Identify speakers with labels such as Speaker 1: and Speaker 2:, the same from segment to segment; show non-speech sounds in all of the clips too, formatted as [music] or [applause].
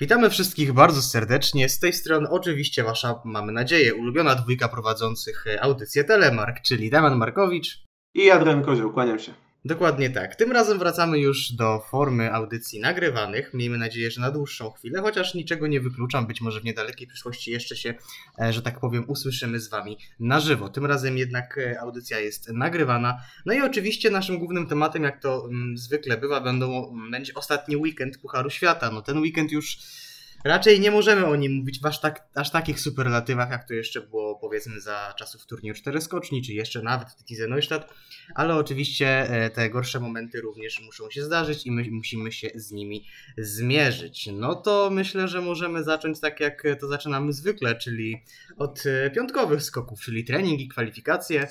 Speaker 1: Witamy wszystkich bardzo serdecznie. Z tej strony oczywiście wasza, mamy nadzieję, ulubiona dwójka prowadzących audycję Telemark, czyli Damian Markowicz
Speaker 2: i Adrian Kozioł. Kłaniam się.
Speaker 1: Dokładnie tak. Tym razem wracamy już do formy audycji nagrywanych. Miejmy nadzieję, że na dłuższą chwilę, chociaż niczego nie wykluczam. Być może w niedalekiej przyszłości jeszcze się, e, że tak powiem, usłyszymy z Wami na żywo. Tym razem jednak e, audycja jest nagrywana. No i oczywiście naszym głównym tematem, jak to mm, zwykle bywa, będą, mm, będzie ostatni weekend Pucharu Świata. No ten weekend już raczej nie możemy o nim mówić w aż, tak, aż takich superlatywach, jak to jeszcze było powiedzmy za czasów turnieju 4 skoczni, czy jeszcze nawet w Tize Neustadt, ale oczywiście e, te gorsze momenty również muszą się zdarzyć i my musimy się z nimi zmierzyć. No to myślę, że możemy zacząć tak jak to zaczynamy zwykle, czyli od e, piątkowych skoków, czyli trening i kwalifikacje.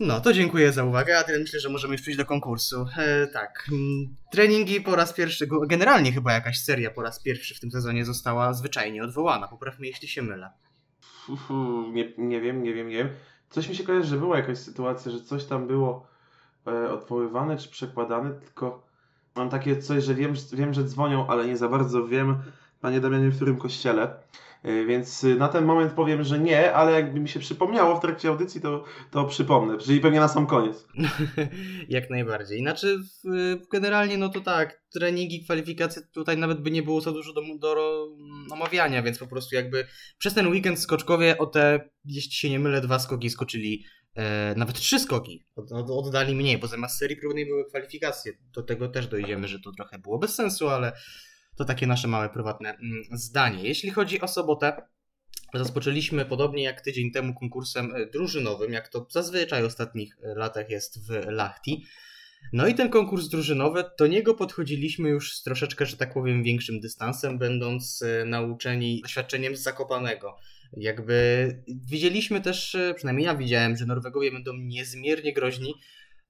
Speaker 1: No, to dziękuję za uwagę, a tyle myślę, że możemy już przejść do konkursu. E, tak, mm, treningi po raz pierwszy, generalnie chyba jakaś seria po raz pierwszy w tym sezonie została zwyczajnie odwołana. Poprawmy, jeśli się mylę.
Speaker 2: Uhu, nie, nie wiem, nie wiem, nie wiem. Coś mi się kojarzy, że była jakaś sytuacja, że coś tam było e, odwoływane czy przekładane, tylko mam takie coś, że wiem, wiem, że dzwonią, ale nie za bardzo wiem, panie Damianie, w którym kościele. E, więc y, na ten moment powiem, że nie, ale jakby mi się przypomniało w trakcie audycji, to, to przypomnę, czyli pewnie na sam koniec. [laughs]
Speaker 1: Jak najbardziej. Znaczy, generalnie, no to tak, treningi, kwalifikacje tutaj nawet by nie było za dużo do, do omawiania, więc po prostu jakby przez ten weekend skoczkowie o te, jeśli się nie mylę, dwa skoki skoczyli E, nawet trzy skoki od, od, oddali mniej, bo zamiast serii próbnej były kwalifikacje. Do tego też dojdziemy, że to trochę było bez sensu, ale to takie nasze małe prywatne mm, zdanie. Jeśli chodzi o sobotę, Rozpoczęliśmy podobnie jak tydzień temu konkursem e, drużynowym, jak to zazwyczaj w ostatnich e, latach jest w Lachti. No i ten konkurs drużynowy, do niego podchodziliśmy już z troszeczkę, że tak powiem, większym dystansem, będąc e, nauczeni doświadczeniem z Zakopanego. Jakby widzieliśmy też, przynajmniej ja widziałem, że Norwegowie będą niezmiernie groźni,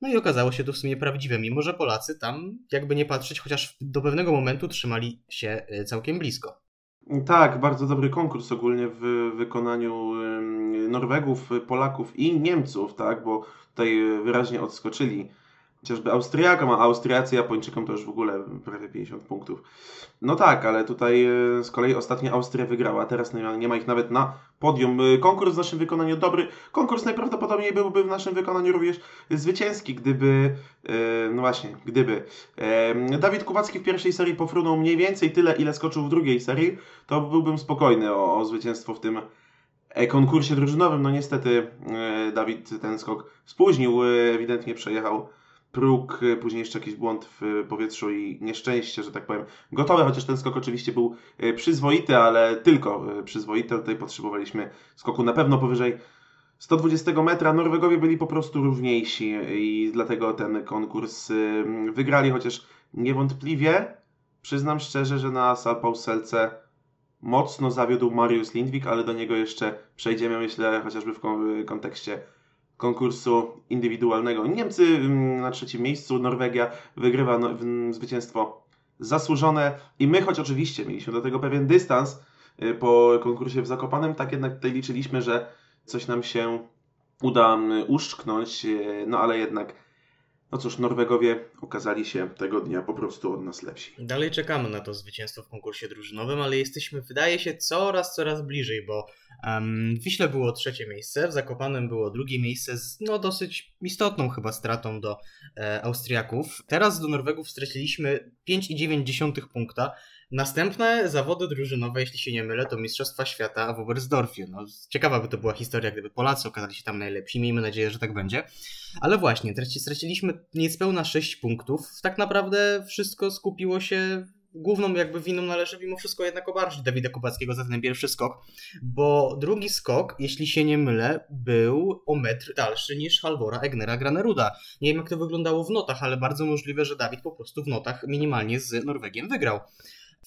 Speaker 1: no i okazało się to w sumie prawdziwe, mimo że Polacy tam, jakby nie patrzeć, chociaż do pewnego momentu trzymali się e, całkiem blisko.
Speaker 2: Tak, bardzo dobry konkurs ogólnie w wykonaniu Norwegów, Polaków i Niemców, tak, bo tutaj wyraźnie odskoczyli chociażby Austriakom, a Austriacy Japończykom to już w ogóle prawie 50 punktów. No tak, ale tutaj e, z kolei ostatnio Austria wygrała, teraz nie ma ich nawet na podium. E, konkurs w naszym wykonaniu dobry, konkurs najprawdopodobniej byłby w naszym wykonaniu również zwycięski, gdyby, e, no właśnie, gdyby Dawid Kuwacki w pierwszej serii pofrunął mniej więcej tyle, ile skoczył w drugiej serii, to byłbym spokojny o, o zwycięstwo w tym konkursie drużynowym. No niestety Dawid ten skok spóźnił, ewidentnie przejechał próg, y, później jeszcze jakiś błąd w powietrzu i nieszczęście, że tak powiem, gotowe, chociaż ten skok oczywiście był y, przyzwoity, ale tylko y, przyzwoity. Tutaj potrzebowaliśmy skoku na pewno powyżej 120 metra. Norwegowie byli po prostu równiejsi i dlatego ten konkurs wygrali, chociaż niewątpliwie przyznam szczerze, że na Salpauselce mocno zawiódł Mariusz Lindwik, ale do niego jeszcze przejdziemy, myślę, chociażby w kontekście konkursu indywidualnego. Niemcy mm, na trzecim miejscu, Norwegia wygrywa no, zwycięstwo zasłużone i my, choć oczywiście mieliśmy do tego pewien dystans y, po konkursie w Zakopanem, tak jednak tutaj liczyliśmy, że coś nam się uda mm, uszczknąć, y, no ale jednak no cóż, Norwegowie okazali się tego dnia po prostu od nas lepsi.
Speaker 1: Dalej czekamy na to zwycięstwo w konkursie drużynowym, ale jesteśmy, wydaje się, coraz, coraz bliżej, bo um, w Wiśle było trzecie miejsce, w Zakopanem było drugie miejsce z no, dosyć istotną chyba stratą do e, Austriaków. Teraz do Norwegów straciliśmy 5,9 punkta, Następne zawody drużynowe, jeśli się nie mylę, to Mistrzostwa Świata w Oberstdorfie. No, ciekawa by to była historia, gdyby Polacy okazali się tam najlepsi. Miejmy nadzieję, że tak będzie. Ale właśnie, straciliśmy niespełna 6 punktów. Tak naprawdę wszystko skupiło się główną jakby winą należy mimo wszystko jednak obarczyć Dawida Kubackiego za ten pierwszy skok, bo drugi skok, jeśli się nie mylę, był o metr dalszy niż Halvora Egnera Graneruda. Nie wiem jak to wyglądało w notach, ale bardzo możliwe, że Dawid po prostu w notach minimalnie z Norwegiem wygrał.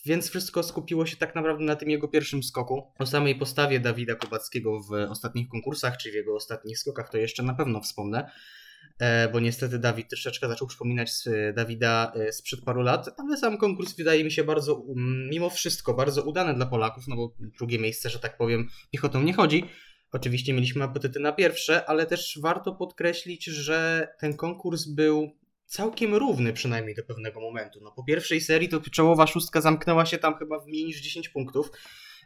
Speaker 1: Więc wszystko skupiło się tak naprawdę na tym jego pierwszym skoku. O samej postawie Dawida Kubackiego w ostatnich konkursach, czy w jego ostatnich skokach, to jeszcze na pewno wspomnę e, bo niestety Dawid troszeczkę zaczął przypominać Dawida e, sprzed paru lat, ale sam konkurs wydaje mi się bardzo, mimo wszystko, bardzo udany dla Polaków, no bo drugie miejsce, że tak powiem, piechotą nie chodzi. Oczywiście mieliśmy apetyty na pierwsze, ale też warto podkreślić, że ten konkurs był całkiem równy przynajmniej do pewnego momentu. No, po pierwszej serii to czołowa szóstka zamknęła się tam chyba w mniej niż 10 punktów.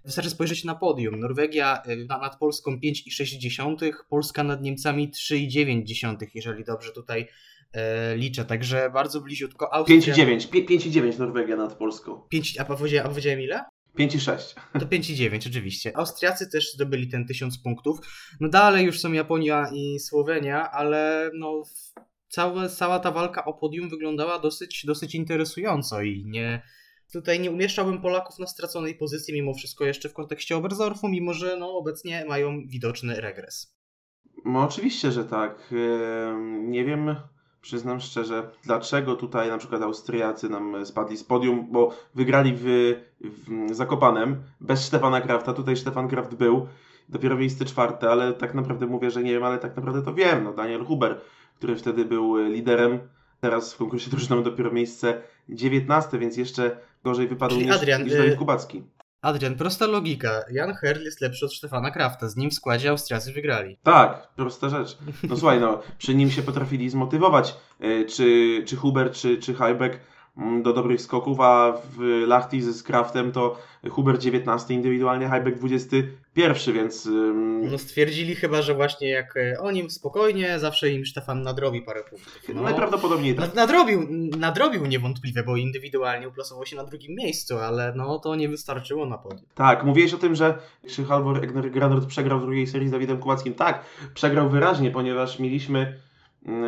Speaker 1: Wystarczy spojrzeć na podium. Norwegia y, nad Polską 5,6, Polska nad Niemcami 3,9, jeżeli dobrze tutaj e, liczę. Także bardzo bliziutko.
Speaker 2: Austria... 5,9. 5,9 Norwegia nad Polską.
Speaker 1: 5, a powiedziałem, a powiedziałem ile?
Speaker 2: 5 i 6.
Speaker 1: To 5 i 9, oczywiście. Austriacy też zdobyli ten 1000 punktów. No dalej już są Japonia i Słowenia, ale no cała, cała ta walka o podium wyglądała dosyć, dosyć interesująco i nie, tutaj nie umieszczałbym Polaków na straconej pozycji mimo wszystko jeszcze w kontekście Oberstdorfu, mimo że no, obecnie mają widoczny regres.
Speaker 2: No oczywiście, że tak. Nie wiem, przyznam szczerze, dlaczego tutaj na przykład Austriacy nam spadli z podium, bo wygrali w, w Zakopanem bez Stefana Krafta. Tutaj Stefan Kraft był, dopiero miejsce czwarte, ale tak naprawdę mówię, że nie wiem, ale tak naprawdę to wiem. No, Daniel Huber który wtedy był liderem. Teraz w konkursie drużynowym dopiero miejsce 19, więc jeszcze gorzej wypadł Czyli niż, Adrian, niż Dawid y, Kubacki.
Speaker 1: Adrian, prosta logika. Jan Herl jest lepszy od Stefana Krafta. Z nim w składzie Austriacy wygrali.
Speaker 2: Tak, prosta rzecz. No słuchaj, no, przy nim się potrafili zmotywować. Y, czy, czy Huber, czy, czy Heibeck do dobrych skoków, a w Lachti z Kraftem to Huber 19 indywidualnie, Heibeck 21, więc...
Speaker 1: No stwierdzili chyba, że właśnie jak e, o nim spokojnie, zawsze im Stefan nadrobi parę punktów.
Speaker 2: No, Najprawdopodobniej tak.
Speaker 1: Nadrobił, nadrobił niewątpliwie, bo indywidualnie uplasował się na drugim miejscu, ale no to nie wystarczyło na podium.
Speaker 2: Tak, mówiłeś o tym, że Halvor Egner Granert przegrał w drugiej serii z Dawidem Kubackim. Tak, przegrał wyraźnie, ponieważ mieliśmy Mm,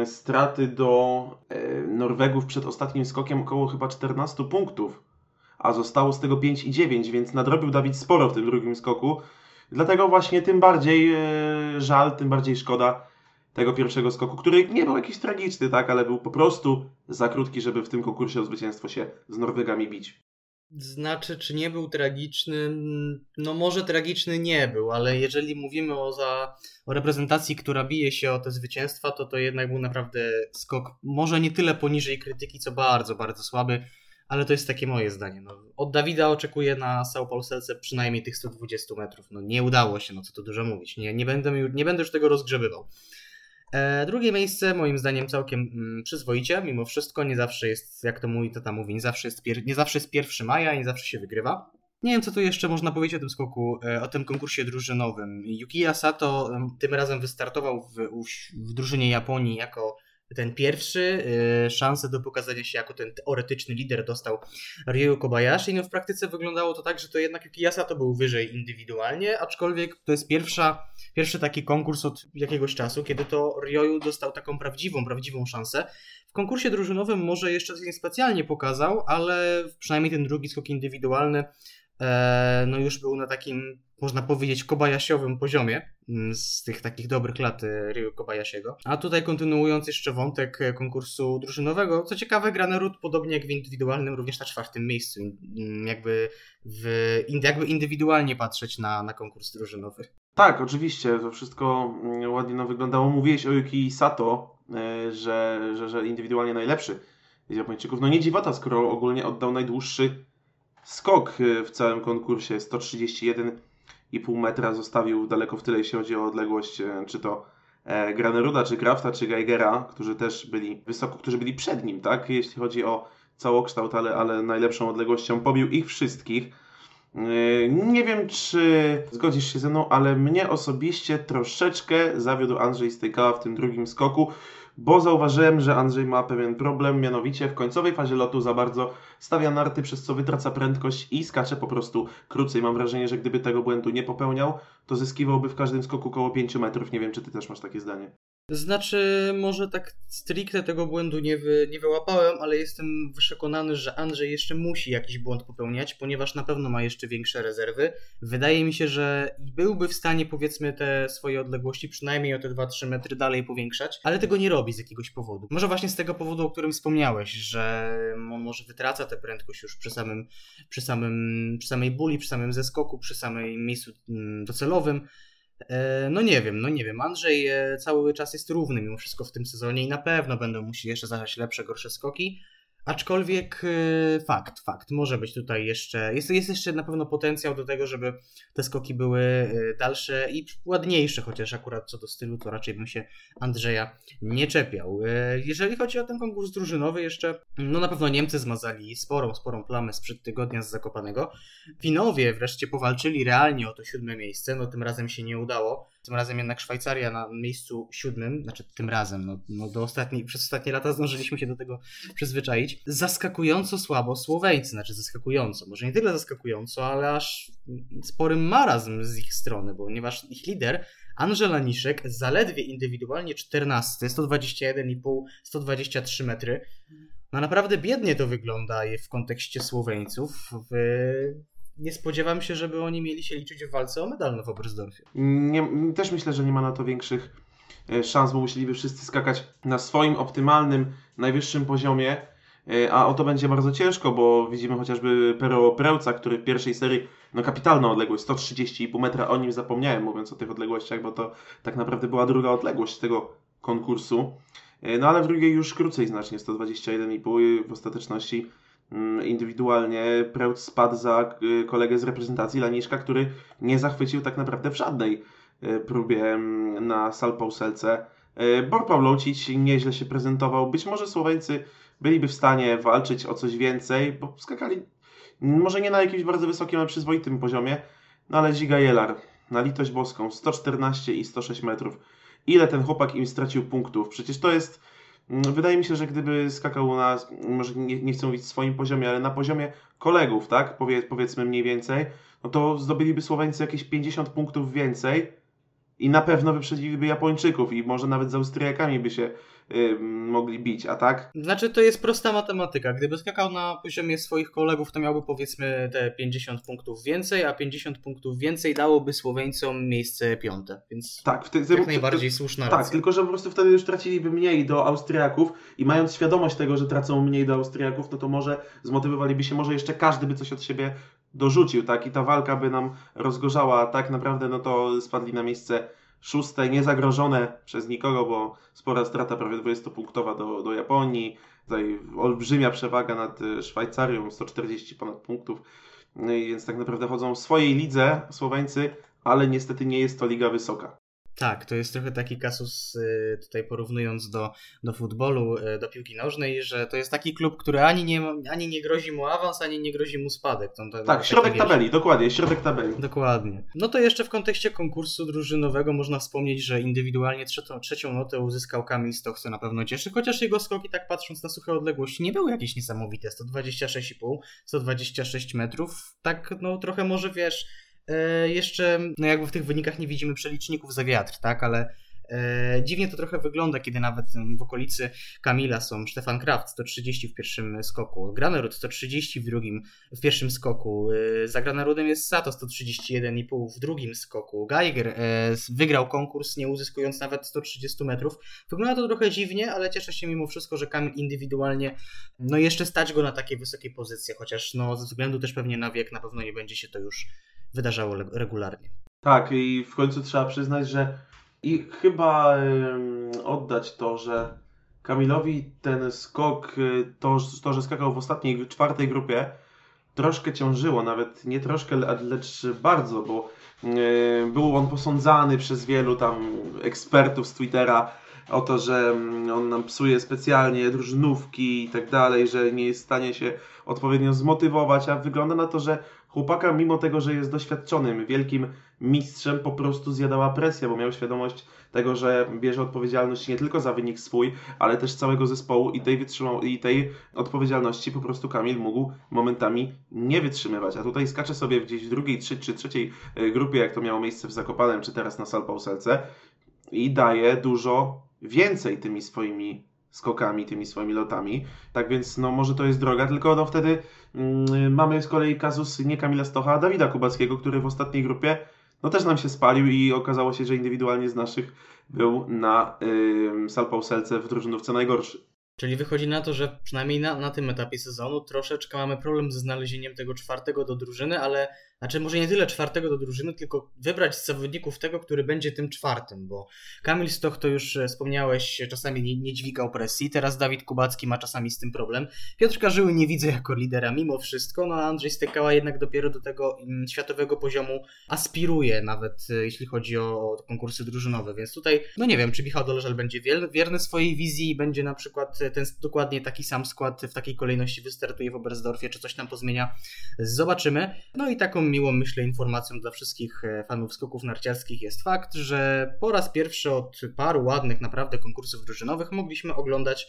Speaker 2: straty do e, Norwegów przed ostatnim skokiem około chyba 14 punktów, a zostało z tego 5 i 9, więc nadrobił Dawid sporo w tym drugim skoku. Dlatego właśnie tym bardziej e, żal, tym bardziej szkoda tego pierwszego skoku, który nie był jakiś tragiczny, tak, ale był po prostu za krótki, żeby w tym konkursie o zwycięstwo się z Norwegami bić.
Speaker 1: Znaczy, czy nie był tragiczny? No może tragiczny nie był, ale jeżeli mówimy o, za, o reprezentacji, która bije się o te zwycięstwa, to to jednak był naprawdę skok, może nie tyle poniżej krytyki, co bardzo, bardzo słaby, ale to jest takie moje zdanie. No, od Dawida oczekuję na Sao Paulo Selce przynajmniej tych 120 metrów. No nie udało się, no co tu dużo mówić. Nie, nie, będę, nie będę już tego rozgrzebywał. E, drugie miejsce, moim zdaniem, całkiem mm, przyzwoicie, mimo wszystko. Nie zawsze jest, jak to mówi tata mówi, nie zawsze jest, pier- nie zawsze jest 1 maja, nie zawsze się wygrywa. Nie wiem, co tu jeszcze można powiedzieć o tym skoku, e, o tym konkursie drużynowym. Yukiya Sato tym razem wystartował w, w drużynie Japonii jako ten pierwszy. Y, szansę do pokazania się jako ten teoretyczny lider dostał Ryu Kobayashi. No w praktyce wyglądało to tak, że to jednak Yukiyasa to był wyżej indywidualnie, aczkolwiek to jest pierwsza, pierwszy taki konkurs od jakiegoś czasu, kiedy to Ryu dostał taką prawdziwą, prawdziwą szansę. W konkursie drużynowym może jeszcze coś specjalnie pokazał, ale przynajmniej ten drugi skok indywidualny no już był na takim można powiedzieć, kobayasiowym poziomie mm, z tych takich dobrych lat e, Ryu Kobayasiego. A tutaj kontynuując jeszcze wątek e, konkursu drużynowego, co ciekawe, Granerud podobnie jak w indywidualnym również na czwartym miejscu, mm, jakby, w, jakby indywidualnie patrzeć na, na konkurs drużynowy.
Speaker 2: Tak, oczywiście, to wszystko mm, ładnie nam wyglądało. Mówiłeś o Yuki Sato, e, że, że, że indywidualnie najlepszy z Japończyków. No nie dziwota, skoro ogólnie oddał najdłuższy skok w całym konkursie, 131 i pół metra zostawił daleko w tyle, jeśli chodzi o odległość, e, czy to e, Graneruda, czy Krafta, czy Geigera, którzy też byli wysoko, którzy byli przed nim, tak? Jeśli chodzi o całokształt, ale, ale najlepszą odległością pobił ich wszystkich. E, nie wiem, czy zgodzisz się ze mną, ale mnie osobiście troszeczkę zawiódł Andrzej Stejkała w tym drugim skoku bo zauważyłem, że Andrzej ma pewien problem, mianowicie w końcowej fazie lotu za bardzo stawia narty, przez co wytraca prędkość i skacze po prostu krócej. Mam wrażenie, że gdyby tego błędu nie popełniał, to zyskiwałby w każdym skoku około 5 metrów. Nie wiem, czy ty też masz takie zdanie.
Speaker 1: Znaczy, może tak stricte tego błędu nie, wy, nie wyłapałem, ale jestem przekonany, że Andrzej jeszcze musi jakiś błąd popełniać, ponieważ na pewno ma jeszcze większe rezerwy. Wydaje mi się, że byłby w stanie, powiedzmy, te swoje odległości przynajmniej o te 2-3 metry dalej powiększać, ale tego nie robi z jakiegoś powodu. Może właśnie z tego powodu, o którym wspomniałeś, że on może wytraca tę prędkość już przy samym, przy samym, przy samej buli, przy samym zeskoku, przy samym miejscu mm, docelowym. E, no nie wiem, no nie wiem. Andrzej e, cały czas jest równy mimo wszystko w tym sezonie i na pewno będą musieli jeszcze zagrać lepsze, gorsze skoki, Aczkolwiek y, fakt, fakt, może być tutaj jeszcze, jest, jest jeszcze na pewno potencjał do tego, żeby te skoki były y, dalsze i ładniejsze, chociaż akurat co do stylu, to raczej bym się Andrzeja nie czepiał. Y, jeżeli chodzi o ten konkurs drużynowy jeszcze, no na pewno Niemcy zmazali sporą, sporą plamę sprzed tygodnia z Zakopanego. Finowie wreszcie powalczyli realnie o to siódme miejsce, no tym razem się nie udało. Tym razem jednak Szwajcaria na miejscu siódmym, znaczy tym razem, no, no do ostatniej, przez ostatnie lata zdążyliśmy się do tego przyzwyczaić. Zaskakująco słabo Słoweńcy, znaczy zaskakująco, może nie tyle zaskakująco, ale aż spory marazm z ich strony, ponieważ ich lider Angela Niszek zaledwie indywidualnie 14, 121,5, 123 metry. No naprawdę biednie to wygląda w kontekście Słoweńców. W nie spodziewam się, żeby oni mieli się liczyć w walce o medal w Oberstdorfie.
Speaker 2: Nie, też myślę, że nie ma na to większych e, szans, bo musieliby wszyscy skakać na swoim optymalnym, najwyższym poziomie, e, a o to będzie bardzo ciężko, bo widzimy chociażby Pero Prełca, który w pierwszej serii, no kapitalna odległość, 130,5 metra, o nim zapomniałem mówiąc o tych odległościach, bo to tak naprawdę była druga odległość tego konkursu. E, no ale w drugiej już krócej znacznie, 121,5 w ostateczności indywidualnie Prełc spadł za y, kolegę z reprezentacji Laniszka, który nie zachwycił tak naprawdę w żadnej y, próbie mm, na Salpauselce. Y, Bor Pawlocic nieźle się prezentował. Być może Słoweńcy byliby w stanie walczyć o coś więcej, bo skakali może nie na jakimś bardzo wysokim, ale przyzwoitym poziomie, no ale Ziga Jelar na litość boską 114 i 106 metrów. Ile ten chłopak im stracił punktów? Przecież to jest Mm, wydaje mi się, że gdyby skakał na, może nie, nie chcę mówić swoim poziomie, ale na poziomie kolegów, tak, Powie, powiedzmy mniej więcej, no to zdobyliby Słoweńcy jakieś 50 punktów więcej i na pewno wyprzedziliby Japończyków i może nawet z Austriakami by się y, mogli bić, a tak?
Speaker 1: Znaczy to jest prosta matematyka. Gdyby skakał na poziomie swoich kolegów, to miałby powiedzmy te 50 punktów więcej, a 50 punktów więcej dałoby Słoweńcom miejsce piąte, więc
Speaker 2: tak, w
Speaker 1: te, jak najbardziej słuszna
Speaker 2: Tak, tylko że po prostu wtedy już traciliby mniej do Austriaków i mając świadomość tego, że tracą mniej do Austriaków, no to może zmotywowaliby się, może jeszcze każdy by coś od siebie dorzucił, tak? I ta walka by nam rozgorzała, a tak naprawdę no to spadli na miejsce szóste, niezagrożone przez nikogo, bo spora strata prawie 20-punktowa do, do Japonii, tutaj olbrzymia przewaga nad e, Szwajcarią, 140 ponad punktów, no więc tak naprawdę chodzą w swojej lidze Słoweńcy, ale niestety nie jest to liga wysoka.
Speaker 1: Tak, to jest trochę taki kasus, y, tutaj porównując do, do futbolu, y, do piłki nożnej, że to jest taki klub, który ani nie, ani nie grozi mu awans, ani nie grozi mu spadek. To,
Speaker 2: to, tak, środek tabeli, dokładnie, środek tabeli.
Speaker 1: Dokładnie. No to jeszcze w kontekście konkursu drużynowego można wspomnieć, że indywidualnie trzecią, trzecią notę uzyskał Kamil Stoch, co na pewno cieszy, chociaż jego skoki, tak patrząc na suche odległości, nie były jakieś niesamowite. 126,5, 126 metrów, tak no trochę może wiesz jeszcze, no jakby w tych wynikach nie widzimy przeliczników za wiatr, tak, ale e, dziwnie to trochę wygląda, kiedy nawet w okolicy Kamila są Stefan Kraft 130 w pierwszym skoku, Granerud 130 w drugim, w pierwszym skoku, e, za Granerudem jest Sato 131,5 w drugim skoku, Geiger wygrał konkurs nie uzyskując nawet 130 metrów. Wygląda to trochę dziwnie, ale cieszę się mimo wszystko, że Kamil indywidualnie, no jeszcze stać go na takie wysokie pozycje, chociaż no ze względu też pewnie na wiek na pewno nie będzie się to już wydarzało regularnie.
Speaker 2: Tak, i w końcu trzeba przyznać, że i chyba oddać to, że Kamilowi ten skok, y, to, to, że skakał w ostatniej, czwartej grupie, troszkę ciążyło, nawet nie troszkę, lecz bardzo, bo y, był on posądzany przez wielu tam ekspertów z Twittera o to, że mm, on nam psuje specjalnie drużynówki i tak dalej, że nie jest w stanie się odpowiednio zmotywować, a wygląda na to, że chłopaka, mimo tego, że jest doświadczonym, wielkim mistrzem, po prostu zjadała presja, bo miał świadomość tego, że bierze odpowiedzialność nie tylko za wynik swój, ale też całego zespołu i tej, wytrzymał, i tej odpowiedzialności po prostu Kamil mógł momentami nie wytrzymywać. A tutaj skacze sobie gdzieś w drugiej trzy, czy trzeciej e, grupie, jak to miało miejsce w Zakopanem, czy teraz na Salpauselce i daje dużo więcej tymi swoimi skokami, tymi swoimi lotami. Tak więc no może to jest droga, tylko no wtedy mm, mamy z kolei kazus nie Kamila Stocha, a Dawida Kubackiego, który w ostatniej grupie no też nam się spalił i okazało się, że indywidualnie z naszych był na y, Salpauselce w drużynówce najgorszy.
Speaker 1: Czyli wychodzi na to, że przynajmniej na, na tym etapie sezonu troszeczkę mamy problem ze znalezieniem tego czwartego do drużyny, ale znaczy może nie tyle czwartego do drużyny, tylko wybrać z zawodników tego, który będzie tym czwartym, bo Kamil Stoch to już e, wspomniałeś, czasami nie, nie dźwigał presji, teraz Dawid Kubacki ma czasami z tym problem. Piotr Karzyły nie widzę jako lidera mimo wszystko, no a Andrzej Stykała jednak dopiero do tego mm, światowego poziomu aspiruje, nawet e, jeśli chodzi o konkursy drużynowe, więc tutaj, no nie wiem, czy Michał Doleżal będzie wierny swojej wizji i będzie na przykład ten dokładnie taki sam skład w takiej kolejności wystartuje w Oberstdorfie, czy coś tam pozmienia, zobaczymy. No i taką miłą, myślę, informacją dla wszystkich e, fanów skoków narciarskich jest fakt, że po raz pierwszy od paru ładnych naprawdę konkursów drużynowych mogliśmy oglądać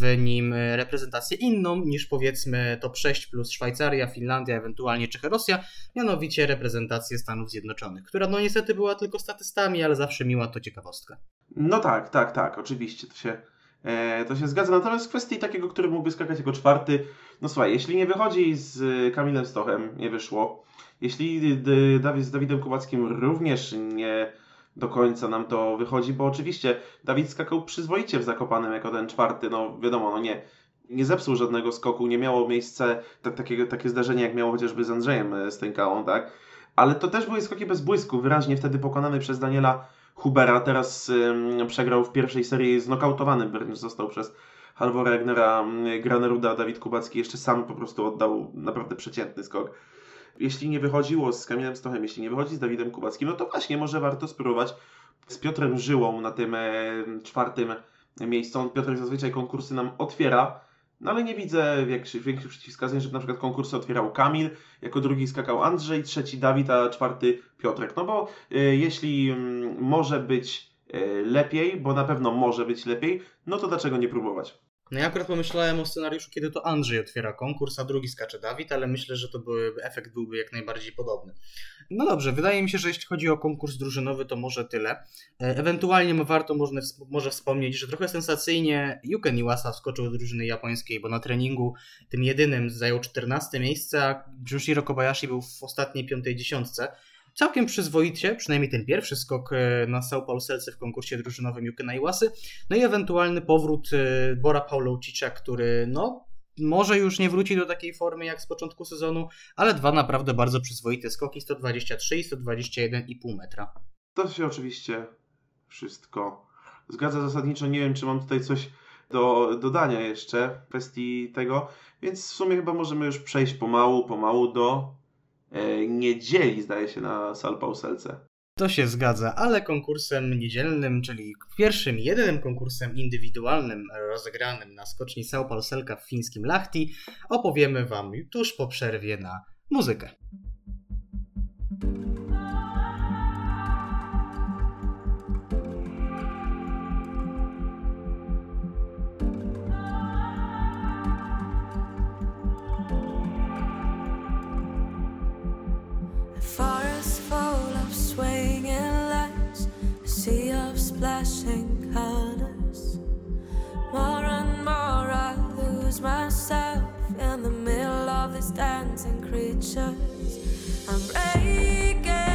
Speaker 1: w nim reprezentację inną niż powiedzmy top 6 plus Szwajcaria, Finlandia, ewentualnie Czechorosja, mianowicie reprezentację Stanów Zjednoczonych, która no niestety była tylko statystami, ale zawsze miła to ciekawostka.
Speaker 2: No tak, tak, tak, oczywiście to się E, to się zgadza. Natomiast w kwestii takiego, który mógłby skakać jako czwarty, no słuchaj, jeśli nie wychodzi z Kamilem Stochem, nie wyszło. Jeśli z Dawidem Kubackim również nie do końca nam to wychodzi, bo oczywiście Dawid skakał przyzwoicie w Zakopanem jako ten czwarty, no wiadomo, no nie, nie zepsuł żadnego skoku, nie miało miejsce tak, takie, takie zdarzenie, jak miało chociażby z Andrzejem e, Stękałą, tak? Ale to też były skoki bez błysku, wyraźnie wtedy pokonany przez Daniela Hubera. Teraz przegrał w pierwszej serii znokautowany został przez Halvora Egnera, Graneruda, Dawid Kubacki jeszcze sam po prostu oddał naprawdę przeciętny skok. Jeśli nie wychodziło z Kamilem Stochem, jeśli nie wychodzi z Dawidem Kubackim, no to właśnie może warto spróbować z Piotrem Żyłą na tym czwartym miejscu. On Piotr zazwyczaj konkursy nam otwiera, no ale nie widzę większych, większych przeciwwskazań, żeby na przykład konkursy otwierał Kamil, jako drugi skakał Andrzej, trzeci Dawid, a czwarty Piotrek. No bo y, jeśli y, może być y, lepiej, bo na pewno może być lepiej, no to dlaczego nie próbować?
Speaker 1: No ja akurat pomyślałem o scenariuszu, kiedy to Andrzej otwiera konkurs, a drugi skacze Dawid, ale myślę, że to byłby, efekt byłby jak najbardziej podobny. No dobrze, wydaje mi się, że jeśli chodzi o konkurs drużynowy, to może tyle. E, ewentualnie warto może, może wspomnieć, że trochę sensacyjnie Yuken Iwasa wskoczył do drużyny japońskiej, bo na treningu tym jedynym zajął 14 miejsce, a Junshiro Kobayashi był w ostatniej piątej dziesiątce całkiem przyzwoicie, przynajmniej ten pierwszy skok e, na São Paulo Selce w konkursie drużynowym Jukena Iwasy, no i ewentualny powrót e, Bora Paulowicza, który no może już nie wróci do takiej formy jak z początku sezonu, ale dwa naprawdę bardzo przyzwoite skoki 123 i 121,5 metra.
Speaker 2: To się oczywiście wszystko zgadza zasadniczo. Nie wiem, czy mam tutaj coś do dodania jeszcze w kwestii tego, więc w sumie chyba możemy już przejść pomału, pomału do niedzieli, zdaje się, na Salpauselce.
Speaker 1: To się zgadza, ale konkursem niedzielnym, czyli pierwszym, jedynym konkursem indywidualnym rozegranym na skoczni São Pauselka w fińskim Lahti opowiemy Wam tuż po przerwie na muzykę. flashing
Speaker 3: colors. More and more, I lose myself in the middle of these dancing creatures. I'm breaking.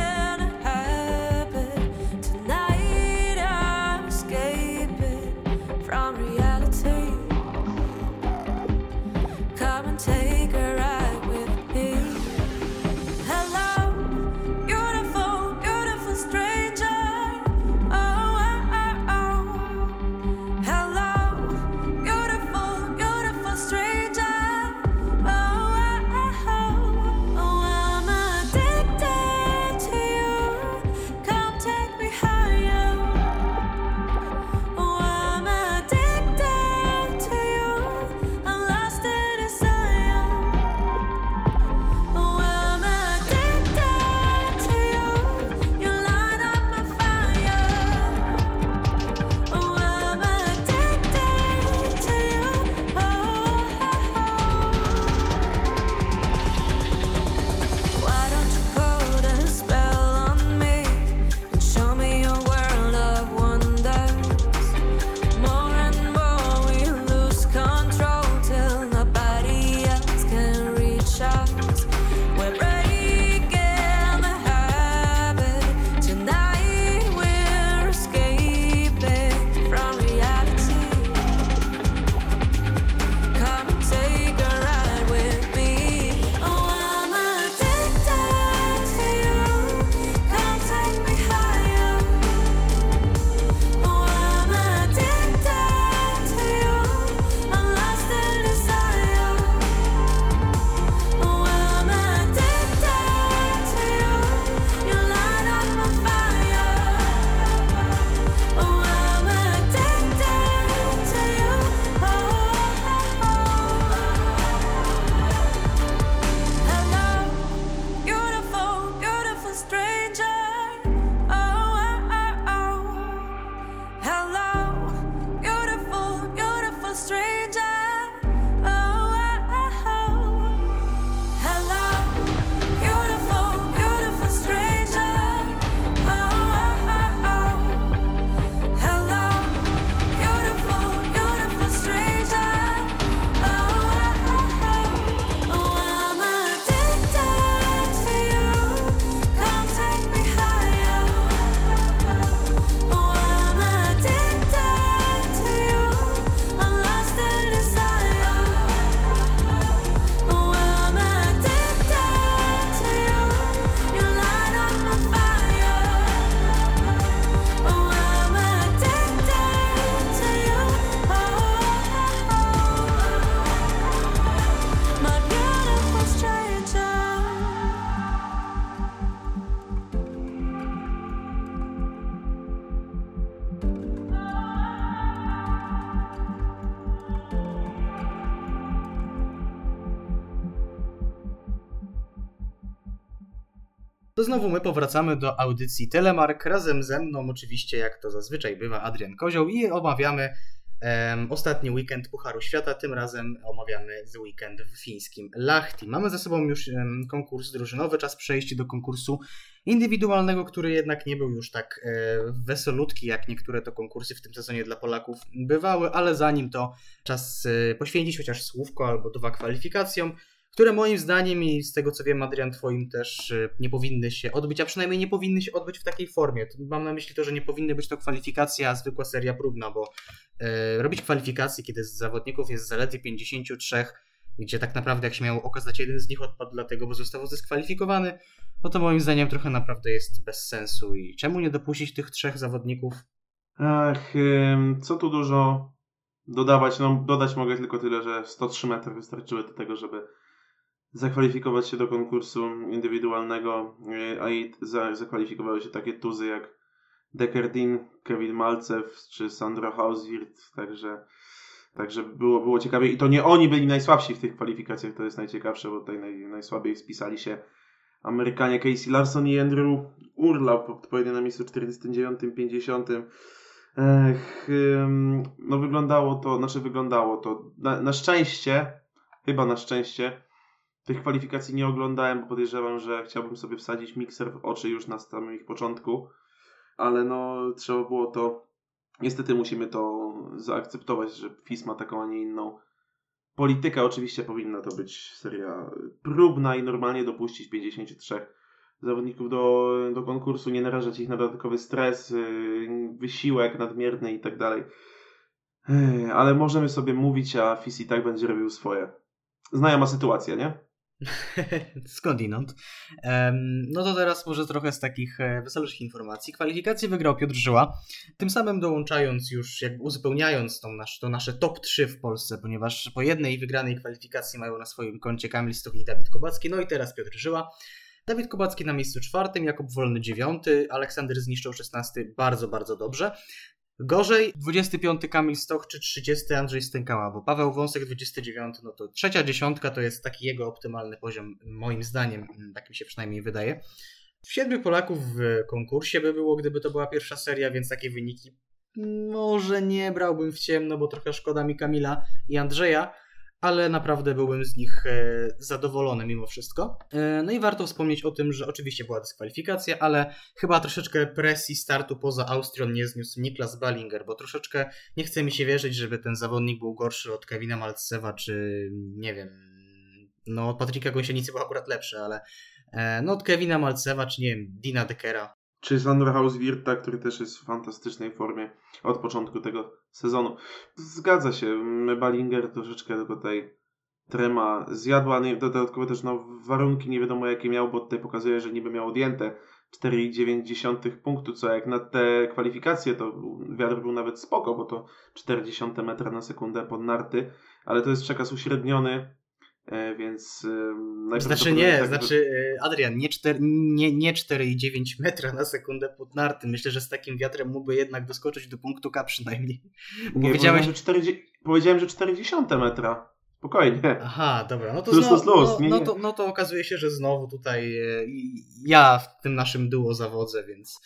Speaker 1: Znowu my powracamy do audycji Telemark. Razem ze mną, oczywiście, jak to zazwyczaj bywa, Adrian Kozioł i omawiamy um, ostatni weekend Pucharu Świata. Tym razem omawiamy The Weekend w fińskim Lahti. Mamy za sobą już um, konkurs drużynowy, czas przejść do konkursu indywidualnego, który jednak nie był już tak e, wesolutki, jak niektóre to konkursy w tym sezonie dla Polaków bywały, ale zanim to czas e, poświęcić chociaż słówko albo dwa kwalifikacjom które moim zdaniem i z tego co wiem, Adrian, twoim też y, nie powinny się odbyć, a przynajmniej nie powinny się odbyć w takiej formie. Mam na myśli to, że nie powinny być to kwalifikacja, a zwykła seria próbna, bo e, robić kwalifikacje, kiedy z zawodników jest zaledwie 53, gdzie tak naprawdę, jak się miało okazać, jeden z nich odpadł dlatego, bo został zdyskwalifikowany, no to moim zdaniem trochę naprawdę jest bez sensu. I czemu nie dopuścić tych trzech zawodników?
Speaker 2: Ach, co tu dużo dodawać? No, dodać mogę tylko tyle, że 103 metry wystarczyły do tego, żeby zakwalifikować się do konkursu indywidualnego, e, a i zakwalifikowały się takie tuzy jak Dekerdin, Kevin Malcew czy Sandra Hauswirth, także, także było, było ciekawie. I to nie oni byli najsłabsi w tych kwalifikacjach, to jest najciekawsze, bo tutaj naj, najsłabiej spisali się Amerykanie Casey Larson i Andrew Urlaub, odpowiednio na miejscu 49-50. Ech, no wyglądało to, znaczy wyglądało to, na, na szczęście, chyba na szczęście, tych kwalifikacji nie oglądałem, bo podejrzewam, że chciałbym sobie wsadzić mikser w oczy już na samym ich początku, ale no trzeba było to, niestety musimy to zaakceptować, że FIS ma taką, a nie inną politykę. Oczywiście powinna to być seria próbna i normalnie dopuścić 53 zawodników do, do konkursu, nie narażać ich na dodatkowy stres, y, wysiłek nadmierny i tak. Ale możemy sobie mówić, a FIS i tak będzie robił swoje. Znajoma sytuacja, nie? [laughs]
Speaker 1: Skądinąd. No to teraz może trochę z takich e, weselszych informacji. Kwalifikację wygrał Piotr Żyła, tym samym dołączając już, jakby uzupełniając tą nasz, to nasze top 3 w Polsce, ponieważ po jednej wygranej kwalifikacji mają na swoim koncie Kamil Stoch i Dawid Kobacki, no i teraz Piotr Żyła. Dawid Kobacki na miejscu czwartym, Jakub Wolny dziewiąty, Aleksander zniszczył 16, bardzo, bardzo dobrze. Gorzej? 25 Kamil Stoch czy 30 Andrzej Stękała, bo Paweł Wąsek 29, no to trzecia dziesiątka to jest taki jego optymalny poziom, moim zdaniem, tak mi się przynajmniej wydaje. Siedmiu Polaków w konkursie by było, gdyby to była pierwsza seria, więc takie wyniki może nie brałbym w ciemno, bo trochę szkoda mi Kamila i Andrzeja, ale naprawdę byłbym z nich e, zadowolony mimo wszystko. E, no i warto wspomnieć o tym, że oczywiście była dyskwalifikacja, ale chyba troszeczkę presji startu poza Austrią nie zniósł Niklas Ballinger, bo troszeczkę nie chce mi się wierzyć, żeby ten zawodnik był gorszy od Kevina Malcewa, czy nie wiem, no od Patryka Gąsienicy był akurat lepszy, ale e, no od Kevina Malcewa, czy nie wiem, Dina Dekera,
Speaker 2: czy Sandra Hauswirta, który też jest w fantastycznej formie od początku tego sezonu. Zgadza się, Ballinger troszeczkę tutaj trema zjadła, nie, dodatkowo też no, warunki nie wiadomo jakie miał, bo tutaj pokazuje, że niby miał odjęte 4,9 punktu, co jak na te kwalifikacje to wiatr był nawet spoko, bo to 40 metra na sekundę pod narty, ale to jest przekaz uśredniony, więc
Speaker 1: Znaczy nie, tak znaczy by... Adrian, nie, 4, nie, nie 4,9 metra na sekundę pod narty. Myślę, że z takim wiatrem mógłby jednak doskoczyć do punktu K przynajmniej.
Speaker 2: Nie, powiedziałem, że 40, powiedziałem, że 40 metra. Spokojnie.
Speaker 1: Aha, dobra. No to, znowu, no, no, to, no to okazuje się, że znowu tutaj e, ja w tym naszym duo zawodzę, więc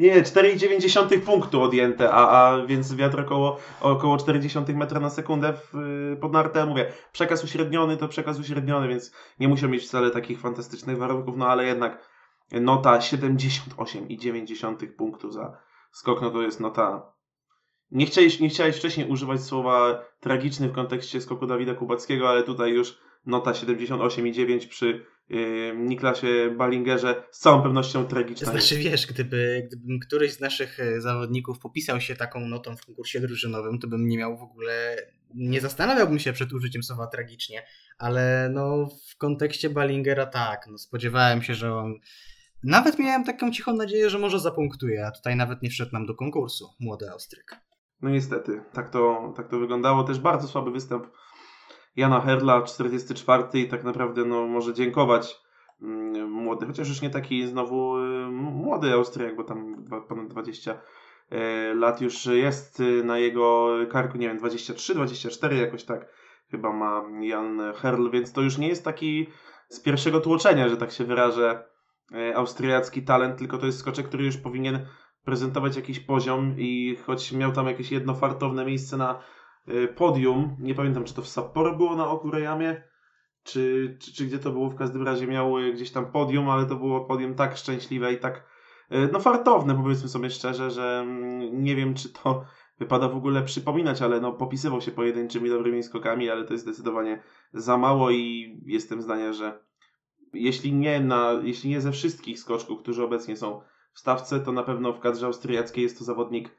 Speaker 2: nie, 4,9 punktu odjęte, a, a więc wiatr około, około 40 metra na sekundę w, pod nartę. Mówię, przekaz uśredniony to przekaz uśredniony, więc nie musiał mieć wcale takich fantastycznych warunków, no ale jednak nota 78,9 punktu za skok, no to jest nota. Nie chciałeś, nie chciałeś wcześniej używać słowa tragiczny w kontekście skoku Dawida Kubackiego, ale tutaj już nota 78,9 przy Niklasie Ballingerze z całą pewnością tragiczna.
Speaker 1: Znaczy wiesz, gdyby, gdybym któryś z naszych e, zawodników popisał się taką notą w konkursie drużynowym, to bym nie miał w ogóle, nie zastanawiałbym się przed użyciem słowa tragicznie, ale no w kontekście Ballingera tak, no spodziewałem się, że on nawet miałem taką cichą nadzieję, że może zapunktuje, a tutaj nawet nie wszedł nam do konkursu, młody Austryk.
Speaker 2: No niestety, tak to, tak to wyglądało. Też bardzo słaby występ Jana Herla, 44 i tak naprawdę no, może dziękować mm, młody, chociaż już nie taki znowu y, młody Austriak, bo tam ponad 20 e, lat już jest na jego karku, nie wiem, 23, 24 jakoś tak chyba ma Jan Herl, więc to już nie jest taki z pierwszego tłoczenia, że tak się wyrażę, e, austriacki talent, tylko to jest skoczek, który już powinien prezentować jakiś poziom i choć miał tam jakieś jedno fartowne miejsce na podium, nie pamiętam czy to w Sapporo było na Okurejamie, czy, czy, czy gdzie to było, w każdym razie miał e, gdzieś tam podium, ale to było podium tak szczęśliwe i tak no fartowne, powiedzmy sobie szczerze, że mm, nie wiem czy to [laughs] wypada w ogóle przypominać, ale no popisywał się pojedynczymi dobrymi skokami, ale to jest zdecydowanie za mało i jestem zdania, że jeśli nie, na, jeśli nie ze wszystkich skoczków, którzy obecnie są w stawce, to na pewno w kadrze austriackiej jest to zawodnik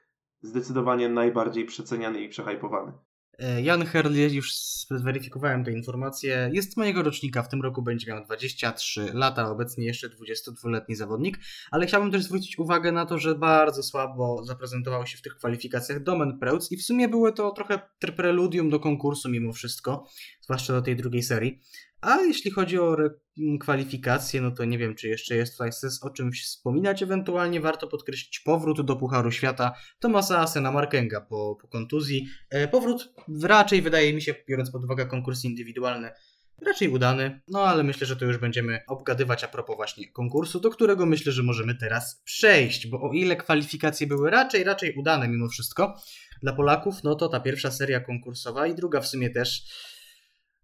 Speaker 2: zdecydowanie najbardziej przeceniany i przehajpowany.
Speaker 1: E, Jan Herli, już zweryfikowałem tę informację, jest mojego rocznika, w tym roku będzie miał 23 lata, obecnie jeszcze 22-letni zawodnik, ale chciałbym też zwrócić uwagę na to, że bardzo słabo zaprezentował się w tych kwalifikacjach Domen Preutz i w sumie było to trochę preludium do konkursu mimo wszystko, zwłaszcza do tej drugiej serii. A jeśli chodzi o kwalifikacje, no to nie wiem, czy jeszcze jest tutaj sens o czymś wspominać. Ewentualnie warto podkreślić powrót do Pucharu Świata Tomasa Asena Markenga po, po kontuzji. E, powrót raczej wydaje mi się, biorąc pod uwagę konkursy indywidualne, raczej udany, no ale myślę, że to już będziemy obgadywać a propos właśnie konkursu, do którego myślę, że możemy teraz przejść, bo o ile kwalifikacje były raczej, raczej udane mimo wszystko dla Polaków, no to ta pierwsza seria konkursowa i druga w sumie też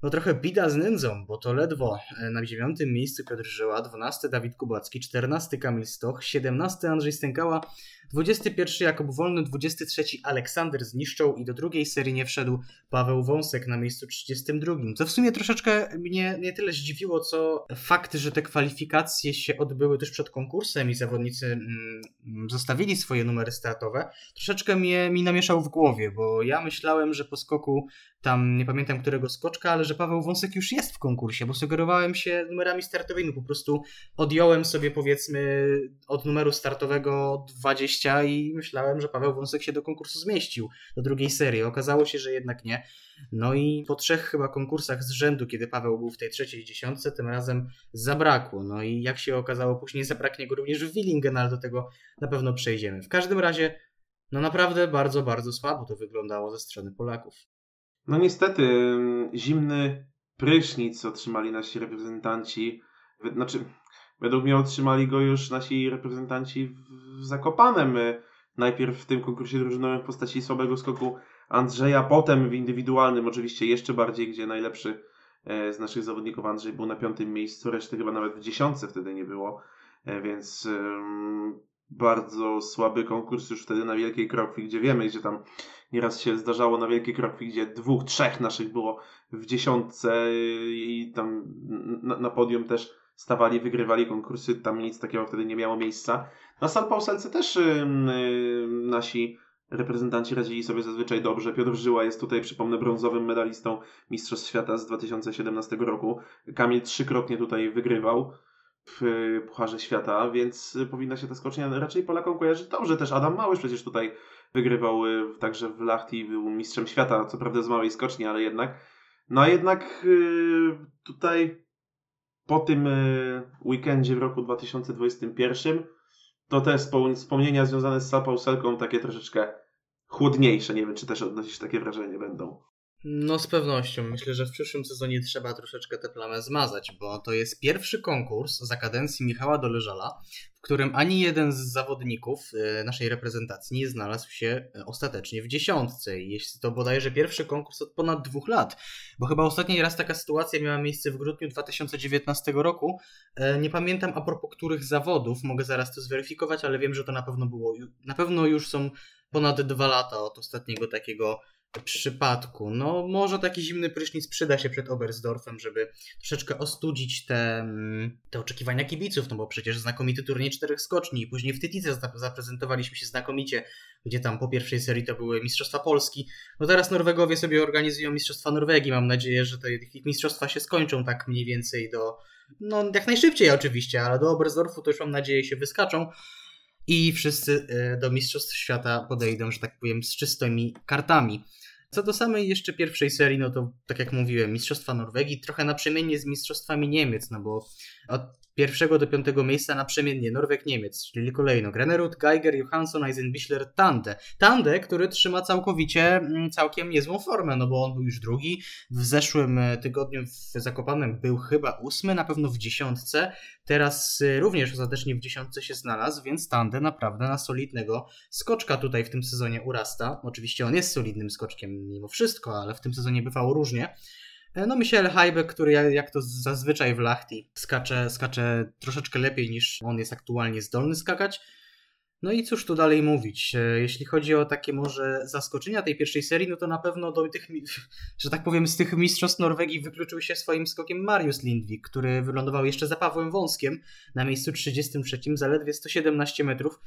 Speaker 1: no trochę bida z nędzą, bo to ledwo. E, na dziewiątym miejscu Piotr Żyła, 12 Dawid Kubacki, 14 Kamil Stoch, 17 Andrzej Stękała, 21 Jakub Wolny, 23 Aleksander Zniszczą i do drugiej serii nie wszedł Paweł Wąsek na miejscu 32. Co w sumie troszeczkę mnie nie tyle zdziwiło, co fakt, że te kwalifikacje się odbyły tuż przed konkursem i zawodnicy mm, zostawili swoje numery startowe, troszeczkę mnie, mi namieszał w głowie, bo ja myślałem, że po skoku tam, nie pamiętam którego skoczka, ale że Paweł Wąsek już jest w konkursie, bo sugerowałem się numerami startowymi, po prostu odjąłem sobie powiedzmy od numeru startowego 20 i myślałem, że Paweł Wąsek się do konkursu zmieścił, do drugiej serii. Okazało się, że jednak nie. No i po trzech chyba konkursach z rzędu, kiedy Paweł był w tej trzeciej dziesiątce, tym razem zabrakło. No i jak się okazało, później zabraknie go również w Willingen, ale do tego na pewno przejdziemy. W każdym razie, no naprawdę bardzo, bardzo słabo to wyglądało ze strony Polaków.
Speaker 2: No niestety, zimny prysznic otrzymali nasi reprezentanci. Znaczy, według mnie otrzymali go już nasi reprezentanci w Zakopanem. Najpierw w tym konkursie drużynowym w postaci słabego skoku Andrzeja, potem w indywidualnym oczywiście jeszcze bardziej, gdzie najlepszy e, z naszych zawodników Andrzej był na piątym miejscu, reszty chyba nawet w dziesiątce wtedy nie było, e, więc bardzo słaby konkurs już wtedy na Wielkiej Krokwi, gdzie wiemy, gdzie tam nieraz się zdarzało na Wielkiej Krokwi, gdzie dwóch, trzech naszych było w dziesiątce i tam na, na podium też stawali, wygrywali konkursy, tam nic takiego wtedy nie miało miejsca. Na Salpauselce też yy, nasi reprezentanci radzili sobie zazwyczaj dobrze. Piotr Żyła jest tutaj, przypomnę, brązowym medalistą Mistrzostw Świata z 2017 roku. Kamil trzykrotnie tutaj wygrywał w Pucharze Świata, więc powinna się ta skocznia raczej Polakom kojarzyć dobrze. Też Adam Małysz przecież tutaj wygrywał y, także w Lachti, był mistrzem świata, co prawda z małej skoczni, ale jednak. No a jednak y, tutaj po tym y, weekendzie w roku 2021 to te wspomnienia związane z Sapauselką takie troszeczkę chłodniejsze. Nie wiem, czy też odnosisz takie wrażenie będą.
Speaker 1: No z pewnością. Myślę, że w przyszłym sezonie trzeba troszeczkę tę plamę zmazać, bo to jest pierwszy konkurs za kadencji Michała Doleżala, w którym ani jeden z zawodników y, naszej reprezentacji nie znalazł się y, ostatecznie w dziesiątce. I jest to bodajże pierwszy konkurs od ponad dwóch lat, bo chyba ostatni raz taka sytuacja miała miejsce w grudniu 2019 roku. Y, nie pamiętam a propos których zawodów, mogę zaraz to zweryfikować, ale wiem, że to na pewno było, na pewno już są ponad dwa lata od ostatniego takiego przypadku. No, może taki zimny prysznic przyda się przed Oberstdorfem, żeby troszeczkę ostudzić te, mm, te oczekiwania kibiców, no bo przecież znakomity turniej czterech skoczni i później w Tytice zaprezentowaliśmy się znakomicie, gdzie tam po pierwszej serii to były Mistrzostwa Polski. No teraz Norwegowie sobie organizują Mistrzostwa Norwegii. Mam nadzieję, że te ich mistrzostwa się skończą tak mniej więcej do, no jak najszybciej oczywiście, ale do Oberstdorfu to już mam nadzieję się wyskaczą i wszyscy e, do Mistrzostw Świata podejdą, że tak powiem, z czystymi kartami. Co do samej jeszcze pierwszej serii, no to tak jak mówiłem, Mistrzostwa Norwegii, trochę naprzemiennie z Mistrzostwami Niemiec, no bo pierwszego do piątego miejsca naprzemiennie Norweg-Niemiec, czyli kolejno Granerud, Geiger, Johansson, Eisenbichler, Tande. Tande, który trzyma całkowicie mm, całkiem niezłą formę, no bo on był już drugi. W zeszłym e, tygodniu w Zakopanem był chyba ósmy, na pewno w dziesiątce. Teraz e, również ostatecznie w dziesiątce się znalazł, więc Tande naprawdę na solidnego skoczka tutaj w tym sezonie urasta. Oczywiście on jest solidnym skoczkiem mimo wszystko, ale w tym sezonie bywało różnie. E, no Michel Heibe, który jak to zazwyczaj w Lachti skacze, skacze troszeczkę lepiej niż on jest aktualnie zdolny skakać. No i cóż tu dalej mówić? E, jeśli chodzi o takie może zaskoczenia tej pierwszej serii, no to na pewno do tych, [laughs] że tak powiem, z tych mistrzostw Norwegii wykluczył się swoim skokiem Mariusz Lindvik, który wylądował jeszcze za Pawłem Wąskiem na miejscu 33, zaledwie 117 metrów.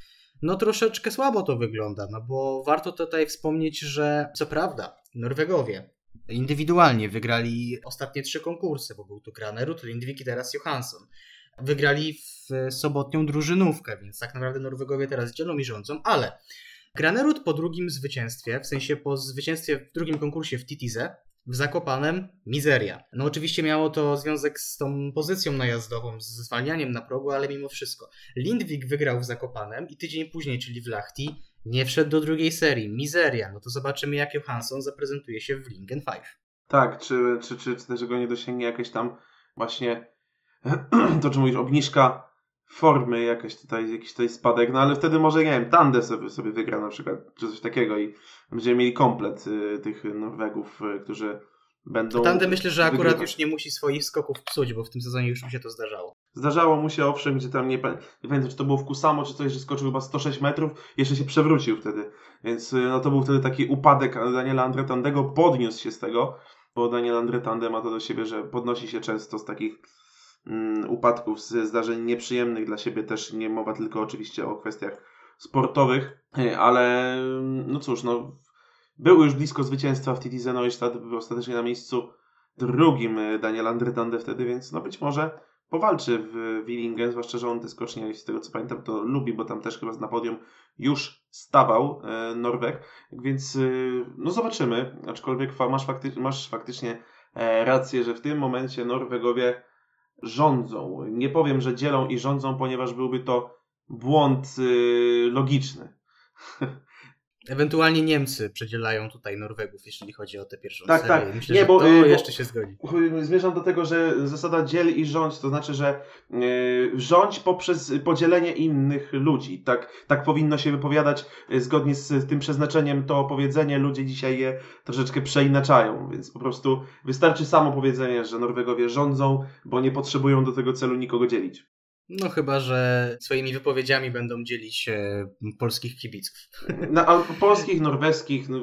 Speaker 1: No troszeczkę słabo to wygląda, no bo warto tutaj wspomnieć, że co prawda Norwegowie indywidualnie wygrali ostatnie trzy konkursy, bo był tu Granerud, Lindvik i teraz Johansson. Wygrali w sobotnią drużynówkę, więc tak naprawdę Norwegowie teraz dzielą i rządzą, ale Granerud po drugim zwycięstwie, w sensie po zwycięstwie w drugim konkursie w Titize, w Zakopanem mizeria. No oczywiście miało to związek z tą pozycją najazdową, z zwalnianiem na progu, ale mimo wszystko. Lindwik wygrał w Zakopanem i tydzień później, czyli w Lachti, nie wszedł do drugiej serii. Mizeria. No to zobaczymy, jak Johansson zaprezentuje się w Lingen 5.
Speaker 2: Tak, czy, czy, czy, czy też go nie dosięgnie jakieś tam właśnie [clears throat] to, czy mówisz, obniżka formy, jakaś tutaj, jakiś tutaj spadek, no ale wtedy może, nie wiem, Tande sobie, sobie wygra na przykład, czy coś takiego i będziemy mieli komplet y, tych Norwegów, y, którzy będą...
Speaker 1: Tande myślę, że akurat wygrywać. już nie musi swoich skoków psuć, bo w tym sezonie już mi się to zdarzało.
Speaker 2: Zdarzało mu się, owszem, gdzie tam nie, nie pamiętam, czy to było w Kusamo, czy coś, że skoczył chyba 106 metrów, jeszcze się przewrócił wtedy, więc y, no to był wtedy taki upadek Daniela Andretandego, podniósł się z tego, bo Daniel Andretande ma to do siebie, że podnosi się często z takich mm, upadków, ze zdarzeń nieprzyjemnych dla siebie, też nie mowa tylko oczywiście o kwestiach sportowych, ale mm, no cóż, no był już blisko zwycięstwa w TT Neustadt, był ostatecznie na miejscu drugim e, Daniel Andretande wtedy, więc no być może powalczy w Willingen, zwłaszcza, że on te skocznie, z tego co pamiętam, to lubi, bo tam też chyba na podium już stawał e, Norweg, więc e, no zobaczymy, aczkolwiek masz, fakty masz faktycznie rację, że w tym momencie Norwegowie rządzą. Nie powiem, że dzielą i rządzą, ponieważ byłby to błąd logiczny. [laughs]
Speaker 1: Ewentualnie Niemcy przedzielają tutaj Norwegów, jeśli chodzi o tę pierwszą tak, serię.
Speaker 2: Tak, Myślę, nie, bo,
Speaker 1: to
Speaker 2: y, bo,
Speaker 1: jeszcze się zgodzi.
Speaker 2: Zmierzam do tego, że zasada dziel i rządź, to znaczy, że yy, rządź poprzez podzielenie innych ludzi. Tak, tak powinno się wypowiadać zgodnie z tym przeznaczeniem to powiedzenie. Ludzie dzisiaj je troszeczkę przeinaczają, więc po prostu wystarczy samo powiedzenie, że Norwegowie rządzą, bo nie potrzebują do tego celu nikogo dzielić.
Speaker 1: No chyba, że swoimi wypowiedziami będą dzielić e, polskich kibiców. [laughs]
Speaker 2: Na, polskich, norweskich, no,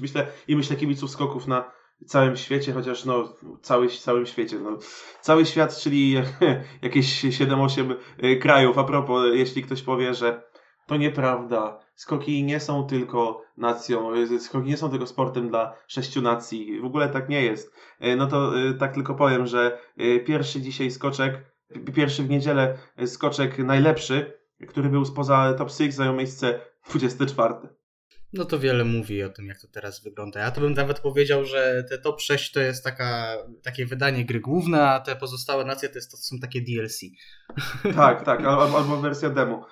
Speaker 2: myślę, i myślę kibiców skoków na całym świecie, chociaż no cały, całym świecie. No, cały świat, czyli [laughs] jakieś 7-8 e, krajów. A propos, jeśli ktoś powie, że to nieprawda, skoki nie są tylko nacją, e, skoki nie są tylko sportem dla sześciu nacji, w ogóle tak nie jest. E, no to tak tylko powiem, że pierwszy dzisiaj skoczek pierwszy w niedzielę skoczek najlepszy, który był spoza top 6, zajął miejsce 24.
Speaker 1: No to wiele mówi o tym, jak to teraz wygląda. Ja to bym nawet powiedział, że te top 6 to jest taka, takie wydanie gry główne, a te pozostałe nacje to, jest, to są takie DLC.
Speaker 2: Tak, [laughs] tak, albo, albo wersja demo.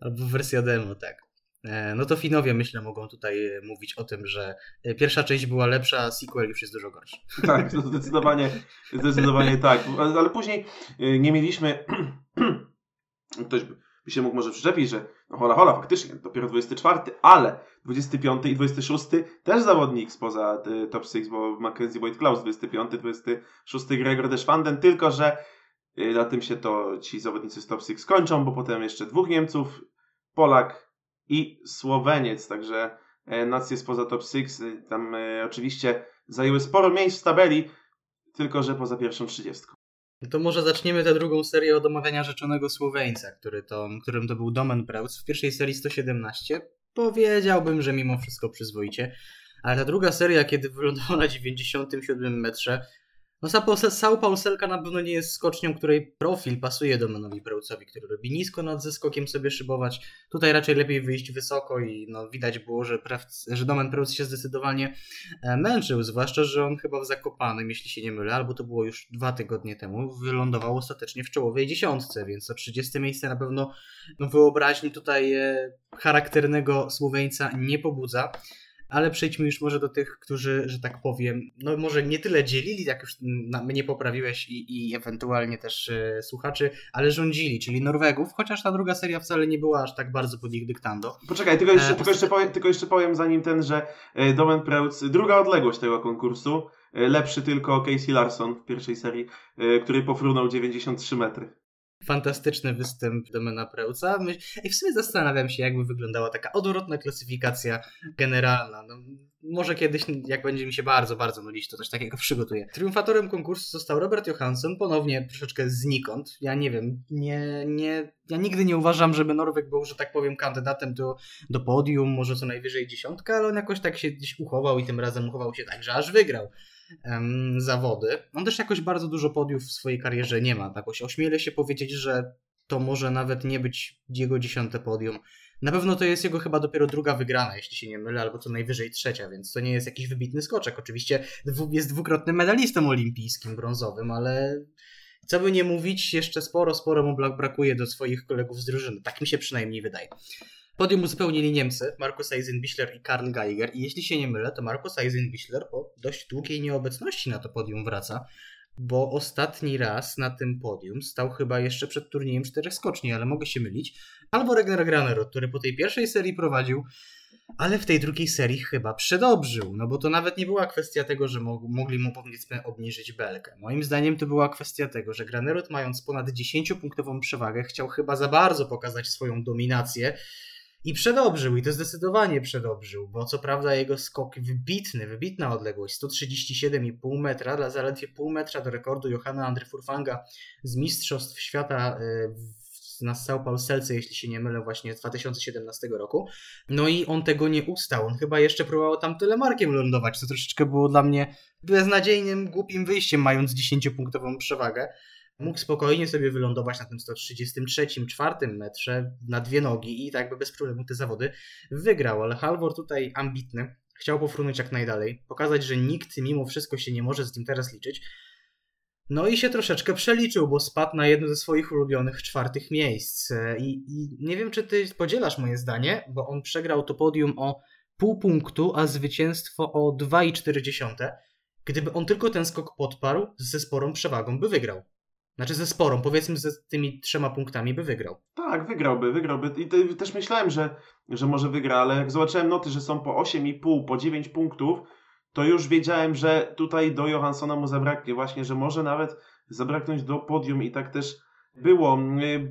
Speaker 1: Albo wersja demo, tak. E, no to Finowie myślę mogą tutaj e, mówić o tym, że e, pierwsza część była lepsza, a sequel już jest dużo gorszy.
Speaker 2: Tak, to zdecydowanie, zdecydowanie tak. Ale później nie mieliśmy, [clears throat] ktoś by się mógł może przyczepić, że no hola hola, faktycznie, dopiero 24, ale 25 i 26 też zawodnik spoza top 6, bo Mackenzie Boyd Klaus 25, 26 Gregor Deschwanden, tylko że na tym się to ci zawodnicy z top 6 skończą, bo potem jeszcze dwóch Niemców, Polak, i Słoweniec, także e, nacje spoza top 6 e, tam e, oczywiście zajęły sporo miejsc w tabeli, tylko że poza pierwszą 30.
Speaker 1: To może zaczniemy tę drugą serię od omawiania rzeczonego Słoweńca, który to, którym to był Domen Preus w pierwszej serii 117. Powiedziałbym, że mimo wszystko przyzwoicie. Ale ta druga seria, kiedy wylądował na 97 metrze, No Sao Pauselka na pewno nie jest skocznią, której profil pasuje Domenowi Prełcowi, który robi nisko nad zeskokiem sobie szybować. Tutaj raczej lepiej wyjść wysoko i no, widać było, że, że Domen Prełc się zdecydowanie e, męczył, zwłaszcza, że on chyba w Zakopanym, jeśli się nie mylę, albo to było już dwa tygodnie temu, wylądował ostatecznie w czołowej dziesiątce, więc to 30 miejsce na pewno no, wyobraźni tutaj e, charakternego Słoweńca nie pobudza. Ale przejdźmy już może do tych, którzy, że tak powiem, no może nie tyle dzielili, jak już mnie poprawiłeś i, i ewentualnie też e, słuchaczy, ale rządzili, czyli Norwegów, chociaż ta druga seria wcale nie była aż tak bardzo pod ich dyktando.
Speaker 2: Poczekaj, tylko jeszcze, e, tylko jeszcze, powiem, tylko jeszcze powiem zanim ten, że e, Domen Preutz, druga odległość tego konkursu, e, lepszy tylko Casey Larson w pierwszej serii, który pofrunął 93 metry.
Speaker 1: Fantastyczny występ Domena Preuca. I w sumie zastanawiam się, jakby wyglądała taka odwrotna klasyfikacja generalna. No, może kiedyś, jak będzie mi się bardzo, bardzo nudzić, to coś takiego [laughs] przygotuję. Triumfatorem konkursu został Robert Johansson, ponownie troszeczkę znikąd. Ja nie wiem, nie, nie, ja nigdy nie uważam, żeby Norweg był, że tak powiem, kandydatem do, do podium, może co najwyżej dziesiątka, ale on jakoś tak się gdzieś uchował i tym razem uchował się tak, że aż wygrał zawody. On też jakoś bardzo dużo podiów w swojej karierze nie ma. Jakoś ośmielę się powiedzieć, że to może nawet nie być jego dziesiąte podium. Na pewno to jest jego chyba dopiero druga wygrana, jeśli się nie mylę, albo co najwyżej trzecia, więc to nie jest jakiś wybitny skoczek. Oczywiście jest dwukrotnym medalistą olimpijskim, brązowym, ale co by nie mówić, jeszcze sporo, sporo mu brakuje do swoich kolegów z drużyny. Tak mi się przynajmniej wydaje. Podium uzupełnili Niemcy, Markus Eisenbichler i Karl Geiger. I jeśli się nie mylę, to Markus Eisenbichler po dość długiej nieobecności na to podium wraca, bo ostatni raz na tym podium stał chyba jeszcze przed turniejem czterech skoczni, ale mogę się mylić. Albo Regner Granero, który po tej pierwszej serii prowadził, ale w tej drugiej serii chyba przedobrzył, no bo to nawet nie była kwestia tego, że mogli mu powiedzmy obniżyć belkę. Moim zdaniem to była kwestia tego, że Granerot mając ponad 10-punktową przewagę chciał chyba za bardzo pokazać swoją dominację i przedobrzył, i to zdecydowanie przedobrzył, bo co prawda jego skok wybitny, wybitna odległość, 137,5 metra, dla zaledwie pół metra do rekordu Johanna Andre Furfanga z Mistrzostw Świata e, na Sao Paulo Selce, jeśli się nie mylę, właśnie z 2017 roku. No i on tego nie ustał. On chyba jeszcze próbował tam telemarkiem lądować, co troszeczkę było dla mnie beznadziejnym, głupim wyjściem, mając 10-punktową przewagę mógł spokojnie sobie wylądować na tym 133, czwartym metrze na dwie nogi i tak by bez problemu te zawody wygrał, ale Halvor tutaj ambitny, chciał pofrunąć jak najdalej, pokazać, że nikt mimo wszystko się nie może z nim teraz liczyć. No i się troszeczkę przeliczył, bo spadł na jedno ze swoich ulubionych czwartych miejsc. I, I, nie wiem, czy ty podzielasz moje zdanie, bo on przegrał to podium o pół punktu, a zwycięstwo o 2,4. Gdyby on tylko ten skok podparł, ze sporą przewagą by wygrał. Znaczy ze sporą, powiedzmy z tymi trzema punktami by wygrał.
Speaker 2: Tak, wygrałby, wygrałby. I też myślałem, że, że może wygra, ale jak zobaczyłem noty, że są po 8,5, po 9 punktów, to już wiedziałem, że tutaj do Johanssona mu zabraknie właśnie, że może nawet zabraknąć do podium i tak też było.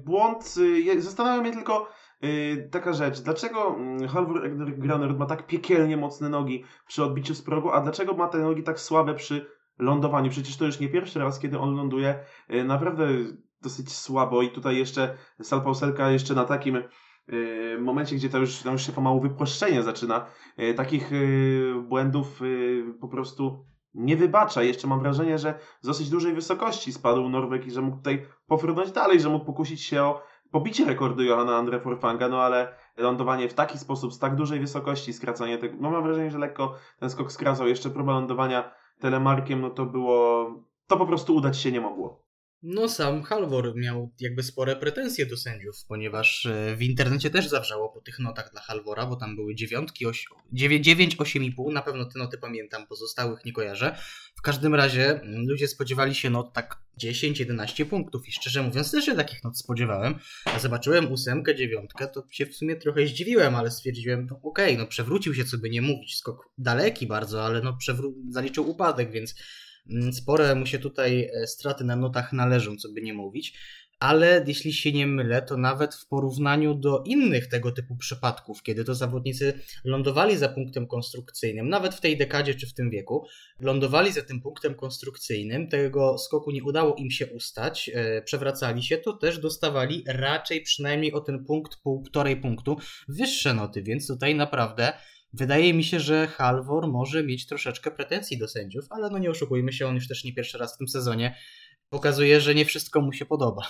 Speaker 2: Błąd, zastanawiam mnie tylko yy, taka rzecz, dlaczego mm, Halvor Graner ma tak piekielnie mocne nogi przy odbiciu z progu, a dlaczego ma te nogi tak słabe przy lądowaniu. Przecież to już nie pierwszy raz, kiedy on ląduje e, naprawdę dosyć słabo i tutaj jeszcze Salpauselka jeszcze na takim e, momencie, gdzie to już, to już się pomału wypłaszczenie zaczyna, e, takich błędów po prostu nie wybacza. Jeszcze mam wrażenie, że z dosyć dużej wysokości spadł Norweg i że mógł tutaj pofrunąć dalej, że mógł pokusić się o pobicie rekordu Johanna Andre Forfanga, no ale lądowanie w taki sposób, z tak dużej wysokości, skracanie tego, no mam wrażenie, że lekko ten skok skracał. Jeszcze próba lądowania telemarkiem, no to było, to po prostu udać się nie mogło.
Speaker 1: No sam Halvor miał jakby spore pretensje do sędziów, ponieważ e, w internecie też zawrzało po tych notach dla Halvora, bo tam były dziewiątki, 9, 8,5, na pewno te noty pamiętam, pozostałych nie kojarzę. W każdym razie mm, ludzie spodziewali się not tak 10-11 punktów i szczerze mówiąc też się takich not spodziewałem. A zobaczyłem ósemkę, dziewiątkę, to się w sumie trochę zdziwiłem, ale stwierdziłem, no okej, okay, no przewrócił się, co by nie mówić, skok daleki bardzo, ale no przewró- zaliczył upadek, więc spore mu się tutaj e, straty na notach należą, co by nie mówić, ale jeśli się nie mylę, to nawet w porównaniu do innych tego typu przypadków, kiedy to zawodnicy lądowali za punktem konstrukcyjnym, nawet w tej dekadzie czy w tym wieku, lądowali za tym punktem konstrukcyjnym, tego skoku nie udało im się ustać, e, przewracali się, to też dostawali raczej przynajmniej o ten punkt, półtorej punktu wyższe noty, więc tutaj naprawdę wydaje mi się, że Halvor może mieć troszeczkę pretensji do sędziów, ale no nie oszukujmy się, on już też nie pierwszy raz w tym sezonie pokazuje, że nie wszystko mu się podoba.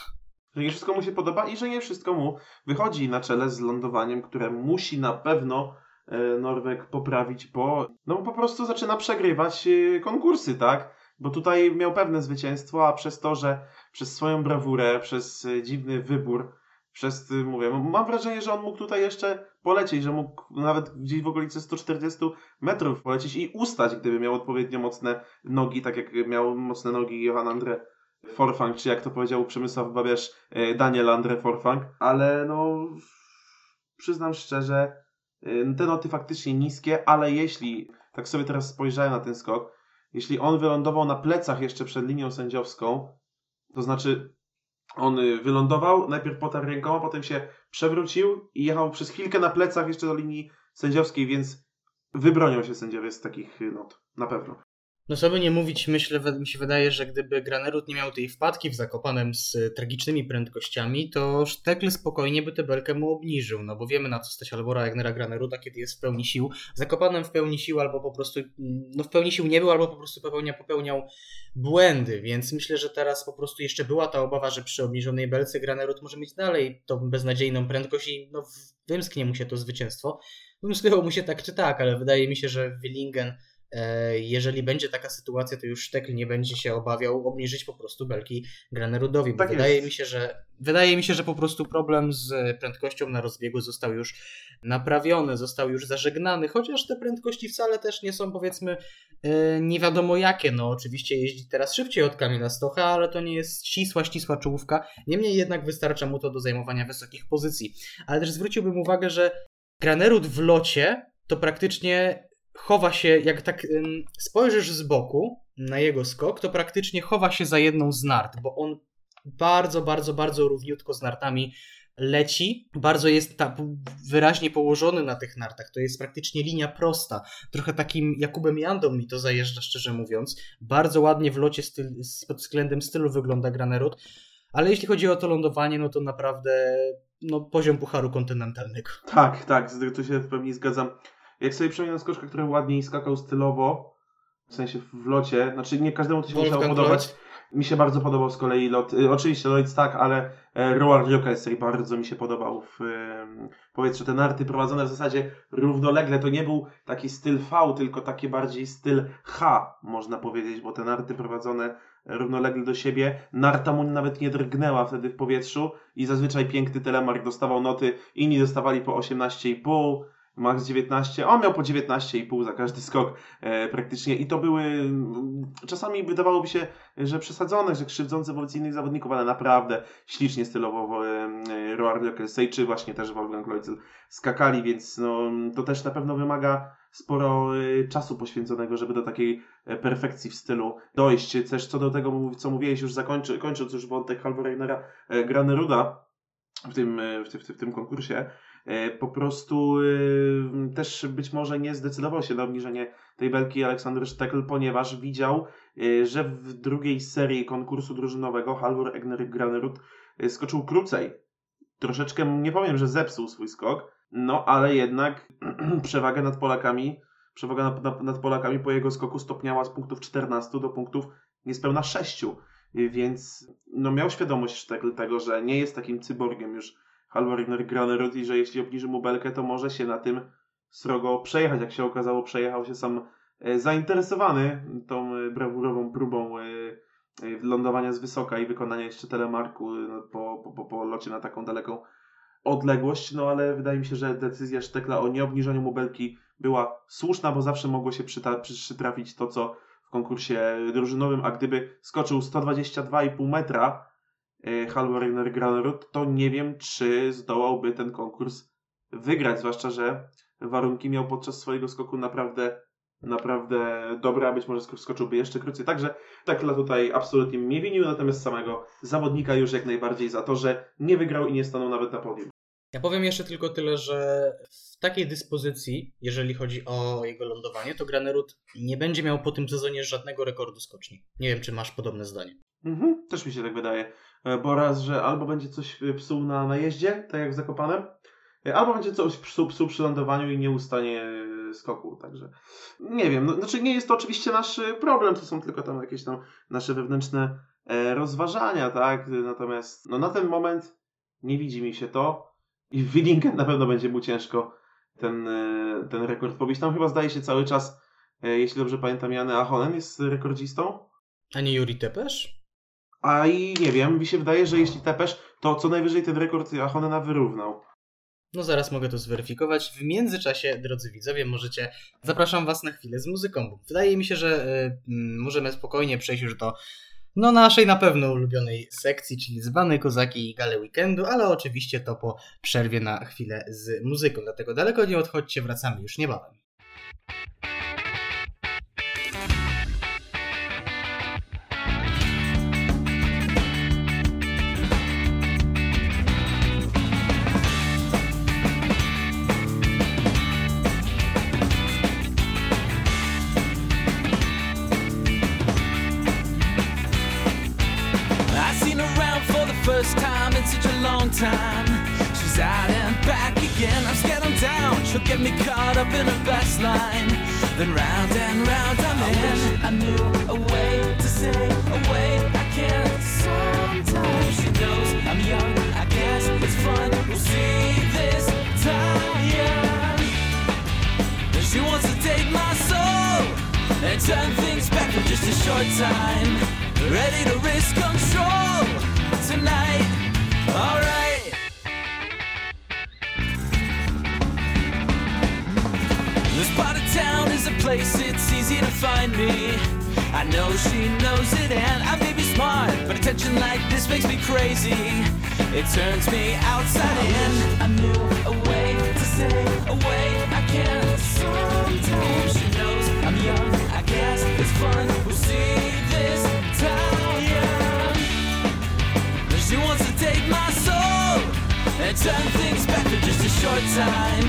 Speaker 2: Że nie wszystko mu się podoba i że nie wszystko mu wychodzi na czele z lądowaniem, które musi na pewno e, Norweg poprawić, bo no po prostu zaczyna przegrywać e, konkursy, tak? Bo tutaj miał pewne zwycięstwo, a przez to, że przez swoją brawurę, przez e, dziwny wybór, przez, mówię, mam wrażenie, że on mógł tutaj jeszcze polecieć, że mógł nawet gdzieś w okolicy 140 metrów polecieć i ustać, gdyby miał odpowiednio mocne nogi, tak jak miał mocne nogi Johan Andre Forfang, czy jak to powiedział Przemysław Babiarz, e, Daniel Andre Forfang, ale no przyznam szczerze, e, te noty faktycznie niskie, ale jeśli, tak sobie teraz spojrzałem na ten skok, jeśli on wylądował na plecach jeszcze przed linią sędziowską, to znaczy on wylądował, najpierw potarł rękoma, potem się przewrócił i jechał przez chwilkę na plecach jeszcze do linii sędziowskiej, więc wybronią się sędziowie z takich not, na pewno.
Speaker 1: No sobie nie mówić, myślę, mi się wydaje, że gdyby Granerud nie miał tej wpadki w Zakopanem z tragicznymi prędkościami, to Sztekl spokojnie by tę belkę mu obniżył, no bo wiemy na co stać Albora Jagnera Graneruda, kiedy jest w pełni sił. Zakopanem w pełni sił albo po prostu, no w pełni sił nie był, albo po prostu popełnia, popełniał błędy, więc myślę, że teraz po prostu jeszcze była ta obawa, że przy obniżonej belce Granerud może mieć dalej tą beznadziejną prędkość i no wymsknie mu się to zwycięstwo. Wymsknęło mu się tak czy tak, ale wydaje mi się, że Willingen jeżeli będzie taka sytuacja, to już Sztekl nie będzie się obawiał obniżyć po prostu belki Granerudowi. Tak wydaje mi się, że wydaje mi się, że po prostu problem z prędkością na rozbiegu został już naprawiony, został już zażegnany, chociaż te prędkości wcale też nie są powiedzmy e, nie wiadomo jakie. No oczywiście jeździ teraz szybciej od Kamila Stocha, ale to nie jest ścisła, ścisła czołówka. Niemniej jednak wystarcza mu to do zajmowania wysokich pozycji. Ale też zwróciłbym uwagę, że Granerud w locie to praktycznie chowa się, jak tak spojrzysz z boku na jego skok, to praktycznie chowa się za jedną z nart, bo on bardzo, bardzo, bardzo równiutko z nartami leci. Bardzo jest ta, wyraźnie położony na tych nartach. To jest praktycznie linia prosta. Trochę takim Jakubem Jandą mi to zajeżdża, szczerze mówiąc. Bardzo ładnie w locie styl, pod względem stylu wygląda Granerud. Ale jeśli chodzi o to lądowanie, no to naprawdę no, poziom pucharu kontynentalnego.
Speaker 2: Tak, tak, tu się w pełni zgadzam. Jak sobie przypominam skoczka, który ładniej skakał stylowo, w sensie w locie, znaczy nie każdemu to się musiało podobać. Mi się bardzo podobał z kolei lot, y, oczywiście Lloyd tak, ale e, Roar Jokesej bardzo mi się podobał w powietrzu. Te narty prowadzone w zasadzie równolegle, to nie był taki styl V, tylko taki bardziej styl H, można powiedzieć, bo te narty prowadzone równolegle do siebie. Narta mu nawet nie drgnęła wtedy w powietrzu i zazwyczaj piękny telemark dostawał noty, inni dostawali po 18,5, max 19, on miał po 19,5 za każdy skok e, praktycznie. I to były mm, czasami wydawałoby się, że przesadzone, że krzywdzące wobec innych zawodników, ale naprawdę ślicznie stylowo e, Roar Lökelsej czy właśnie też Wolfgang Kloitzel skakali, więc no, to też na pewno wymaga sporo e, czasu poświęconego, żeby do takiej e, perfekcji w stylu dojść. Też co do tego, co mówiłeś, już zakończy, kończąc już wątek Halvoragnera e, Graneruda w tym, w, tym, w tym konkursie, E, po prostu e, też być może nie zdecydował się na obniżenie tej belki Aleksander Sztekl, ponieważ widział, e, że w drugiej serii konkursu drużynowego Halvor Egner Granerud skoczył krócej. Troszeczkę, nie powiem, że zepsuł swój skok, no ale jednak [clears throat] przewagę nad Polakami, przewaga nad, nad Polakami po jego skoku stopniała z punktów 14 do punktów niespełna 6. Więc no, miał świadomość Sztekl tego, że nie jest takim cyborgiem już Halvor Granerud i że jeśli obniży mu belkę, to może się na tym srogo przejechać. Jak się okazało, przejechał się sam e, zainteresowany tą e, brawurową próbą e, lądowania z wysoka i wykonania jeszcze telemarku no, po, po, po locie na taką daleką odległość, no ale wydaje mi się, że decyzja Sztekla o nieobniżaniu mu belki była słuszna, bo zawsze mogło się przytrafić to, co w konkursie drużynowym, a gdyby skoczył 122,5 metra, E, Halvor Granerud, to nie wiem, czy zdołałby ten konkurs wygrać, zwłaszcza, że warunki miał podczas swojego skoku naprawdę naprawdę dobre, a być może skoczyłby jeszcze krócej. Także Tekla tutaj absolutnie mnie winił, natomiast samego zawodnika już jak najbardziej za to, że nie wygrał i nie stanął nawet na podium.
Speaker 1: Ja powiem jeszcze tylko tyle, że w takiej dyspozycji, jeżeli chodzi o jego lądowanie, to Granerud nie będzie miał po tym sezonie żadnego rekordu skoczni. Nie wiem, czy masz podobne zdanie.
Speaker 2: Mhm, też mi się tak wydaje. E, bo raz, że albo będzie coś psuł na najeździe, tak jak w Zakopanem, albo będzie coś psu, psu przy lądowaniu i nie ustanie skoku, także nie wiem, no, znaczy nie jest to oczywiście nasz problem, to są tylko tam jakieś tam nasze wewnętrzne e, rozważania, tak, natomiast no, na ten moment nie widzi mi się to i w Willingen na pewno będzie mu ciężko ten, e, ten rekord pobić. Tam chyba zdaje się cały czas, e, jeśli dobrze pamiętam, Jany Ahonen jest rekordzistą.
Speaker 1: A nie Juri Tepesz?
Speaker 2: A i nie wiem, mi się wydaje, że jeśli Tepesz, to co najwyżej ten rekord Ahonena wyrównał.
Speaker 1: No zaraz mogę to zweryfikować. W międzyczasie, drodzy widzowie, możecie. Zapraszam Was na chwilę z muzyką. Wydaje mi się, że y, możemy spokojnie przejść już do no naszej na pewno ulubionej sekcji, czyli dzbany, kozaki i gale weekendu, ale oczywiście to po przerwie na chwilę z muzyką. Dlatego daleko nie odchodźcie, wracamy już niebawem. Short time. Ready to risk control tonight. Alright. This part of town is a place it's easy to find me. I know she knows it and I may be smart, but attention like this makes me crazy. It turns me outside in. I knew a way to say a way I can. Sometimes she knows I'm young. I guess it's fun. And turn things back for just a short time.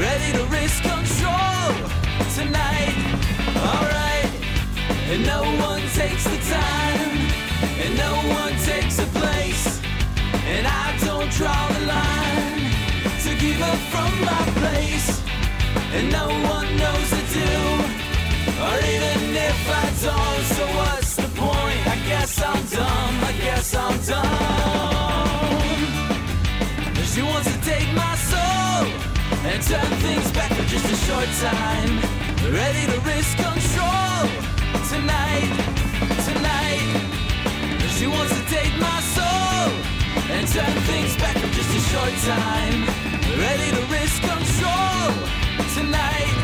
Speaker 1: Ready to risk control tonight. Alright, and no one takes the time, and no one takes a place, and I don't draw the line to keep up from my place, and no one knows to do, or even if I don't, so what's the point? I guess I'm dumb, I guess I'm dumb. Turn things back for just a short time. Ready to risk control tonight, tonight. She wants to take my soul and turn things back for just a short time. Ready to risk control tonight.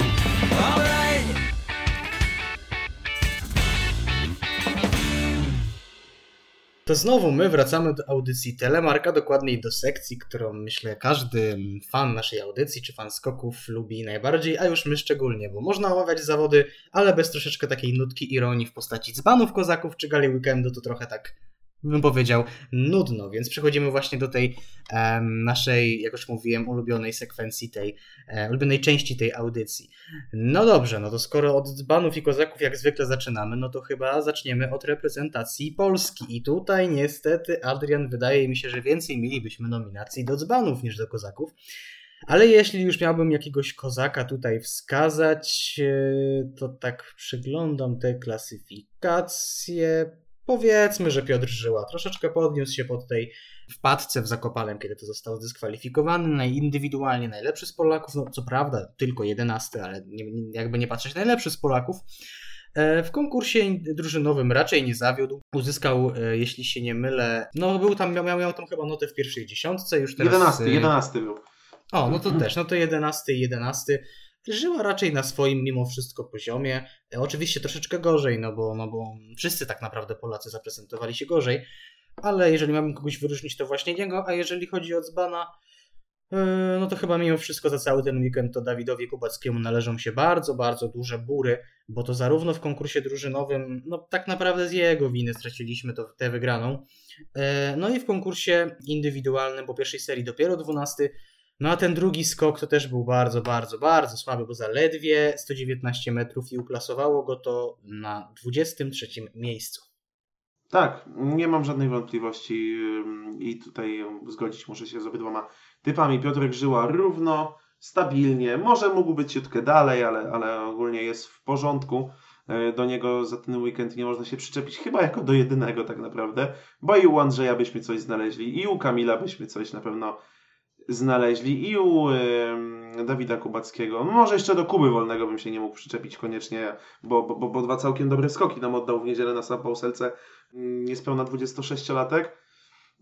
Speaker 1: To znowu my wracamy do audycji Telemarka, dokładniej do sekcji, którą myślę każdy fan naszej audycji czy fan skoków lubi najbardziej, a już my szczególnie, bo można omawiać zawody, ale bez troszeczkę takiej nutki ironii w postaci dzbanów kozaków czy gali weekendu, to trochę tak bym powiedział, nudno, więc przechodzimy właśnie do tej um, naszej, jak już mówiłem, ulubionej sekwencji tej, um, ulubionej części tej audycji. No dobrze, no to skoro od dzbanów i kozaków jak zwykle zaczynamy, no to chyba zaczniemy od reprezentacji Polski. I tutaj niestety, Adrian, wydaje mi się, że więcej mielibyśmy nominacji do dzbanów niż do kozaków. Ale jeśli już miałbym jakiegoś kozaka tutaj wskazać, e, to tak przyglądam te klasyfikacje. Powiedzmy, że Piotr Żyła troszeczkę podniósł się pod tej wpadce w Zakopanem, kiedy to został zdyskwalifikowany, indywidualnie najlepszy z Polaków, no co prawda tylko jedenasty, ale nie, jakby nie patrzeć, najlepszy z Polaków. E, w konkursie drużynowym raczej nie zawiódł. Uzyskał, e, jeśli się nie mylę, no był tam, miał, miał tam chyba notę w pierwszej dziesiątce, już teraz...
Speaker 2: Jedenasty, jedenasty był.
Speaker 1: O, no to też, no to jedenasty jedenasty żyła raczej na swoim mimo wszystko poziomie. E, oczywiście troszeczkę gorzej, no bo, no bo wszyscy tak naprawdę Polacy zaprezentowali się gorzej, ale jeżeli mamy kogoś wyróżnić, to właśnie niego, a jeżeli chodzi o Dzbana, e, no to chyba mimo wszystko za cały ten weekend to Dawidowi Kubackiemu należą się bardzo, bardzo duże bury, bo to zarówno w konkursie drużynowym, no tak naprawdę z jego winy straciliśmy to, tę wygraną, e, no i w konkursie indywidualnym po pierwszej serii dopiero 12, no a ten drugi skok to też był bardzo, bardzo, bardzo słaby, bo zaledwie 119 metrów i uklasowało go to na 23 miejscu.
Speaker 2: Tak, nie mam żadnej wątpliwości i tutaj zgodzić muszę się z obydwoma typami. Piotrek Żyła równo, stabilnie, może mógł być ciutkę dalej, ale, ale ogólnie jest w porządku. E, do niego za ten weekend nie można się przyczepić, chyba jako do jedynego tak naprawdę, bo i u Andrzeja byśmy coś znaleźli, i u Kamila byśmy coś na pewno znaleźli, i u y, Dawida Kubackiego. No może jeszcze do Kuby Wolnego bym się nie mógł przyczepić koniecznie, bo, bo, bo dwa całkiem dobre skoki nam oddał w niedzielę na San Pauselce mm, niespełna 26-latek.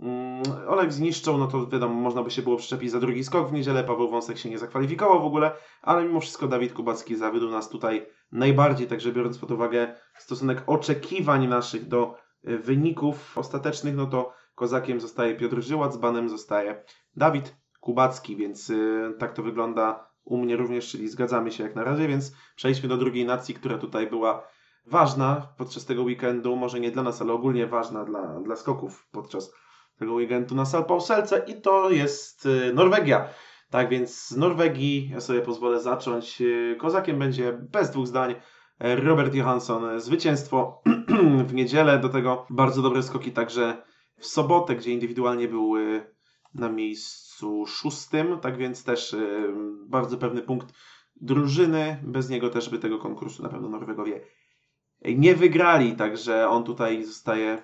Speaker 2: Mm, Olek zniszczą, no to wiadomo, można by się było przyczepić za drugi skok w niedzielę. Paweł Wąsek się nie zakwalifikował w ogóle, ale mimo wszystko Dawid Kubacki zawiódł nas tutaj najbardziej, także biorąc pod uwagę stosunek oczekiwań naszych do e, wyników ostatecznych, no to kozakiem zostaje Piotr Żyła, banem zostaje Dawid Kubacki, więc yy, tak to wygląda u mnie również, czyli zgadzamy się jak na razie, więc przejdźmy do drugiej nacji, która tutaj była ważna podczas tego weekendu, może nie dla nas, ale ogólnie ważna dla, dla skoków podczas tego weekendu na Salpauselce i to jest y, Norwegia. Tak więc z Norwegii ja sobie pozwolę zacząć. Y, kozakiem będzie bez dwóch zdań Robert Johansson. Zwycięstwo [clears throat] w niedzielę, do tego bardzo dobre skoki także w sobotę, gdzie indywidualnie był y, na miejscu szóstym, tak więc też bardzo pewny punkt drużyny. Bez niego też by tego konkursu na pewno Norwegowie nie wygrali, także on tutaj zostaje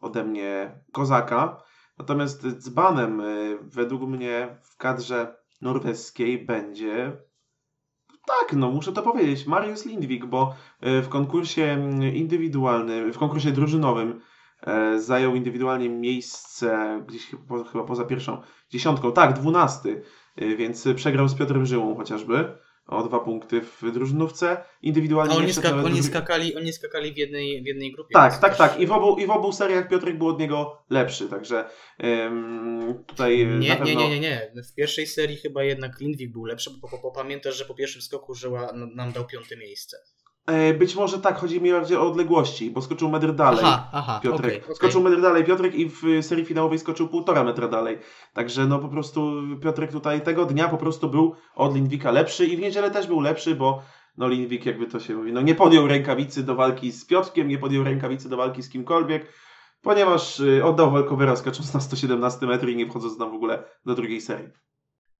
Speaker 2: ode mnie kozaka. Natomiast dzbanem y, według mnie w kadrze norweskiej będzie tak, no muszę to powiedzieć, Mariusz Lindwik, bo y, w konkursie indywidualnym, w konkursie drużynowym y, zajął indywidualnie miejsce gdzieś chyba poza pierwszą dziesiątką, tak, dwunasty, więc przegrał z Piotrem Żyłą chociażby o dwa punkty w drużynówce. Indywidualnie
Speaker 1: A oni, skak oni, skakali, oni skakali w jednej, w jednej grupie.
Speaker 2: Tak, tak, tak. I w, obu, I w obu seriach Piotrek był od niego lepszy, także ym, tutaj
Speaker 1: nie,
Speaker 2: na pewno...
Speaker 1: nie, nie, nie, nie. W pierwszej serii chyba jednak Lindwik był lepszy, bo, bo, bo pamiętasz, że po pierwszym skoku Żyła nam dał piąte miejsce.
Speaker 2: E, być może tak, chodzi mi bardziej o odległości, bo skoczył metr dalej aha, aha, Piotrek. Okay, skoczył okay. metr dalej Piotrek i w serii finałowej skoczył półtora metra dalej. Także no po prostu Piotrek tutaj tego dnia po prostu był od Lindwika lepszy i w niedzielę też był lepszy, bo no Lindwik jakby to się mówi, no nie podjął rękawicy do walki z Piotrkiem, nie podjął rękawicy do walki z kimkolwiek, ponieważ y, oddał walkowera skacząc na 117 metry i nie wchodząc tam w ogóle do drugiej serii.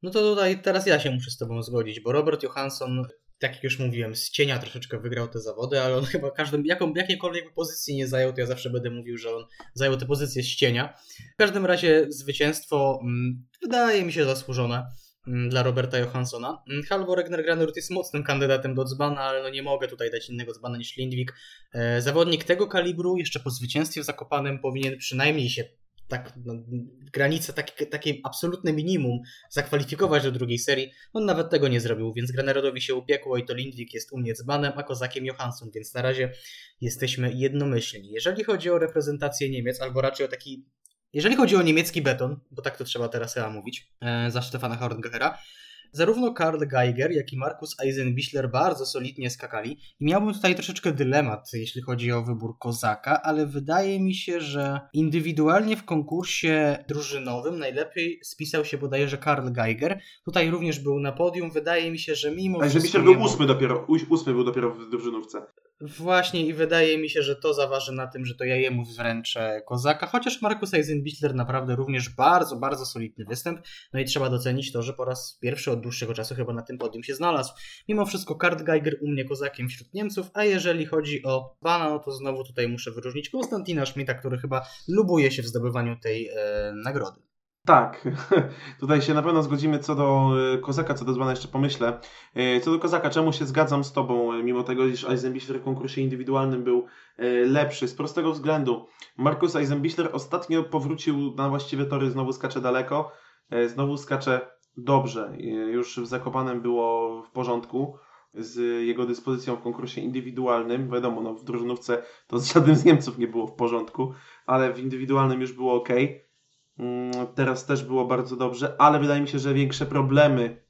Speaker 1: No to tutaj teraz ja się muszę z Tobą zgodzić, bo Robert Johansson tak jak już mówiłem, z cienia troszeczkę wygrał te zawody, ale on [laughs] chyba każdym, jaką, jakiejkolwiek pozycji nie zajął, to ja zawsze będę mówił, że on zajął tę pozycję z cienia. W każdym razie zwycięstwo mm, wydaje mi się zasłużone mm, dla Roberta Johanssona. Mm, Halvor Regner Granurt jest mocnym kandydatem do dzbana, ale no nie mogę tutaj dać innego dzbana niż Lindwik. E, zawodnik tego kalibru jeszcze po zwycięstwie w Zakopanem powinien przynajmniej się tak, no, granicę, takie, takie absolutne minimum zakwalifikować do drugiej serii. On nawet tego nie zrobił, więc Granerodowi się upiekło i to Lindwik jest u mnie dzbanem, a kozakiem Johansson, więc na razie jesteśmy jednomyślni. Jeżeli chodzi o reprezentację Niemiec, albo raczej o taki jeżeli chodzi o niemiecki beton, bo tak to trzeba teraz chyba mówić, e, za Stefana Horngachera, Zarówno Karl Geiger, jak i Markus Eisenbichler bardzo solidnie skakali i miałbym tutaj troszeczkę dylemat, jeśli chodzi o wybór kozaka, ale wydaje mi się, że indywidualnie w konkursie drużynowym najlepiej spisał się bodajże Karl Geiger. Tutaj również był na podium. Wydaje mi się, że mimo
Speaker 2: Eisenbichler był ósmy dopiero, ósmy był dopiero w drużynówce.
Speaker 1: Właśnie i wydaje mi się, że to zaważy na tym, że to ja jemu wręczę kozaka, chociaż Markus Eisenbichler naprawdę również bardzo, bardzo solidny występ. No i trzeba docenić to, że po raz pierwszy od dłuższego czasu chyba na tym podium się znalazł. Mimo wszystko Kart Geiger u mnie kozakiem wśród Niemców, a jeżeli chodzi o Bana, no to znowu tutaj muszę wyróżnić Konstantina Schmidta, który chyba lubuje się w zdobywaniu tej e, nagrody.
Speaker 2: Tak, [laughs] tutaj się na pewno zgodzimy co do e, Kozaka, co do Zbana jeszcze pomyślę. E, co do Kozaka, czemu się zgadzam z Tobą, e, mimo tego, iż Eisenbichler w konkursie indywidualnym był lepszy? Z prostego względu. Markus Eisenbichler ostatnio powrócił na właściwe tory, znowu skacze daleko, znowu skacze dobrze. Już w Zakopanem było w porządku z jego dyspozycją w konkursie indywidualnym. Wiadomo, no, w drużynówce to z żadnym z Niemców nie było w porządku, ale w indywidualnym już było ok. Mm, teraz też było bardzo dobrze, ale wydaje mi się, że większe problemy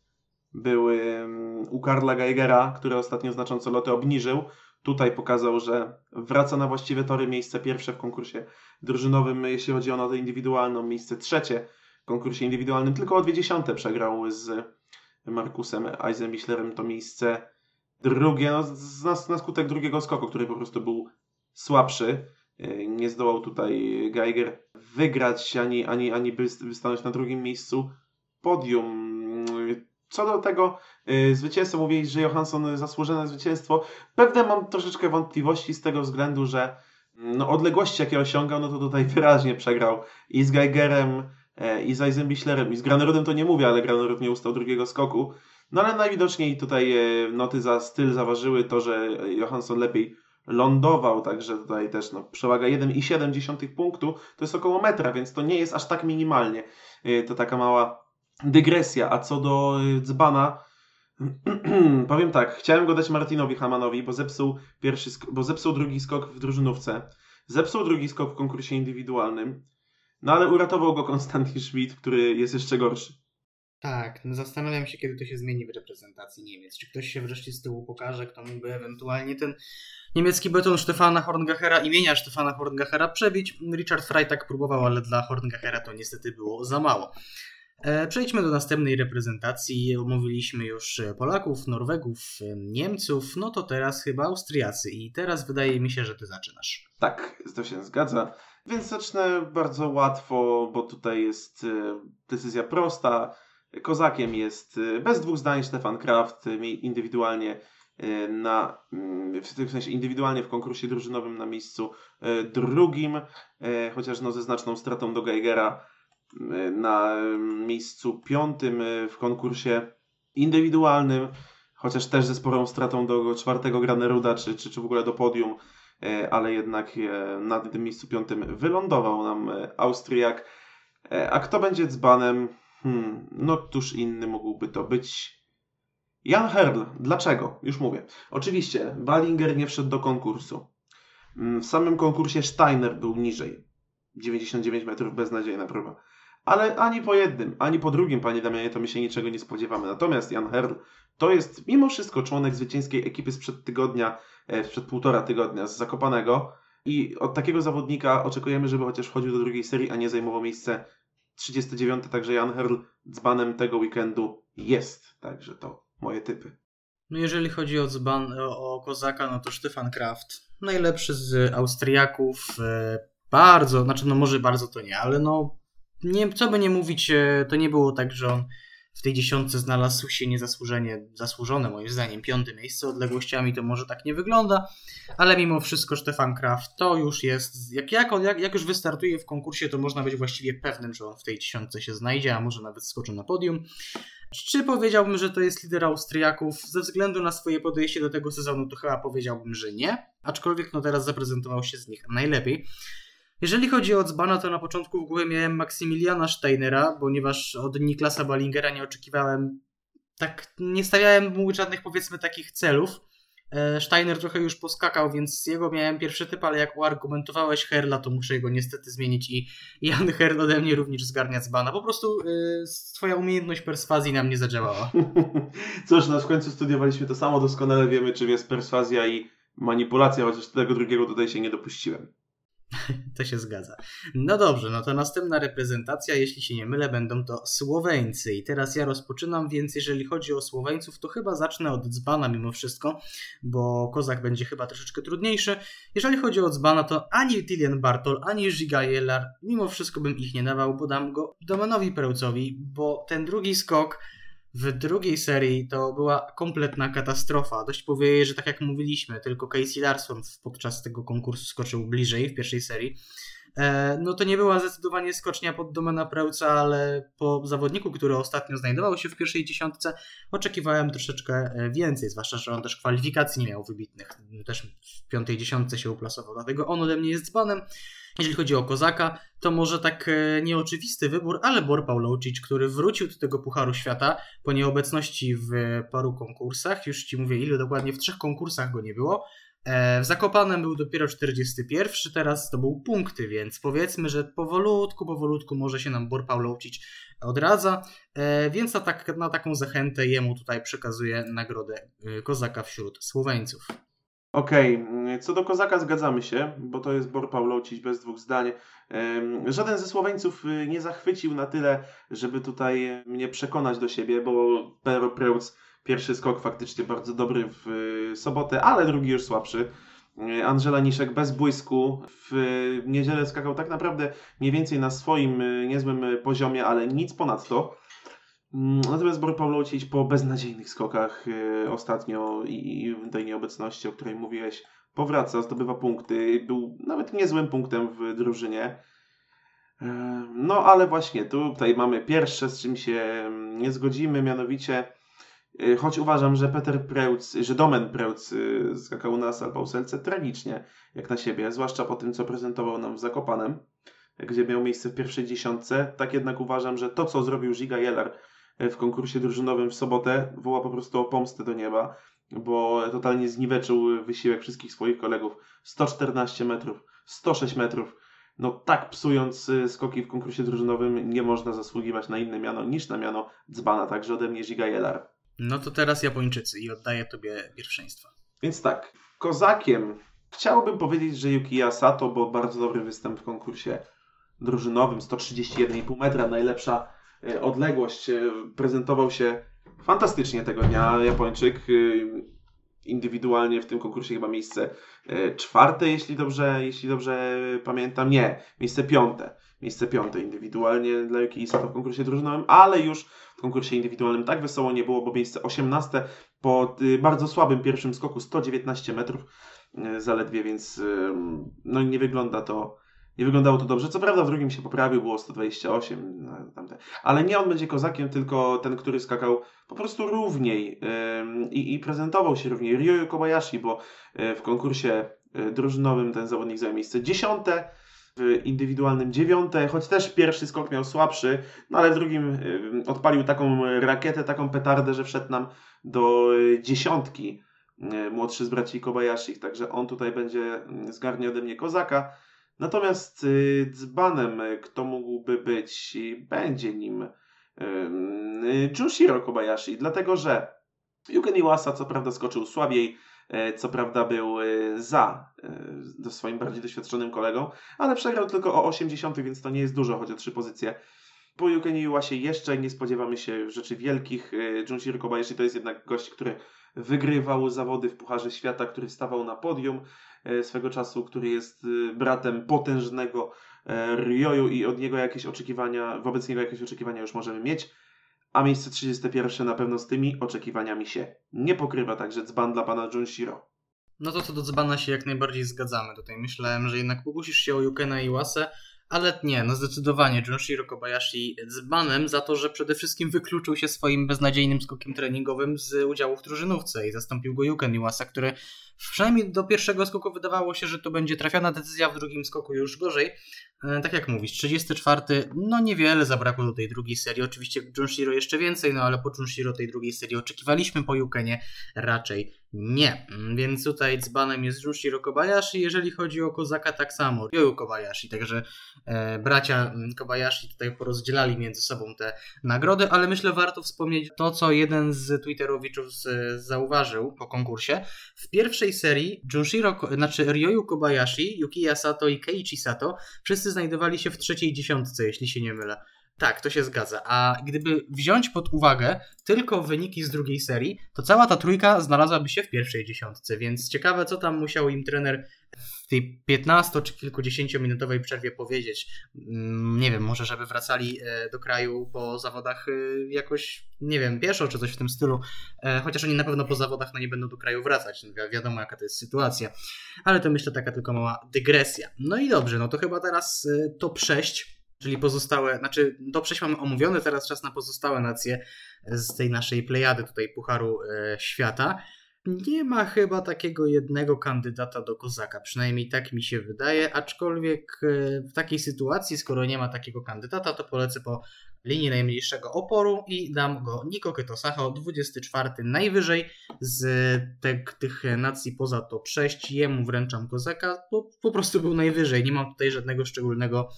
Speaker 2: były mm, u Karla Geigera, który ostatnio znacząco loty obniżył. Tutaj pokazał, że wraca na właściwe tory, miejsce pierwsze w konkursie drużynowym, jeśli chodzi o notę indywidualną, miejsce trzecie w konkursie indywidualnym, tylko o dwie dziesiąte przegrał z Markusem Eisenbichlerem to miejsce drugie, no, na, na skutek drugiego skoku, który po prostu był słabszy. Nie zdołał tutaj Geiger wygrać ani, ani, ani wystanąć na drugim miejscu podium. Co do tego yy, zwycięstwa, mówili, że Johansson zasłużone zwycięstwo. Pewne mam troszeczkę wątpliwości z tego względu, że no, odległości, jakie osiągał, no to tutaj [laughs] wyraźnie przegrał i z Geigerem, e, i z Eisenbichlerem, i z Granerudem to nie mówię, ale Granerud nie ustał drugiego skoku. No ale najwidoczniej tutaj e, noty za styl zaważyły to, że Johansson lepiej lądował, także tutaj też no, przewaga 1,7 punktu to jest około metra, więc to nie jest aż tak minimalnie. E, to taka mała dygresja. A co do dzbana, [clears throat] powiem tak, chciałem go dać Martinowi Hamanowi, bo zepsuł, pierwszy, bo zepsuł drugi skok w drużynówce, zepsuł drugi skok w konkursie indywidualnym, no ale uratował go Konstantin Schmidt, który jest jeszcze gorszy.
Speaker 1: Tak, no zastanawiam się, kiedy to się zmieni w reprezentacji Niemiec. Czy ktoś się wreszcie z tyłu pokaże, kto mógłby ewentualnie ten niemiecki beton Stefana Horngachera, imienia Stefana Horngachera przebić. Richard Freitag próbował, ale dla Horngachera to niestety było za mało. E, przejdźmy do następnej reprezentacji. Omówiliśmy już Polaków, Norwegów, Niemców, no to teraz chyba Austriacy. I teraz wydaje mi się, że ty zaczynasz.
Speaker 2: Tak, to się zgadza. Więc zacznę bardzo łatwo, bo tutaj jest e, decyzja prosta. Kozakiem jest e, bez dwóch zdań Stefan Kraft, indywidualnie na, mm, w sensie indywidualnie w konkursie drużynowym na miejscu drugim, chociaż no ze znaczną stratą do Geigera na miejscu piątym w konkursie indywidualnym, chociaż też ze sporą stratą do czwartego Graneruda, czy, czy, czy w ogóle do podium, ale jednak na tym miejscu piątym wylądował nam Austriak. A kto będzie dzbanem? Hmm, no tuż inny mógłby to być Jan Herl. Dlaczego? Już mówię. Oczywiście, Wallinger nie wszedł do konkursu. Mm, w samym konkursie Steiner był niżej. 99 metrów, beznadziejna próba. Ale ani po jednym, ani po drugim, panie Damianie, to my się niczego nie spodziewamy. Natomiast Jan Herl to jest mimo wszystko członek zwycięskiej ekipy sprzed tygodnia, e, sprzed półtora tygodnia z Zakopanego. I od takiego zawodnika oczekujemy, żeby chociaż wchodził do drugiej serii, a nie zajmował miejsce 39. Także Jan Herl dzbanem tego weekendu jest. Także to moje typy.
Speaker 1: No jeżeli chodzi o, dzban, o Kozaka, no to Stefan Kraft. Najlepszy z Austriaków. E, bardzo, znaczy no może bardzo to nie, ale no nie, co by nie mówić, e, to nie było tak, że on w tej dziesiątce znalazł się niezasłużenie, zasłużone moim zdaniem, piąte miejsce odległościami, to może tak nie wygląda, ale mimo wszystko Stefan Kraft to już jest, jak, jak, on, jak, jak już wystartuje w konkursie, to można być właściwie pewnym, że on w tej dziesiątce się znajdzie, a może nawet skoczy na podium. Czy powiedziałbym, że to jest lider Austriaków? Ze względu na swoje podejście do tego sezonu, to chyba powiedziałbym, że nie, aczkolwiek no teraz zaprezentował się z nich najlepiej. Jeżeli chodzi o Dzbana, to na początku w głowie miałem Maksymiliana Steinera, ponieważ od Niklasa Ballingera nie oczekiwałem, tak nie stawiałem mu żadnych powiedzmy takich celów. E, Steiner trochę już poskakał, więc jego miałem pierwszy typ, ale jak uargumentowałeś Herla, to muszę go niestety zmienić i Jan Herl ode mnie również zgarnia Dzbana. Po prostu yy, twoja umiejętność perswazji na mnie zadziałała. [laughs]
Speaker 2: Cóż, no w końcu studiowaliśmy to samo, doskonale wiemy czym jest perswazja i manipulacja, chociaż tego drugiego tutaj się nie dopuściłem. [laughs]
Speaker 1: To się zgadza. No dobrze, no to następna reprezentacja, jeśli się nie mylę, będą to Słoweńcy. I teraz ja rozpoczynam, więc jeżeli chodzi o Słoweńców, to chyba zacznę od Dzbana mimo wszystko, bo Kozak będzie chyba troszeczkę trudniejszy. Jeżeli chodzi o Dzbana, to ani Tilian Bartol, ani Giga Jellar, mimo wszystko bym ich nie dawał, bo dam go Domenowi Pełcowi, bo ten drugi skok w drugiej serii to była kompletna katastrofa. Dość powiedzieć, że tak jak mówiliśmy, tylko Casey Larson podczas tego konkursu skoczył bliżej w pierwszej serii. E, no to nie była zdecydowanie skocznia pod domena Prełca, ale po zawodniku, który ostatnio znajdował się w pierwszej dziesiątce, oczekiwałem troszeczkę e, więcej, zwłaszcza, że on też kwalifikacji nie miał wybitnych. Też w piątej dziesiątce się uplasował, dlatego on ode mnie jest dzbanem. Jeżeli chodzi o Kozaka, to może tak e, nieoczywisty wybór, ale Bor Pawlowicz, który wrócił do tego Pucharu Świata po nieobecności w paru konkursach, już Ci mówię ile dokładnie, w trzech konkursach go nie było, w Zakopanem był dopiero 41, teraz to był punkty, więc powiedzmy, że powolutku, powolutku może się nam Bor Pawlowicz odradza, e, więc na, tak, na taką zachętę jemu tutaj przekazuję nagrodę Kozaka wśród Słoweńców.
Speaker 2: Okej, okay. co do Kozaka zgadzamy się, bo to jest Bor Paulocić bez dwóch zdań. Żaden ze Słoweńców y, nie zachwycił na tyle, żeby tutaj mnie przekonać do siebie, bo Pero Preutz pierwszy skok faktycznie bardzo dobry w y, sobotę, ale drugi już słabszy. E, Angela Niszek bez błysku. W niedzielę skakał tak naprawdę mniej więcej na swoim niezłym poziomie, ale nic ponadto. Mm, natomiast Borek Pawłowicz po beznadziejnych skokach ostatnio i tej nieobecności, o której mówiłeś, powraca, zdobywa punkty. Był nawet niezłym punktem w drużynie. No ale właśnie tutaj mamy pierwsze, z czym się mm, nie zgodzimy, mianowicie Y, choć uważam, że Peter Preutz, że Domen Preutz y, skakał na Salpauselce tragicznie, jak na siebie, zwłaszcza po tym, co prezentował nam w Zakopanem, gdzie miał miejsce w pierwszej dziesiątce. Tak jednak uważam, że to, co zrobił Giga Jeller y, w konkursie drużynowym w sobotę, woła po prostu o pomstę do nieba, bo totalnie zniweczył wysiłek wszystkich swoich kolegów. 114 metrów, 106 metrów. No tak psując skoki w konkursie drużynowym nie można zasługiwać na inne miano niż na miano dzbana, także ode mnie Giga Jeller.
Speaker 1: No to teraz Japończycy i oddaję Tobie pierwszeństwo.
Speaker 2: Więc tak, kozakiem chciałbym powiedzieć, że Yukiya Sato, bo bardzo dobry występ w konkursie drużynowym, 131,5 metra, najlepsza e, odległość, e, prezentował się fantastycznie tego dnia Japończyk. E, indywidualnie w tym konkursie chyba miejsce czwarte, jeśli dobrze, jeśli dobrze pamiętam. Nie, miejsce piąte. Miejsce piąte indywidualnie dla Yuki Sato w konkursie drużynowym, ale już w konkursie indywidualnym tak wesoło nie było, bo miejsce 18 po y, bardzo słabym pierwszym skoku 119 metrów y, zaledwie, więc no nie wygląda to nie wyglądało to dobrze. Co prawda w drugim się poprawił, było 128, no, tamte. ale nie on będzie kozakiem, tylko ten, który skakał po prostu równiej i, prezentował się równiej. Ryoyu Kobayashi, bo y, w konkursie drużynowym ten zawodnik zajął miejsce dziesiąte, w indywidualnym dziewiąte, choć też pierwszy skok miał słabszy, no ale w drugim odpalił taką rakietę, taką petardę, że wszedł nam do y, dziesiątki młodszy z braci Kobayashi, także on tutaj będzie zgarnie ode mnie kozaka. Natomiast dzbanem, kto mógłby być, będzie nim Junshiro Kobayashi, dlatego że Yuken Iwasa co prawda skoczył słabiej, E, co prawda był e, za do swoim bardziej doświadczonym kolegą, ale przegrał tylko o 80, więc to nie jest dużo, choć o trzy pozycje. Po Yukeni się jeszcze nie spodziewamy się rzeczy wielkich. E, Junshiro Kobayashi to jest jednak gość, który wygrywał zawody w Pucharze Świata, który stawał na podium swego czasu, który jest bratem potężnego Ryoyu i od niego jakieś oczekiwania, wobec niego jakieś oczekiwania już możemy mieć a miejsce 31 na pewno z tymi oczekiwaniami się nie pokrywa, także dzban dla pana Junshiro.
Speaker 1: No to co do dzbana się jak najbardziej zgadzamy. Tutaj myślałem, że jednak pokusisz się o Yukena Iwasę, ale nie, no zdecydowanie Junshiro Kobayashi dzbanem za to, że przede wszystkim wykluczył się swoim beznadziejnym skokiem treningowym z udziału w drużynówce i zastąpił go Yuken Iwasa, który przynajmniej do pierwszego skoku wydawało się, że to będzie trafiona decyzja, w drugim skoku już gorzej. E, tak jak mówisz, 34, no niewiele zabrakło do tej drugiej serii. Oczywiście Junshiro jeszcze więcej, no ale po Junshiro tej drugiej serii oczekiwaliśmy po Yukenie raczej nie. Mm, więc tutaj dzbanem jest Junshiro Kobayashi. Jeżeli chodzi o Kozaka, tak samo. Ryoyu Kobayashi. Także e, bracia mm, Kobayashi tutaj porozdzielali między sobą te nagrody, ale myślę warto wspomnieć to, co jeden z Twitterowiczów z, zauważył po konkursie. W pierwszej serii Junshiro, znaczy Ryoyu Kobayashi, Yukiya Sato i Keiichi Sato wszyscy znajdowali się w trzeciej dziesiątce, jeśli się nie mylę. Tak, to się zgadza. A gdyby wziąć pod uwagę tylko wyniki z drugiej serii, to cała ta trójka znalazłaby się w pierwszej dziesiątce, więc ciekawe, co tam musiał im trener w tej 15 czy kilkudziesięciominutowej przerwie powiedzieć. Mm, nie wiem, może żeby wracali e, do kraju po zawodach e, jakoś, nie wiem, pieszo czy coś w tym stylu, e, chociaż oni na pewno po zawodach no nie będą do kraju wracać, Wi wiadomo jaka to jest sytuacja, ale to myślę taka tylko mała dygresja. No i dobrze, no to chyba teraz top 6 czyli pozostałe, znaczy to prześ mamy omówione, teraz czas na pozostałe nacje z tej naszej plejady tutaj Pucharu Świata. Nie ma chyba takiego jednego kandydata do kozaka, przynajmniej tak mi się wydaje, aczkolwiek e, w takiej sytuacji, skoro nie ma takiego kandydata, to polecę po linii najmniejszego oporu i dam go Niko Kytosacho, 24 najwyżej z te, tych nacji poza top 6. Jemu wręczam kozaka, bo po prostu był najwyżej. Nie mam tutaj żadnego szczególnego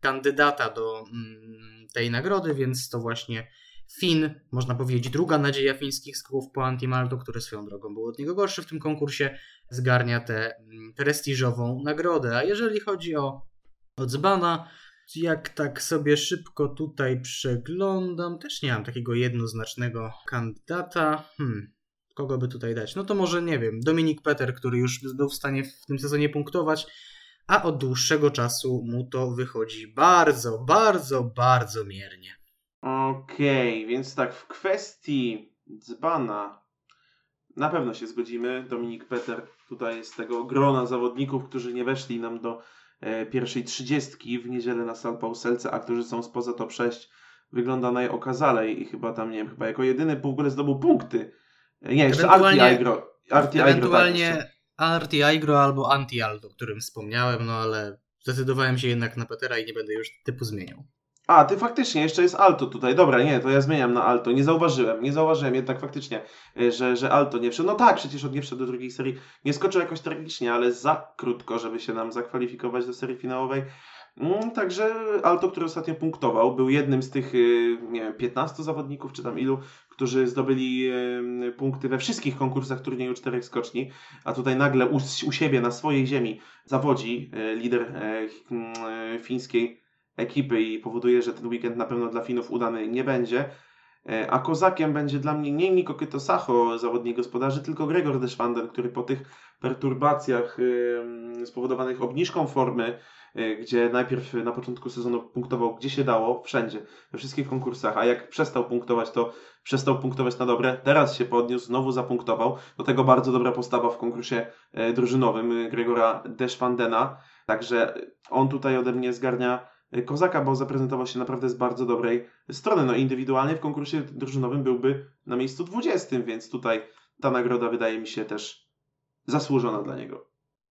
Speaker 1: kandydata do mm, tej nagrody, więc to właśnie Fin, można powiedzieć druga nadzieja fińskich skoków po Antimalto, który swoją drogą był od niego gorszy w tym konkursie, zgarnia tę mm, prestiżową nagrodę. A jeżeli chodzi o Odzbana, jak tak sobie szybko tutaj przeglądam, też nie mam takiego jednoznacznego kandydata. Hmm. kogo by tutaj dać? No to może, nie wiem, Dominik Peter, który już był w stanie w tym sezonie punktować, a od dłuższego czasu mu to wychodzi bardzo, bardzo, bardzo miernie.
Speaker 2: Okej, więc tak, w kwestii dzbana na pewno się zgodzimy. Dominik Peter tutaj jest tego grona zawodników, którzy nie weszli nam do e, pierwszej trzydziestki w niedzielę na San Pauselce, a którzy są spoza top 6 wygląda najokazalej i chyba tam, nie wiem, chyba jako jedyny w ogóle zdobył punkty. E, nie, jeszcze Arti Agro.
Speaker 1: Arti ewentualnie Arti Agro albo Anti Aldo, o którym wspomniałem, no ale zdecydowałem się jednak na Petera i nie będę już typu zmieniał.
Speaker 2: A, ty faktycznie, jeszcze jest Alto tutaj. Dobra, nie, to ja zmieniam na Alto. Nie zauważyłem, nie zauważyłem jednak faktycznie, y, że, że Alto nie wszedł. No tak, przecież on nie wszedł do drugiej serii. Nie skoczył jakoś tragicznie, ale za krótko, żeby się nam zakwalifikować do serii finałowej. Mm, także Alto, który ostatnio punktował, był jednym z tych, y, nie wiem, 15 zawodników, czy tam ilu, którzy zdobyli y, punkty we wszystkich konkursach turnieju czterech skoczni, a tutaj nagle u, u siebie, na swojej ziemi zawodzi lider fińskiej ekipy i powoduje, że ten weekend na pewno dla Finów udany nie będzie. E, a kozakiem będzie dla mnie nie Niko Kytosacho, zawodnik gospodarzy, tylko Gregor Deschwanden, który po tych perturbacjach spowodowanych obniżką formy, e, gdzie najpierw na początku sezonu punktował gdzie się dało, wszędzie, we wszystkich konkursach, a jak przestał punktować, to przestał punktować na dobre. Teraz się podniósł, znowu zapunktował. Do tego bardzo dobra postawa w konkursie e, drużynowym Gregora Deschwandena. Także on tutaj ode mnie zgarnia Kozaka, bo zaprezentował się naprawdę z bardzo dobrej strony. No indywidualnie w konkursie drużynowym byłby na miejscu 20, więc tutaj ta nagroda wydaje mi się też zasłużona dla niego.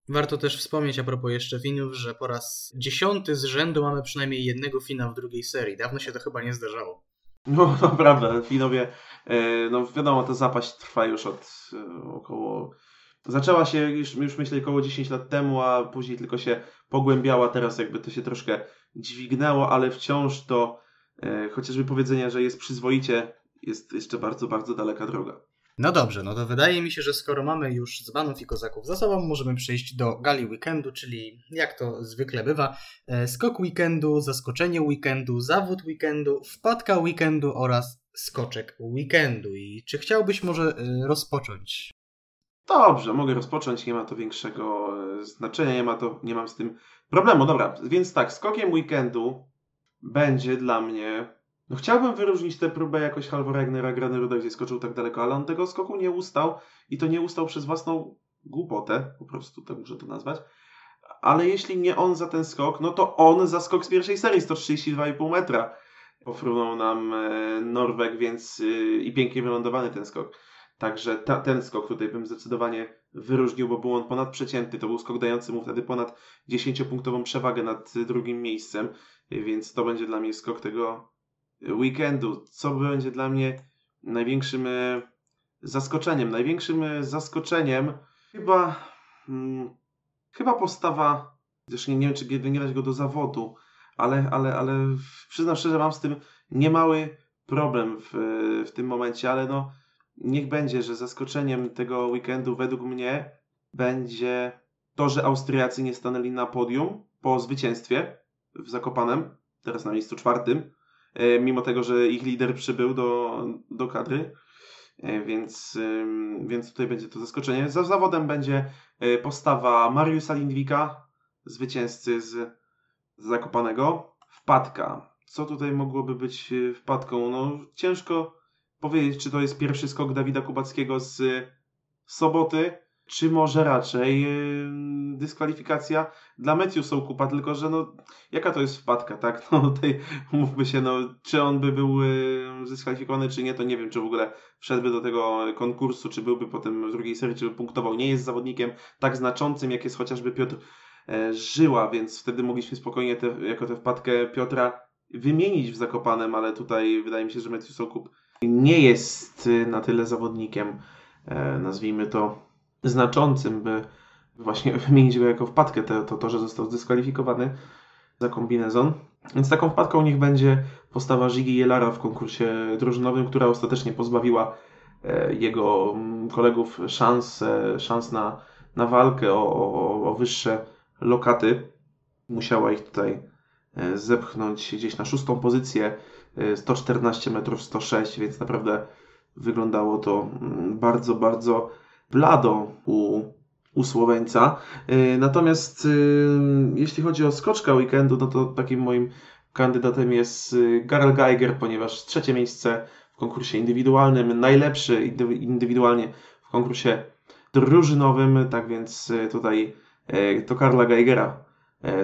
Speaker 1: Warto też wspomnieć a propos jeszcze Finów, że po raz dziesiąty z rzędu mamy przynajmniej jednego Fina w drugiej serii. Dawno się to chyba nie zdarzało.
Speaker 2: No, [laughs] no prawda, Finowie, e, no wiadomo, ta zapaść trwa już od e, około Zaczęła się już, już myślę około 10 lat temu, a później tylko się pogłębiała. Teraz jakby to się troszkę dźwignęło, ale wciąż to e, chociażby powiedzenie, że jest przyzwoicie, jest jeszcze bardzo, bardzo daleka droga.
Speaker 1: No dobrze, no to wydaje mi się, że skoro mamy już dzbanów i kozaków za sobą, możemy przejść do gali weekendu, czyli jak to zwykle bywa, e, skok weekendu, zaskoczenie weekendu, zawód weekendu, wpadka weekendu oraz skoczek weekendu. I czy chciałbyś może e, rozpocząć?
Speaker 2: Dobrze, mogę rozpocząć, nie ma to większego e, znaczenia, nie, ma to, nie mam z tym problemu. Dobra, więc tak, skokiem weekendu będzie dla mnie. No chciałbym wyróżnić tę próbę jakoś Halvor Ragnera Graneruda, gdzie skoczył tak daleko, ale on tego skoku nie ustał i to nie ustał przez własną głupotę, po prostu tak muszę to nazwać. Ale jeśli nie on za ten skok, no to on za skok z pierwszej serii 132,5 metra. Pofrunął nam e, Norweg, więc e, i pięknie wylądowany ten skok. Także ta, ten skok tutaj bym zdecydowanie wyróżnił, bo był on ponadprzeciętny. To był skok dający mu wtedy ponad 10-punktową przewagę nad drugim miejscem, więc to będzie dla mnie skok tego weekendu. Co będzie dla mnie największym e, zaskoczeniem? Największym e, zaskoczeniem chyba, hmm, chyba postawa, zresztą nie wiem, czy wymieniać go do zawodu, ale, ale, ale przyznam szczerze, mam z tym niemały problem w, w tym momencie, ale no niech będzie, że zaskoczeniem tego weekendu według mnie będzie to, że Austriacy nie stanęli na podium po zwycięstwie w Zakopanem, teraz na miejscu czwartym, e, mimo tego, że ich lider przybył do, do kadry. E, więc, więc tutaj będzie to zaskoczenie. Za zawodem będzie e, postawa Mariusa Lindwika, zwycięzcy z, z Zakopanego. Wpadka. Co tutaj mogłoby być wpadką? No ciężko powiedzieć, czy to jest pierwszy skok Dawida Kubackiego z soboty, czy może raczej yy, dyskwalifikacja dla Matthew Kupa, tylko że no, jaka to jest wpadka, tak? [laughs] No tutaj mówmy się, no, czy on by był yy, zdyskwalifikowany, czy nie, to nie wiem, czy w ogóle wszedłby do tego konkursu, czy byłby potem w drugiej serii, czy by punktował. Nie jest zawodnikiem tak znaczącym, jak jest chociażby Piotr e, Żyła, więc wtedy mogliśmy spokojnie te, jako tę wpadkę Piotra wymienić w Zakopanem, ale tutaj wydaje mi się, że Matthew Sokup nie jest na tyle zawodnikiem, e, nazwijmy to, znaczącym, by właśnie [laughs] wymienić go jako wpadkę, to, to, to że został zdyskwalifikowany za kombinezon. Więc taką wpadką niech będzie postawa Ziggy Jelara w konkursie drużynowym, która ostatecznie pozbawiła e, jego mm, kolegów szans, szans na, na walkę o, o, o wyższe lokaty. Musiała ich tutaj e, zepchnąć gdzieś na szóstą pozycję 114 metrów 106, więc naprawdę wyglądało to mm, bardzo, bardzo blado u, u Słoweńca. Y, natomiast y, jeśli chodzi o skoczka weekendu, no to takim moim kandydatem jest y, Karel Geiger, ponieważ trzecie miejsce w konkursie indywidualnym, najlepszy indywidualnie w konkursie drużynowym, tak więc tutaj to Karla Geigera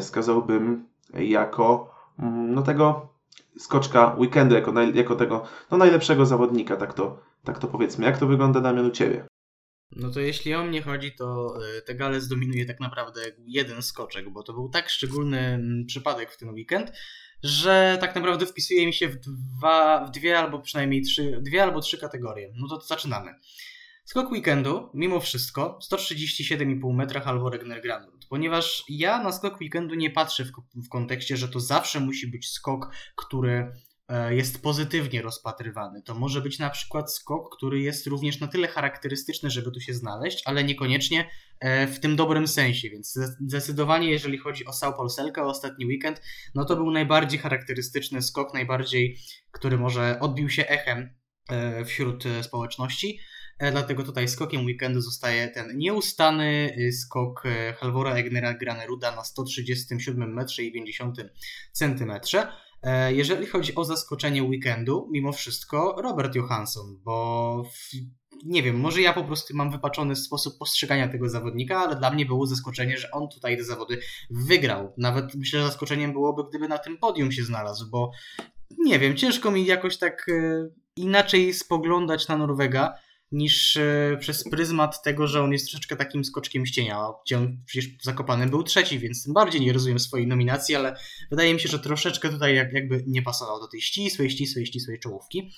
Speaker 2: skazałbym jako mm, no tego skoczka weekendu, jako, naj, jako tego no najlepszego zawodnika, tak to, tak to powiedzmy. Jak to wygląda Damian u Ciebie?
Speaker 1: No to jeśli o mnie chodzi, to e, te gale zdominuje tak naprawdę jeden skoczek, bo to był tak szczególny przypadek w ten weekend, że tak naprawdę wpisuje mi się w, dwa, w dwie albo przynajmniej trzy, dwie albo trzy kategorie. No to, to zaczynamy. Skok weekendu, mimo wszystko, 137,5 metra albo Regner Grandrud, ponieważ ja na skok weekendu nie patrzę w, w kontekście, że to zawsze musi być skok, który E, jest pozytywnie rozpatrywany. To może być na przykład skok, który jest również na tyle charakterystyczny, żeby tu się znaleźć, ale niekoniecznie e, w tym dobrym sensie, więc zdecydowanie jeżeli chodzi o Sao Paulo o ostatni weekend, no to był najbardziej charakterystyczny skok, najbardziej, który może odbił się echem e, wśród społeczności. Dlatego tutaj skokiem weekendu zostaje ten nieustany skok Halvora Egnera Graneruda na 137 metrze i 50 centymetrze. E, jeżeli chodzi o zaskoczenie weekendu, mimo wszystko Robert Johansson, bo w, nie wiem, może ja po prostu mam wypaczony sposób postrzegania tego zawodnika, ale dla mnie było zaskoczenie, że on tutaj te zawody wygrał. Nawet myślę, że zaskoczeniem byłoby, gdyby na tym podium się znalazł, bo nie wiem, ciężko mi jakoś tak e, inaczej spoglądać na Norwega niż e, przez pryzmat tego, że on jest troszeczkę takim skoczkiem ścienia, gdzie on przecież zakopany był trzeci, więc tym bardziej nie rozumiem swojej nominacji, ale wydaje mi się, że troszeczkę tutaj jakby nie pasował do tej ścisłej, ścisłej, ścisłej czołówki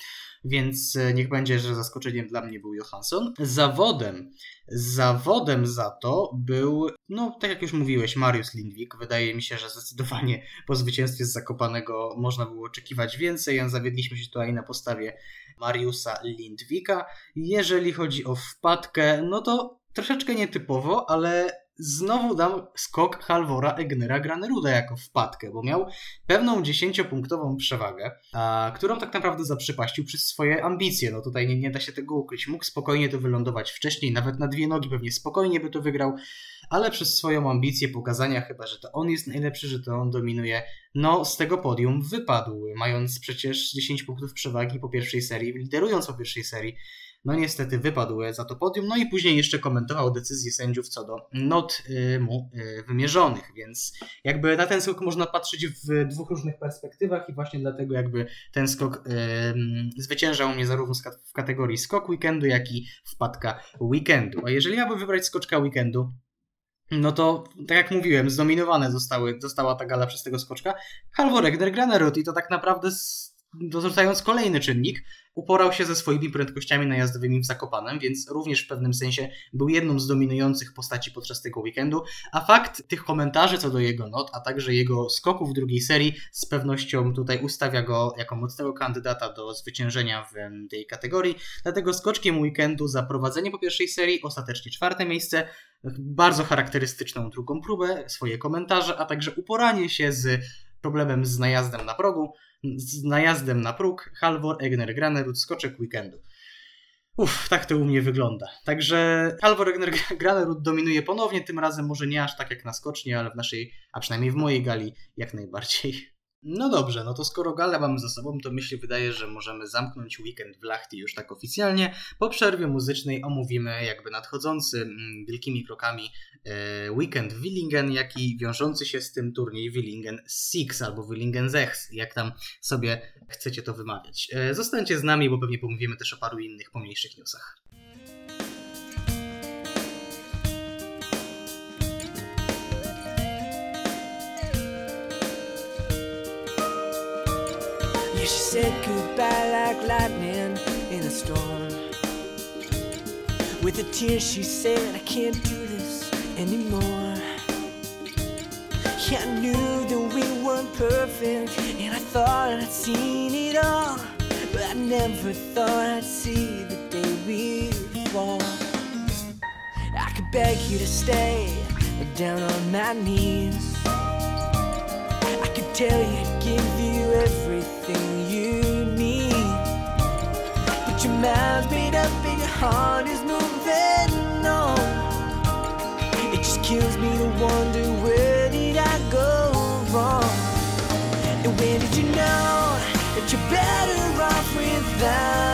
Speaker 1: więc e, niech będzie, że zaskoczeniem dla mnie był Johansson. Zawodem, zawodem za to był, no tak jak już mówiłeś, Mariusz Lindwik. Wydaje mi się, że zdecydowanie po zwycięstwie z Zakopanego można było oczekiwać więcej, a zawiedliśmy się tutaj na postawie Mariusa Lindwika. Jeżeli chodzi o wpadkę, no to troszeczkę nietypowo, ale znowu dam skok Halvora Egnera Graneruda jako wpadkę, bo miał pewną dziesięciopunktową przewagę, a, którą tak naprawdę zaprzepaścił przez swoje ambicje. No tutaj nie, nie da się tego ukryć. Mógł spokojnie to wylądować wcześniej, nawet na dwie nogi pewnie spokojnie by to wygrał, ale przez swoją ambicję pokazania chyba, że to on jest najlepszy, że to on dominuje, no z tego podium wypadł, mając przecież 10 punktów przewagi po pierwszej serii, liderując po pierwszej serii no niestety wypadł za to podium, no i później jeszcze komentował decyzje sędziów co do not y, mu y, wymierzonych, więc jakby na ten skok można patrzeć w dwóch różnych perspektywach i właśnie dlatego jakby ten skok zwyciężał mnie zarówno w kategorii skok weekendu, jak i wpadka weekendu. A jeżeli miałbym wybrać skoczka weekendu, no to, tak jak mówiłem, zdominowane zostały, została ta gala przez tego skoczka. Halvor Egner Granerud i to tak naprawdę dorzucając kolejny czynnik, uporał się ze swoimi prędkościami najazdowymi w Zakopanem, więc również w pewnym sensie był jedną z dominujących postaci podczas tego weekendu, a fakt tych komentarzy co do jego not, a także jego skoków w drugiej serii z pewnością tutaj ustawia go jako mocnego kandydata do zwyciężenia w tej kategorii, dlatego skoczkiem weekendu za prowadzenie po pierwszej serii, ostatecznie czwarte miejsce, bardzo charakterystyczną drugą próbę, swoje komentarze, a także uporanie się z problemem z najazdem na progu, z najazdem na próg, Halvor Egner Granerud, skoczek weekendu. Uff, tak to u mnie wygląda. Także Halvor Egner [laughs] Granerud dominuje ponownie, tym razem może nie aż tak jak na skocznie, ale w naszej, a przynajmniej w mojej gali, jak najbardziej. No dobrze, no to skoro galę mamy za sobą, to myślę, wydaje, że możemy zamknąć weekend w Lachti już tak oficjalnie. Po przerwie muzycznej omówimy jakby nadchodzący mm, wielkimi krokami e, weekend w Willingen, jak i wiążący się z tym turniej Willingen Six albo Willingen Zechs, jak tam sobie chcecie to wymawiać. E, zostańcie z nami, bo pewnie pomówimy też o paru innych pomniejszych newsach. Said goodbye like lightning in a storm. With a tear, she said, I can't do this anymore. Yeah, I knew that we weren't perfect, and I thought I'd seen it all. But I never thought I'd see the day we'd fall. I could beg you to stay down on my knees. I could tell you, give you everything
Speaker 3: heart is moving on. It just kills me to wonder where did I go wrong? And when did you know that you're better off without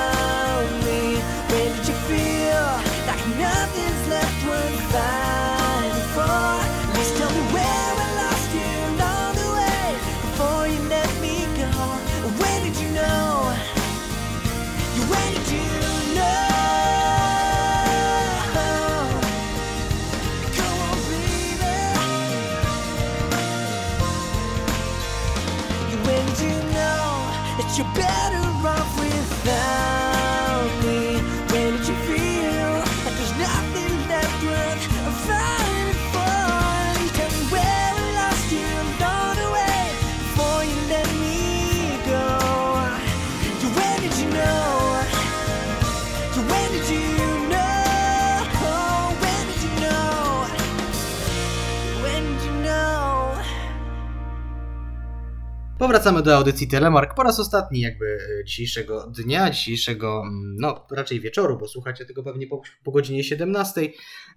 Speaker 1: Powracamy do audycji Telemark po raz ostatni jakby e, dzisiejszego dnia, dzisiejszego, mm, no raczej wieczoru, bo słuchacie tego pewnie po, po godzinie 17,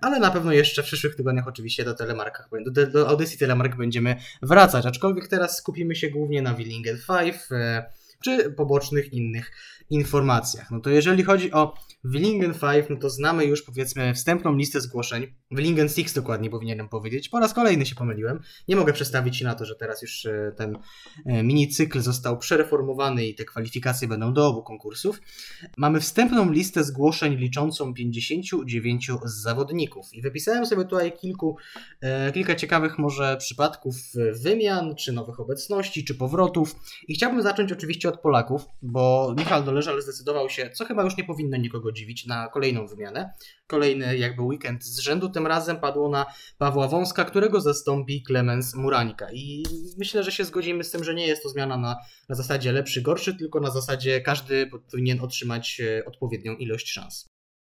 Speaker 1: ale na pewno jeszcze w przyszłych tygodniach oczywiście do Telemarkach, do, do audycji Telemark będziemy wracać, aczkolwiek teraz skupimy się głównie na Willingen 5 e, czy pobocznych innych informacjach. No to jeżeli chodzi o Willingen 5, no to znamy już powiedzmy wstępną listę zgłoszeń. Willingen 6 dokładnie powinienem powiedzieć. Po raz kolejny się pomyliłem. Nie mogę przestawić się na to, że teraz już e, ten e, minicykl został przereformowany i te kwalifikacje będą do obu konkursów. Mamy wstępną listę zgłoszeń liczącą 59 zawodników i wypisałem sobie tutaj kilku, e, kilka ciekawych może przypadków wymian, czy nowych obecności, czy powrotów i chciałbym zacząć oczywiście od Polaków, bo Doleżal zdecydował się, co chyba już nie powinno nikogo dziwić, na kolejną wymianę. Kolejny jakby weekend z rzędu, tym razem padło na Pawła Wąska, którego zastąpi Klemens Murańka. I myślę, że się zgodzimy z tym, że nie jest to zmiana na, na zasadzie lepszy, gorszy, tylko na zasadzie każdy powinien otrzymać e, odpowiednią ilość szans.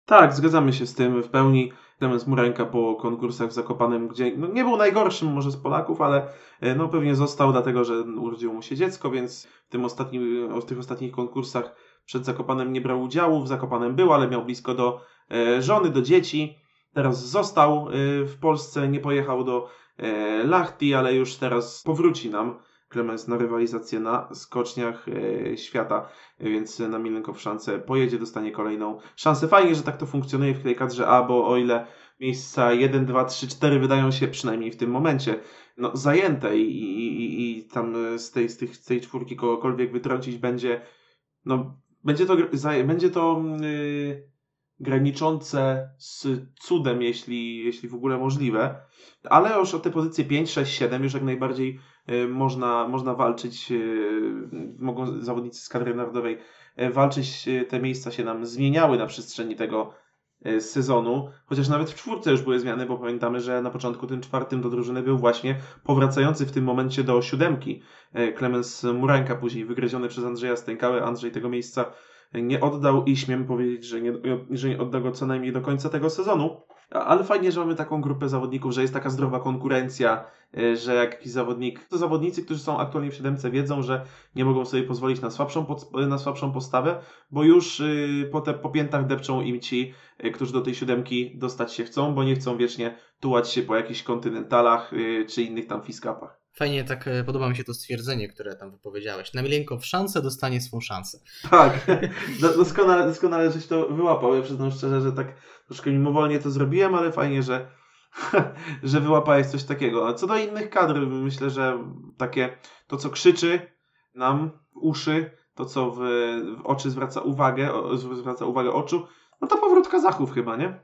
Speaker 2: Tak, zgadzamy się z tym w pełni. Klemens Murańka po konkursach w Zakopanem, gdzie no, nie był najgorszym może z Polaków, ale e, no, pewnie został dlatego, że urodziło mu się dziecko, więc w, tym ostatnim, w tych ostatnich konkursach przed Zakopanem nie brał udziału. W Zakopanem był, ale miał blisko do e, żony, do dzieci. Teraz został e, w Polsce, nie pojechał do Lahti, ale już teraz powróci nam Klemens na rywalizację na skoczniach e, świata, więc na Milenkowszance pojedzie, dostanie kolejną szansę. Fajnie, że tak to funkcjonuje w tej kadrze A, bo o ile miejsca 1, 2, 3, 4 wydają się przynajmniej w tym momencie no, zajęte i, i, i- tam z tej, z, tych, z tej czwórki kogokolwiek wytrącić będzie no, będzie to, będzie to yy, graniczące z cudem, jeśli, jeśli w ogóle możliwe, ale już o te pozycje 5, 6, 7 już jak najbardziej y, można, można walczyć, y, mogą zawodnicy z kadry narodowej y, walczyć, te miejsca się nam zmieniały na przestrzeni tego sezonu, chociaż nawet w czwórce już były zmiany, bo pamiętamy, że na początku tym czwartym do drużyny był właśnie powracający w tym momencie do siódemki e, Klemens Murańka, później wygryziony przez Andrzeja Stękałę. Andrzej tego miejsca nie oddał i śmiem powiedzieć, że nie, że nie odda go co najmniej do końca tego sezonu. Ale fajnie, że mamy taką grupę zawodników, że jest taka zdrowa konkurencja, e, że jak jakiś zawodnik, to zawodnicy, którzy są aktualnie w siódemce wiedzą, że nie mogą sobie pozwolić na słabszą, na słabszą postawę, bo już y, po, te, po piętach depczą im ci, y, którzy do tej siódemki dostać się chcą, bo nie chcą wiecznie tułać się po jakichś kontynentalach y, czy innych tam fiskapach.
Speaker 1: Fajnie, tak e, podoba mi się to stwierdzenie, które tam wypowiedziałeś. Na Milenko w szansę dostanie swą szansę.
Speaker 2: Tak, [laughs] Do- doskonale, doskonale żeś to wyłapał. Ja przyznam szczerze, że tak troszkę mimowolnie to zrobiłem, ale fajnie, że, [laughs] że wyłapałeś coś takiego. A co do innych kadr, myślę, że takie to, co krzyczy nam w uszy, to, co w, w oczy zwraca uwagę, zwraca uwagę oczu, no to powrót Kazachów chyba, nie?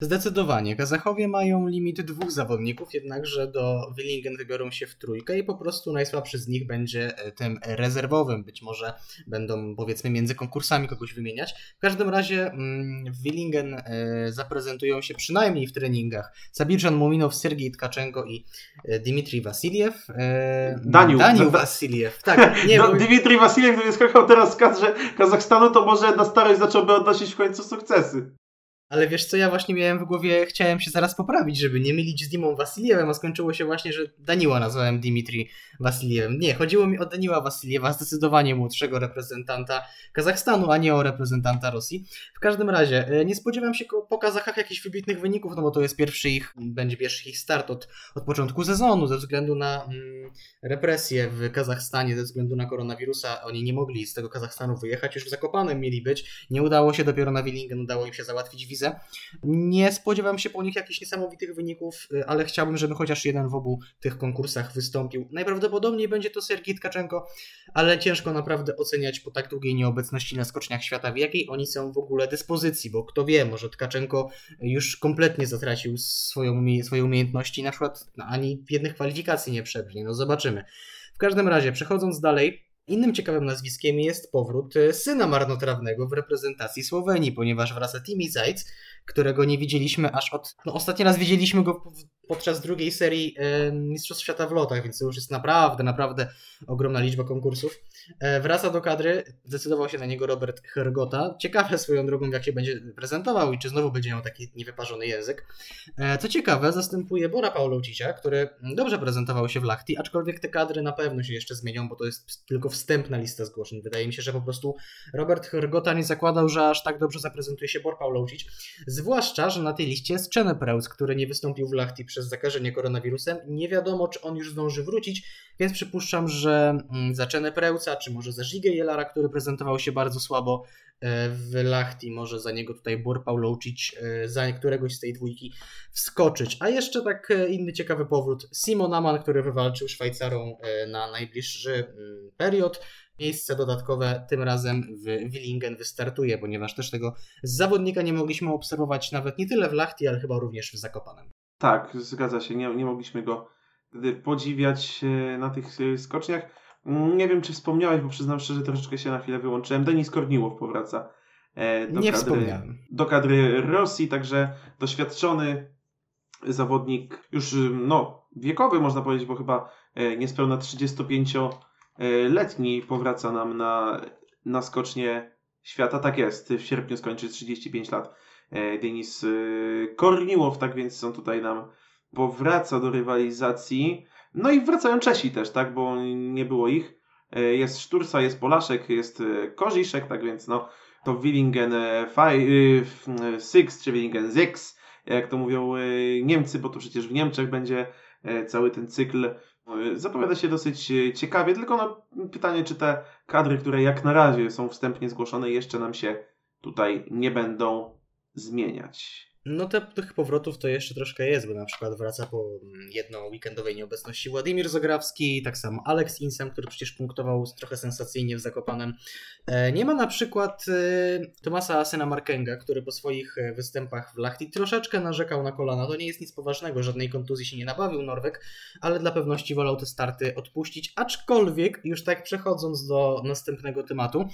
Speaker 1: Zdecydowanie. Kazachowie mają limit dwóch zawodników, jednakże do Willingen wybiorą się w trójkę i po prostu najsłabszy z nich będzie e, tym rezerwowym. Być może będą powiedzmy między konkursami kogoś wymieniać. W każdym razie mm, w Willingen e, zaprezentują się przynajmniej w treningach Sabirczan Muminow, Sergiej Tkaczenko i e, Dmitrij Wasiliew.
Speaker 2: Daniu.
Speaker 1: Daniu Wasiliew. Tak, [laughs] nie,
Speaker 2: no,
Speaker 1: bo...
Speaker 2: Dmitrij Wasiliew, gdyby skakał teraz w kadrze Kazachstanu, to może na starość zacząłby odnosić w końcu sukcesy.
Speaker 1: Ale wiesz co, ja właśnie miałem w głowie, chciałem się zaraz poprawić, żeby nie mylić z Dimą Wasiliewem, a skończyło się właśnie, że Daniła nazwałem Dimitri Wasiliewem. Nie, chodziło mi o Daniła Wasiliewa, zdecydowanie młodszego reprezentanta Kazachstanu, a nie o reprezentanta Rosji. W każdym razie, e, nie spodziewam się po Kazachach jakichś wybitnych wyników, no bo to jest pierwszy ich, będzie pierwszy ich start od, od początku sezonu, ze względu na mm, represje w Kazachstanie, ze względu na koronawirusa. Oni nie mogli z tego Kazachstanu wyjechać, już w Zakopanem mieli być. Nie udało się, dopiero na Willingen udało im się załatwić wizę. Nie spodziewam się po nich jakichś niesamowitych wyników, y, ale chciałbym, żeby chociaż jeden w obu tych konkursach wystąpił. Najprawdopodobniej będzie to Sergij Tkaczenko, ale ciężko naprawdę oceniać po tak długiej nieobecności na skoczniach świata, w jakiej oni są w ogóle dyspozycji, bo kto wie, może Tkaczenko już kompletnie zatracił swoją, swoje umiejętności, na przykład no, ani jednych kwalifikacji nie przebrnie, no zobaczymy. W każdym razie, przechodząc dalej, Innym ciekawym nazwiskiem jest powrót e, syna marnotrawnego w reprezentacji Słowenii, ponieważ wraca Timi Zajc, którego nie widzieliśmy aż od. No, ostatni raz widzieliśmy go w- podczas drugiej serii e, Mistrzostw Świata w lotach, więc to już jest naprawdę, naprawdę ogromna liczba konkursów. E, wraca do kadry, zdecydował się na niego Robert Hergota. Ciekawe swoją drogą, jak się będzie prezentował i czy znowu będzie miał taki niewyparzony język. E, Co ciekawe, zastępuje Bora Pauloucicia, który dobrze prezentował się w Lachti, aczkolwiek te kadry na pewno się jeszcze zmienią, bo to jest tylko wstępna lista zgłoszeń. Wydaje mi się, że po prostu Robert Hergota nie zakładał, że aż tak dobrze zaprezentuje się Bor Pauloucic. Zwłaszcza, że na tej liście jest Czene Preus, który nie wystąpił w Lachti przez zakażenie koronawirusem. Nie wiadomo, czy on już zdąży wrócić, więc przypuszczam, że mm, za Czene Preusa, czy może za Żigę Jelara, który prezentował się bardzo słabo e, w Lachti, może za niego tutaj Bor Pauloucic, e, za któregoś z tej dwójki wskoczyć. A jeszcze tak e, inny ciekawy powrót. Simon Aman, który wywalczył Szwajcarą e, na najbliższy mm, period. Miejsce dodatkowe tym razem w Willingen wystartuje, ponieważ też tego zawodnika nie mogliśmy obserwować nawet nie tyle w Lachti, ale chyba również w Zakopanem.
Speaker 2: Tak, zgadza się. Nie, nie mogliśmy go wtedy podziwiać e, na tych e, skoczniach. Mm, Nie wiem, czy wspomniałeś, bo przyznam szczerze, troszeczkę się na chwilę wyłączyłem. Denis Korniłow powraca e, do,
Speaker 1: Nie
Speaker 2: kadry,
Speaker 1: wspomniałem.
Speaker 2: do kadry Rosji, także doświadczony zawodnik, już y, no, wiekowy można powiedzieć, bo chyba e, niespełna 35-letni powraca nam na, na skocznie świata. Tak jest, w sierpniu skończy 35 lat Denis y, Korniłow, tak więc on tutaj nam powraca do rywalizacji. No i wracają Czesi też, tak, bo nie było ich. E, Jest Sztursa, jest Polaszek, jest e, Koziszek, tak więc no to Willingen 6 czy Willingen 6, jak to mówią e, Niemcy, bo to przecież w Niemczech będzie e, cały ten cykl. E, Zapowiada się dosyć e, ciekawie, tylko no, pytanie, czy te kadry, które jak na razie są wstępnie zgłoszone, jeszcze nam się tutaj nie będą zmieniać.
Speaker 1: No te, tych powrotów to jeszcze troszkę jest, bo na przykład wraca po mm, jedną weekendowej nieobecności Władimir Zograwski, tak samo Alex Insem, który przecież punktował trochę sensacyjnie w Zakopanem. E, Nie ma na przykład e, Tomasa Asena Markenga, który po swoich e, występach w Lachti troszeczkę narzekał na kolana. To nie jest nic poważnego, żadnej kontuzji się nie nabawił Norweg, ale dla pewności wolał te starty odpuścić, aczkolwiek już tak przechodząc do następnego tematu,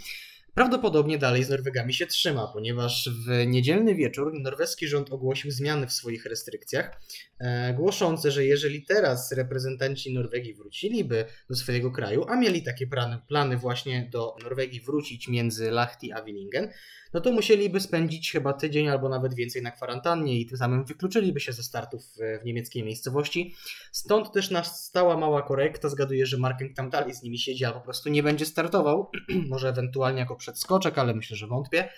Speaker 1: Prawdopodobnie dalej z Norwegami się trzyma, ponieważ w niedzielny wieczór norweski rząd ogłosił zmiany w swoich restrykcjach, e, głoszące, że jeżeli teraz reprezentanci Norwegii wróciliby do swojego kraju, a mieli takie plany, plany właśnie do Norwegii wrócić między Lahti a Willingen, no to musieliby spędzić chyba tydzień albo nawet więcej na kwarantannie i tym samym wykluczyliby się ze startów w, niemieckiej miejscowości. Stąd też nastała mała korekta. Zgaduję, że Marken tam dalej z nimi siedzi, a po prostu nie będzie startował. [clears throat] Może ewentualnie jako przedskoczek, ale myślę, że wątpię.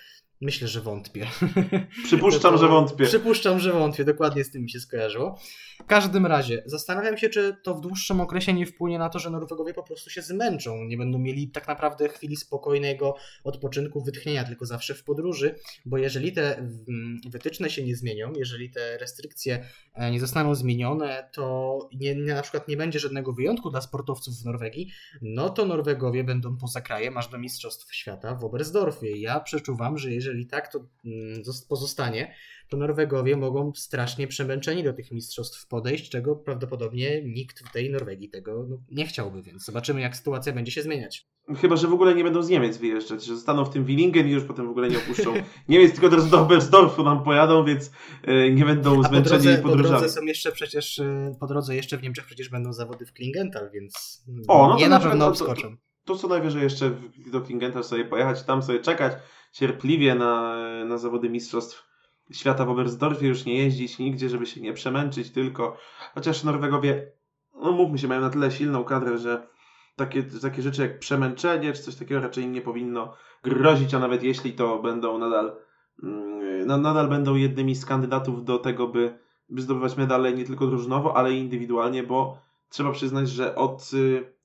Speaker 1: Myślę, że wątpię. [laughs]
Speaker 2: Przypuszczam,
Speaker 1: To-
Speaker 2: że wątpię.
Speaker 1: Przypuszczam, że wątpię. Dokładnie z tym mi się skojarzyło. W każdym razie, zastanawiam się, czy to w dłuższym okresie nie wpłynie na to, że Norwegowie po prostu się zmęczą. Nie będą mieli tak naprawdę chwili spokojnego odpoczynku, wytchnienia, tylko zawsze w podróży, bo jeżeli te mm, wytyczne się nie zmienią, jeżeli te restrykcje e, nie zostaną zmienione, to nie, nie, na przykład nie będzie żadnego wyjątku dla sportowców w Norwegii, no to Norwegowie będą poza krajem aż do Mistrzostw Świata w Oberstdorfie. Ja przeczuwam, że jeżeli tak to mm, zos- pozostanie, to Norwegowie mogą strasznie przemęczeni do tych mistrzostw podejść, czego prawdopodobnie nikt w tej Norwegii tego no, nie chciałby, więc zobaczymy, jak sytuacja będzie się zmieniać.
Speaker 2: Chyba, że w ogóle nie będą z Niemiec wyjeżdżać, że zostaną w tym Willingen i już potem w ogóle nie opuszczą [laughs] Niemiec, tylko teraz do Oberstdorfu nam pojadą, więc e, nie będą
Speaker 1: A po
Speaker 2: zmęczeni
Speaker 1: drodze, po
Speaker 2: podróżami.
Speaker 1: drodze są jeszcze przecież, y, po drodze jeszcze w Niemczech przecież będą zawody w Klingenthal, więc
Speaker 2: O, no
Speaker 1: nie
Speaker 2: na
Speaker 1: na pewno
Speaker 2: to-
Speaker 1: obskoczą.
Speaker 2: To co najwyżej jeszcze do Klingenta sobie pojechać, tam sobie czekać cierpliwie na, na zawody mistrzostw świata w Oberstdorfie, już nie jeździć nigdzie, żeby się nie przemęczyć tylko. Chociaż Norwegowie, no mówmy się, mają na tyle silną kadrę, że takie, takie rzeczy jak przemęczenie czy coś takiego raczej im nie powinno grozić, a nawet jeśli to będą nadal, mm, na- nadal będą jednymi z kandydatów do tego, by, by zdobywać medale nie tylko drużynowo, ale i indywidualnie, bo trzeba przyznać, że od y,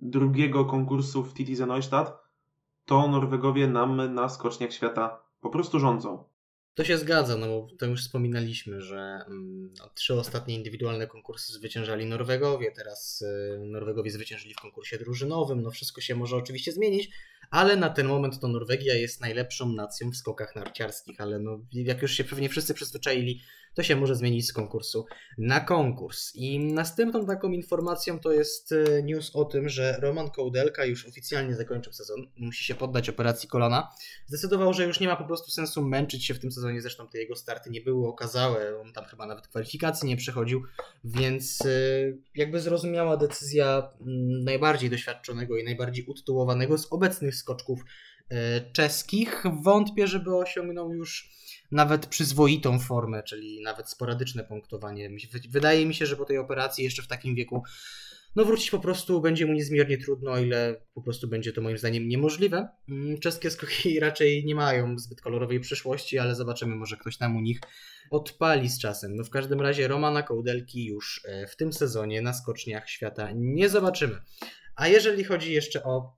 Speaker 2: drugiego konkursu w TTZ Neustadt to Norwegowie nam na skoczniach świata po prostu rządzą.
Speaker 1: To się zgadza, no bo to już wspominaliśmy, że mm, no, trzy ostatnie indywidualne konkursy zwyciężali Norwegowie, teraz y, Norwegowie zwyciężyli w konkursie drużynowym, no wszystko się może oczywiście zmienić, ale na ten moment to Norwegia jest najlepszą nacją w skokach narciarskich, ale no jak już się pewnie wszyscy przyzwyczaili, to się może zmienić z konkursu na konkurs. I następną taką informacją to jest y, news o tym, że Roman Kołdelka już oficjalnie zakończył sezon, musi się poddać operacji kolana. Zdecydował, że już nie ma po prostu sensu męczyć się w tym sezonie, zresztą te jego starty nie były okazałe, on tam chyba nawet kwalifikacji nie przechodził, więc y, jakby zrozumiała decyzja mm, najbardziej doświadczonego i najbardziej utytułowanego z obecnych skoczków y, czeskich. Wątpię, żeby osiągnął już nawet przyzwoitą formę, czyli nawet sporadyczne punktowanie. Wydaje mi się, że po tej operacji jeszcze w takim wieku no wrócić po prostu będzie mu niezmiernie trudno, o ile po prostu będzie to moim zdaniem niemożliwe. Mm, Czeskie skoki [laughs] raczej nie mają zbyt kolorowej przyszłości, ale zobaczymy, może ktoś tam u nich odpali z czasem. No w każdym razie Romana Kołdelki już e, w tym sezonie na skoczniach świata nie zobaczymy. A jeżeli chodzi jeszcze o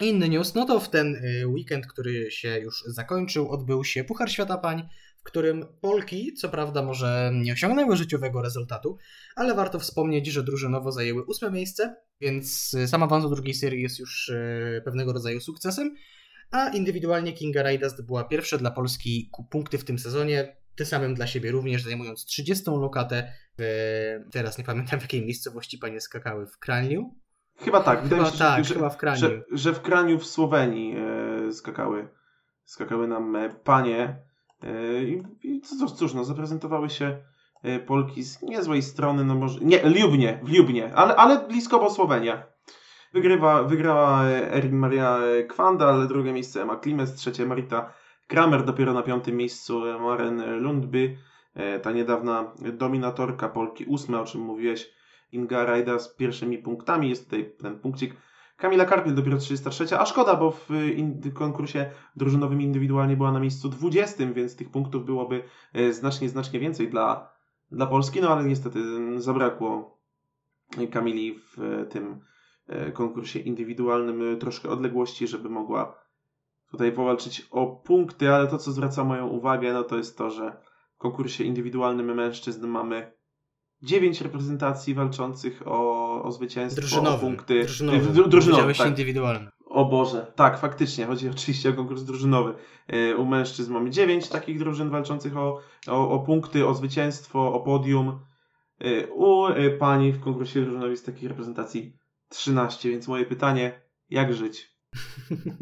Speaker 1: inny news, no to w ten y, weekend, który się już zakończył, odbył się Puchar Świata Pań, w którym Polki, co prawda może nie osiągnęły życiowego rezultatu, ale warto wspomnieć, że drużynowo zajęły ósme miejsce, więc y, sam awans do drugiej serii jest już y, pewnego rodzaju sukcesem, a indywidualnie Kinga Rajdast była pierwsza dla Polski punkty w tym sezonie, tym samym dla siebie również, zajmując 30 lokatę w, teraz nie pamiętam w jakiej miejscowości panie skakały, w Kralniu?
Speaker 2: Chyba tak, wydaje
Speaker 1: Chyba
Speaker 2: się,
Speaker 1: tak,
Speaker 2: że,
Speaker 1: chyba w Kraniu.
Speaker 2: że, że w Kraniu w Słowenii e, skakały, skakały nam e, panie. E, I cóż, cóż, no, zaprezentowały się e, Polki z niezłej strony, no może. Nie, Liubnie, w Liubnie, ale, ale blisko, bo Słowenia. Wygrywa, wygrała e, Erin Maria Kwandal, drugie miejsce Emma Klimes, trzecie Marita Kramer, dopiero na piątym miejscu Maren Lundby, ta niedawna dominatorka Polki, ósme, o czym mówiłeś, Inga Rajda z pierwszymi punktami, jest tutaj ten punkcik. Kamila Karpiel dopiero 33, a szkoda, bo w konkursie drużynowym indywidualnie była na miejscu 20, więc tych punktów byłoby e, znacznie, znacznie więcej dla, dla Polski, no ale niestety mm, zabrakło Kamili w e, tym e, konkursie indywidualnym troszkę odległości, żeby mogła tutaj powalczyć o punkty, ale to, co zwraca moją uwagę, no to jest to, że w konkursie indywidualnym mężczyzn mamy 9 reprezentacji walczących o, o zwycięstwo, o
Speaker 1: Drużynowym.
Speaker 2: punkty. Dru- drużynowy,
Speaker 1: Powiedziałeś
Speaker 2: tak.
Speaker 1: indywidualny.
Speaker 2: O Boże, tak, faktycznie. Chodzi oczywiście o konkurs drużynowy. E, U mężczyzn mamy 9 takich drużyn walczących o, o, o punkty, o zwycięstwo, o podium. E, U e, pani w konkursie drużynowym jest takich reprezentacji 13, więc moje pytanie, jak żyć?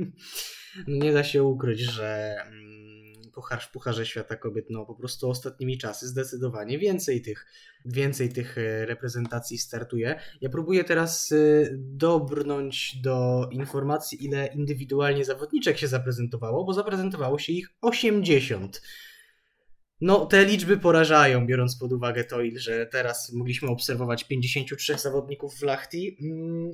Speaker 2: [laughs]
Speaker 1: Nie da się ukryć, że mm, puchar w Pucharze Świata Kobiet, no po prostu ostatnimi czasy zdecydowanie więcej tych, więcej tych e, reprezentacji startuje. Ja próbuję teraz e, dobrnąć do informacji, ile indywidualnie zawodniczek się zaprezentowało, bo zaprezentowało się ich 80. No, te liczby porażają, biorąc pod uwagę to, że teraz mogliśmy obserwować 53 zawodników w Lachti. Mm,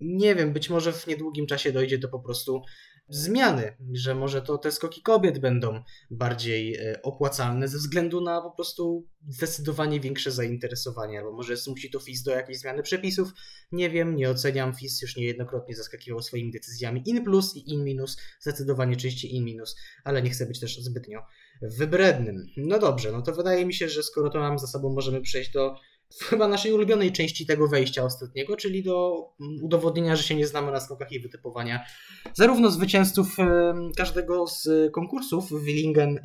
Speaker 1: Nie wiem, być może w niedługim czasie dojdzie do po prostu zmiany, że może to te skoki kobiet będą bardziej e, opłacalne ze względu na po prostu zdecydowanie większe zainteresowanie, albo może zmusi to FIS do jakiejś zmiany przepisów. Nie wiem, nie oceniam. FIS już niejednokrotnie zaskakiwał swoimi decyzjami in plus i in minus, zdecydowanie częściej in minus, ale nie chcę być też zbytnio wybrednym. No dobrze, no to wydaje mi się, że skoro to mam za sobą, możemy przejść do chyba naszej ulubionej części tego wejścia ostatniego, czyli do mm, udowodnienia, że się nie znamy na skokach i wytypowania zarówno zwycięzców e, każdego z konkursów Willingen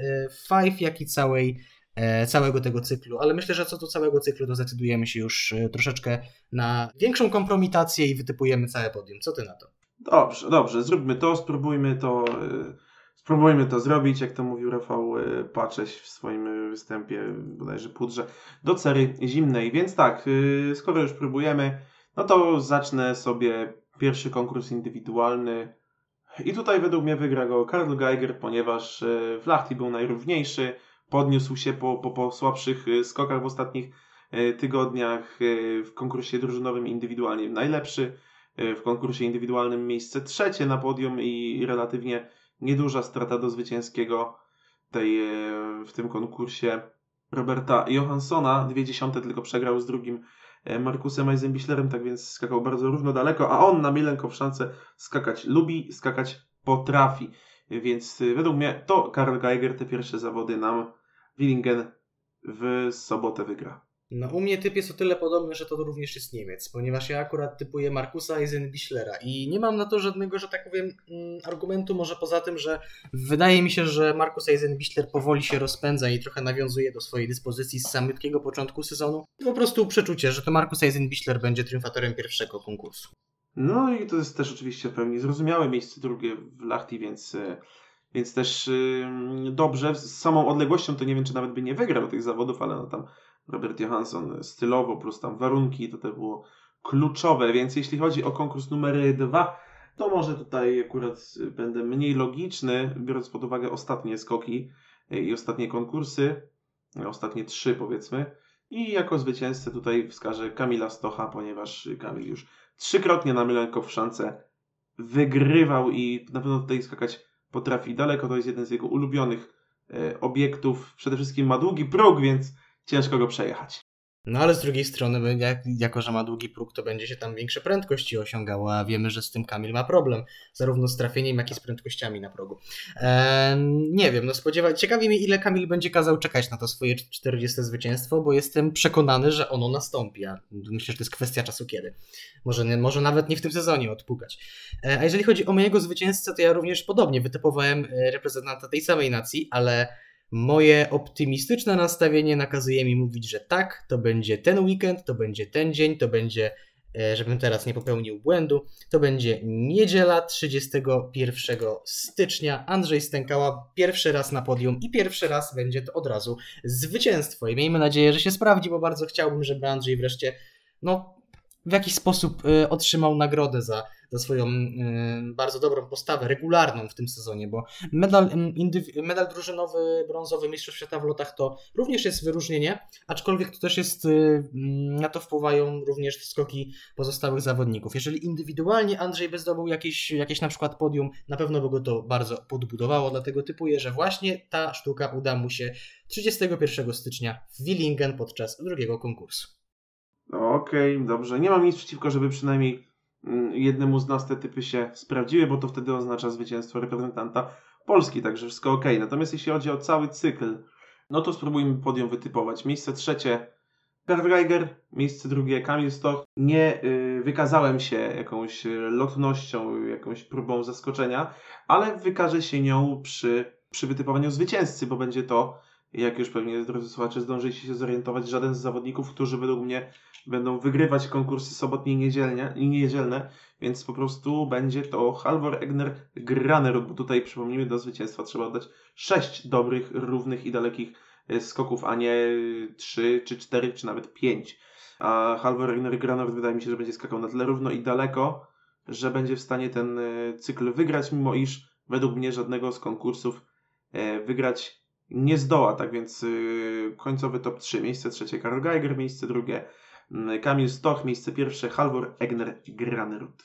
Speaker 1: 5, jak i całej, e, całego tego cyklu. Ale myślę, że co do całego cyklu, to zdecydujemy się już e, troszeczkę na większą kompromitację i wytypujemy całe podium. Co ty na to?
Speaker 2: Dobrze, dobrze, zróbmy to, spróbujmy to, e, spróbujmy to zrobić, jak to mówił Rafał e, Pacześ w swoim e, występie, bodajże pudrze, do cery zimnej. Więc tak, e, skoro już próbujemy, no to zacznę sobie pierwszy konkurs indywidualny. I tutaj według mnie wygra go Karl Geiger, ponieważ w Lachti był najrówniejszy, podniósł się po, po, po słabszych y, skokach w ostatnich y, tygodniach y, w konkursie drużynowym indywidualnie najlepszy, w konkursie indywidualnym miejsce trzecie na podium i relatywnie nieduża strata do zwycięskiego tej, w tym konkursie Roberta Johanssona. Dwie dziesiąte tylko przegrał z drugim Markusem Eisenbichlerem, tak więc skakał bardzo równo daleko, a on na Milenko w szance skakać lubi, skakać potrafi. Więc według mnie to Karl Geiger te pierwsze zawody nam Willingen w sobotę wygra.
Speaker 1: No u mnie typ jest o tyle podobny, że to również jest Niemiec, ponieważ ja akurat typuję Markusa Eisenbichlera i nie mam na to żadnego, że tak powiem, mm, argumentu, może poza tym, że wydaje mi się, że Markus Eisenbichler powoli się rozpędza i trochę nawiązuje do swojej dyspozycji z samego początku sezonu. Po prostu przeczucie, że to Markus Eisenbichler będzie triumfatorem pierwszego konkursu.
Speaker 2: No i to jest też oczywiście w pełni zrozumiałe miejsce drugie w Lachti, więc e, więc też yy, dobrze, z samą odległością to nie wiem, czy nawet by nie wygrał tych zawodów, ale no tam Robert Johansson stylowo, plus tam warunki, to też było kluczowe, więc jeśli chodzi o konkurs numer dwa, to może tutaj akurat będę mniej logiczny, biorąc pod uwagę ostatnie skoki i ostatnie konkursy, ostatnie trzy powiedzmy. I jako zwycięzcę tutaj wskażę Kamila Stocha, ponieważ Kamil już trzykrotnie na Milenko w szance wygrywał i na pewno tutaj skakać potrafi daleko. To jest jeden z jego ulubionych e, obiektów. Przede wszystkim ma długi próg, więc ciężko go przejechać.
Speaker 1: No ale z drugiej strony, jak, jako że ma długi próg, to będzie się tam większe prędkości osiągało, a wiemy, że z tym Kamil ma problem, zarówno z trafieniem, jak i z prędkościami na progu. Eee, nie wiem, no spodziewać, ciekawi mnie, ile Kamil będzie kazał czekać na to swoje 40 zwycięstwo, bo jestem przekonany, że ono nastąpi, a myślę, że to jest kwestia czasu kiedy. Może, nie, może nawet nie w tym sezonie odpukać. Eee, a jeżeli chodzi o mojego zwycięzcę, to ja również podobnie wytypowałem e, reprezentanta tej samej nacji, ale Moje optymistyczne nastawienie nakazuje mi mówić, że tak, to będzie ten weekend, to będzie ten dzień, to będzie, e, żebym teraz nie popełnił błędu, to będzie niedziela 31 stycznia. Andrzej Stękała pierwszy raz na podium i pierwszy raz będzie to od razu zwycięstwo. I miejmy nadzieję, że się sprawdzi, bo bardzo chciałbym, żeby Andrzej wreszcie no, w jakiś sposób e, otrzymał nagrodę za za swoją y, bardzo dobrą postawę, regularną w tym sezonie, bo medal, medal drużynowy brązowy Mistrzostw Świata w lotach to również jest wyróżnienie, aczkolwiek to też jest, y, na to wpływają również skoki pozostałych zawodników. Jeżeli indywidualnie Andrzej by zdobył jakieś, jakieś na przykład podium, na pewno by go to bardzo podbudowało, dlatego typuję, że właśnie ta sztuka uda mu się 31 stycznia w Willingen podczas drugiego konkursu.
Speaker 2: Okej, okay, dobrze. Nie mam nic przeciwko, żeby przynajmniej jednemu z nas te typy się sprawdziły, bo to wtedy oznacza zwycięstwo reprezentanta Polski, także wszystko ok. Natomiast jeśli chodzi o cały cykl, no to spróbujmy podium wytypować. Miejsce trzecie Per Geiger, miejsce drugie Kamil Stoch. Nie y, wykazałem się jakąś lotnością, jakąś próbą zaskoczenia, ale wykażę się nią przy, przy wytypowaniu zwycięzcy, bo będzie to, jak już pewnie drodzy słuchacze zdążycie się zorientować, żaden z zawodników, którzy według mnie będą wygrywać konkursy sobotnie i, niedzielne, i więc po prostu będzie to Halvor Egner Graner, bo tutaj przypomnijmy, do zwycięstwa trzeba oddać sześć dobrych, równych i dalekich e, skoków, a nie trzy, czy cztery, czy nawet pięć. A Halvor Egner Graner wydaje mi się, że będzie skakał na tyle równo i daleko, że będzie w stanie ten e, cykl wygrać, mimo iż według mnie żadnego z konkursów e, wygrać nie zdoła, tak więc końcowy top 3, miejsce trzecie Karl Geiger, miejsce drugie Kamil Stoch, miejsce pierwsze, Halvor Egner Granerud.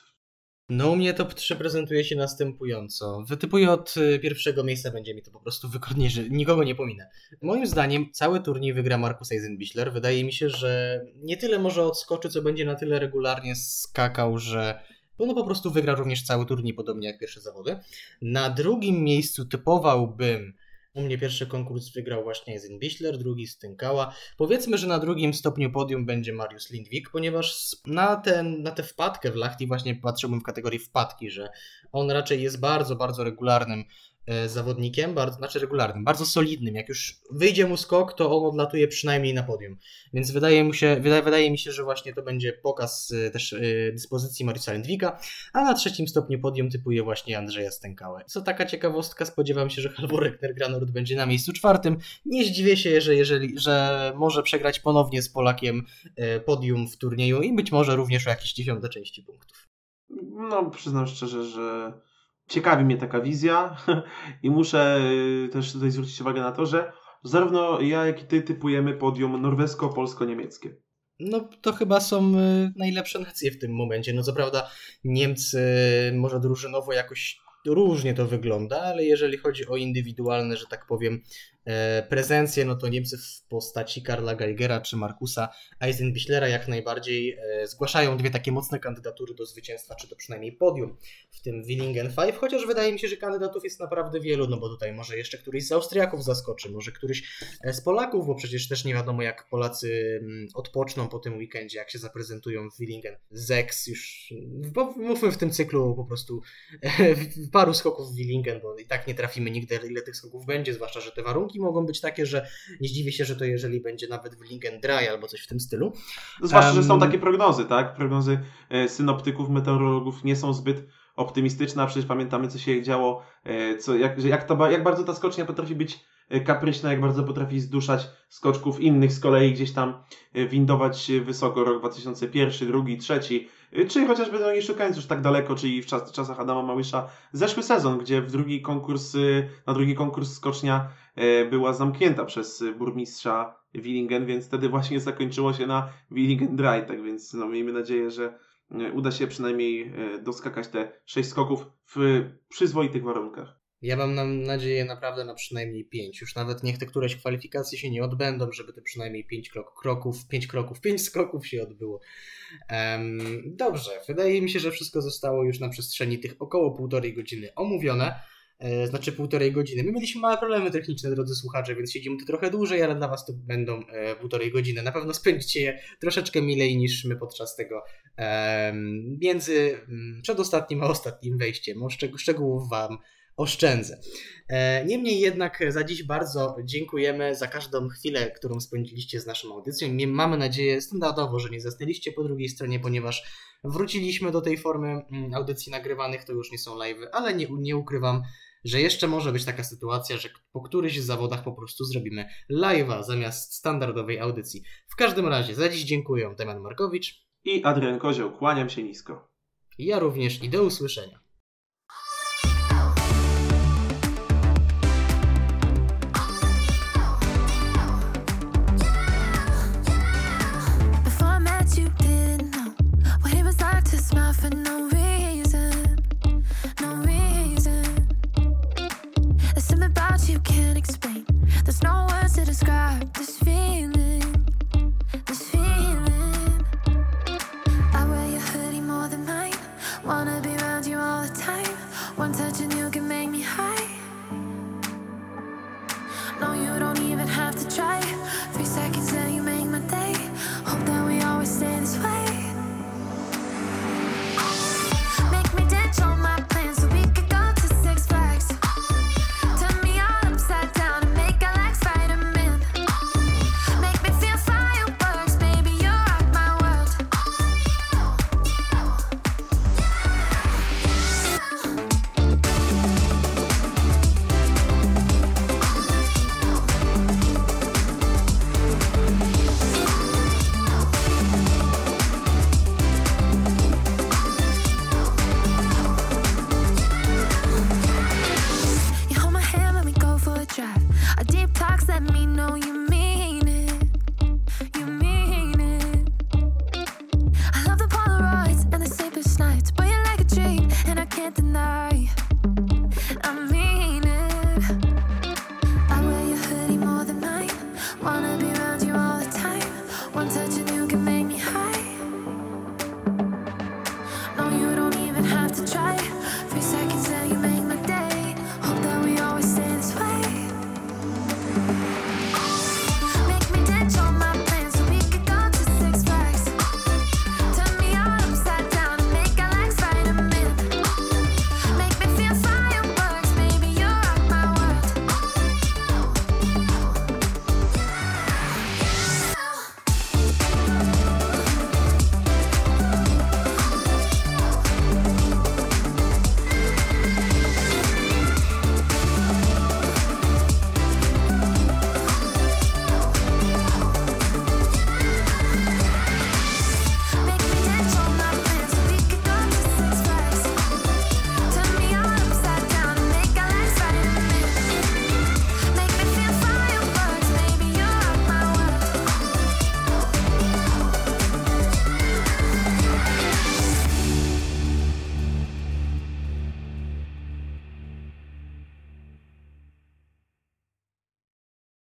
Speaker 1: No u mnie top 3 prezentuje się następująco. Wytypuję od y, pierwszego miejsca, będzie mi to po prostu wygodnie, że nikogo nie pominę. Moim zdaniem cały turniej wygra Markus Eisenbichler. Wydaje mi się, że nie tyle może odskoczy, co będzie na tyle regularnie skakał, że no po prostu wygra również cały turniej, podobnie jak pierwsze zawody. Na drugim miejscu typowałbym u mnie pierwszy konkurs wygrał właśnie Jezin Bichler, drugi Stynkała. Powiedzmy, że na drugim stopniu podium będzie Mariusz Lindwik, ponieważ na, ten, na tę wpadkę w Lachti właśnie patrzyłbym w kategorii wpadki, że on raczej jest bardzo, bardzo regularnym zawodnikiem, bardzo, znaczy regularnym, bardzo solidnym. Jak już wyjdzie mu skok, to on odlatuje przynajmniej na podium. Więc wydaje, mu się, wydaje, wydaje mi się, że właśnie to będzie pokaz e, też e, dyspozycji Mariusa Lindwika, a na trzecim stopniu podium typuje właśnie Andrzeja Stękałę. Co taka ciekawostka, spodziewam się, że Halvorek Nergranord będzie na miejscu czwartym. Nie zdziwię się, że, jeżeli, że może przegrać ponownie z Polakiem podium w turnieju i być może również o jakieś dziesiąte części punktów.
Speaker 2: No, przyznam szczerze, że ciekawi mnie taka wizja [laughs] i muszę y, też tutaj zwrócić uwagę na to, że zarówno ja, jak i ty typujemy podium norwesko-polsko-niemieckie.
Speaker 1: No to chyba są y, najlepsze nacje w tym momencie. No co prawda Niemcy może drużynowo jakoś różnie to wygląda, ale jeżeli chodzi o indywidualne, że tak powiem, e, prezencje, no to Niemcy w postaci Karla Geigera czy Markusa Eisenbichlera jak najbardziej e, zgłaszają dwie takie mocne kandydatury do zwycięstwa, czy to przynajmniej podium w tym Willingen 5, chociaż wydaje mi się, że kandydatów jest naprawdę wielu, no bo tutaj może jeszcze któryś z Austriaków zaskoczy, może któryś e, z Polaków, bo przecież też nie wiadomo jak Polacy mm, odpoczną po tym weekendzie, jak się zaprezentują w Willingen. Zex już, bo mówmy w tym cyklu po prostu paru skoków w Willingen, bo i tak nie trafimy nigdy, ile tych skoków będzie, zwłaszcza, że te warunki mogą być takie, że nie zdziwię się, że to jeżeli będzie nawet Willingen dry albo coś w tym stylu.
Speaker 2: Zwłaszcza,
Speaker 1: Um,
Speaker 2: że są takie prognozy, tak? Prognozy e, synoptyków, meteorologów nie są zbyt optymistyczne, a przecież pamiętamy, co się działo, e, co, jak, jak, jak bardzo ta skocznia potrafi być e, kapryśna, jak bardzo potrafi zduszać skoczków innych z kolei gdzieś tam windować wysoko rok 2001, drugi, trzeci, czy chociażby nie szukając już tak daleko, czyli w czas, czasach Adama Małysza, zeszły sezon, gdzie w drugi konkurs, na drugi konkurs skocznia była zamknięta przez e, burmistrza Willingen, więc wtedy właśnie zakończyło się na Willingen Dry, tak więc no, miejmy nadzieję, że e, uda się przynajmniej e, doskakać te sześć skoków w przyzwoitych warunkach.
Speaker 1: Ja mam nadzieję naprawdę na przynajmniej pięć. Już nawet niech te któreś kwalifikacje się nie odbędą, żeby te przynajmniej pięć krok, kroków, pięć kroków, pięć skoków się odbyło. Em, dobrze, wydaje mi się, że wszystko zostało już na przestrzeni tych około półtorej godziny omówione. E, znaczy półtorej godziny. My mieliśmy małe problemy techniczne, drodzy słuchacze, więc siedzimy tu trochę dłużej, ale dla Was to będą e, półtorej godziny. Na pewno spędzicie je troszeczkę milej niż my podczas tego między mm, przedostatnim a ostatnim wejściem. Szczegółów Wam oszczędzę. E, Niemniej jednak za dziś bardzo dziękujemy za każdą chwilę, którą spędziliście z naszą audycją. Mamy nadzieję standardowo, że nie zasnęliście po drugiej stronie, ponieważ wróciliśmy do tej formy mm, audycji nagrywanych, to już nie są live'y, ale nie, nie ukrywam, że jeszcze może być taka sytuacja, że po któryś z zawodach po prostu zrobimy live'a zamiast standardowej audycji. W każdym razie za dziś dziękuję Damian Markowicz,
Speaker 2: I Adrian Kozioł, kłaniam się nisko.
Speaker 1: ja również i do usłyszenia.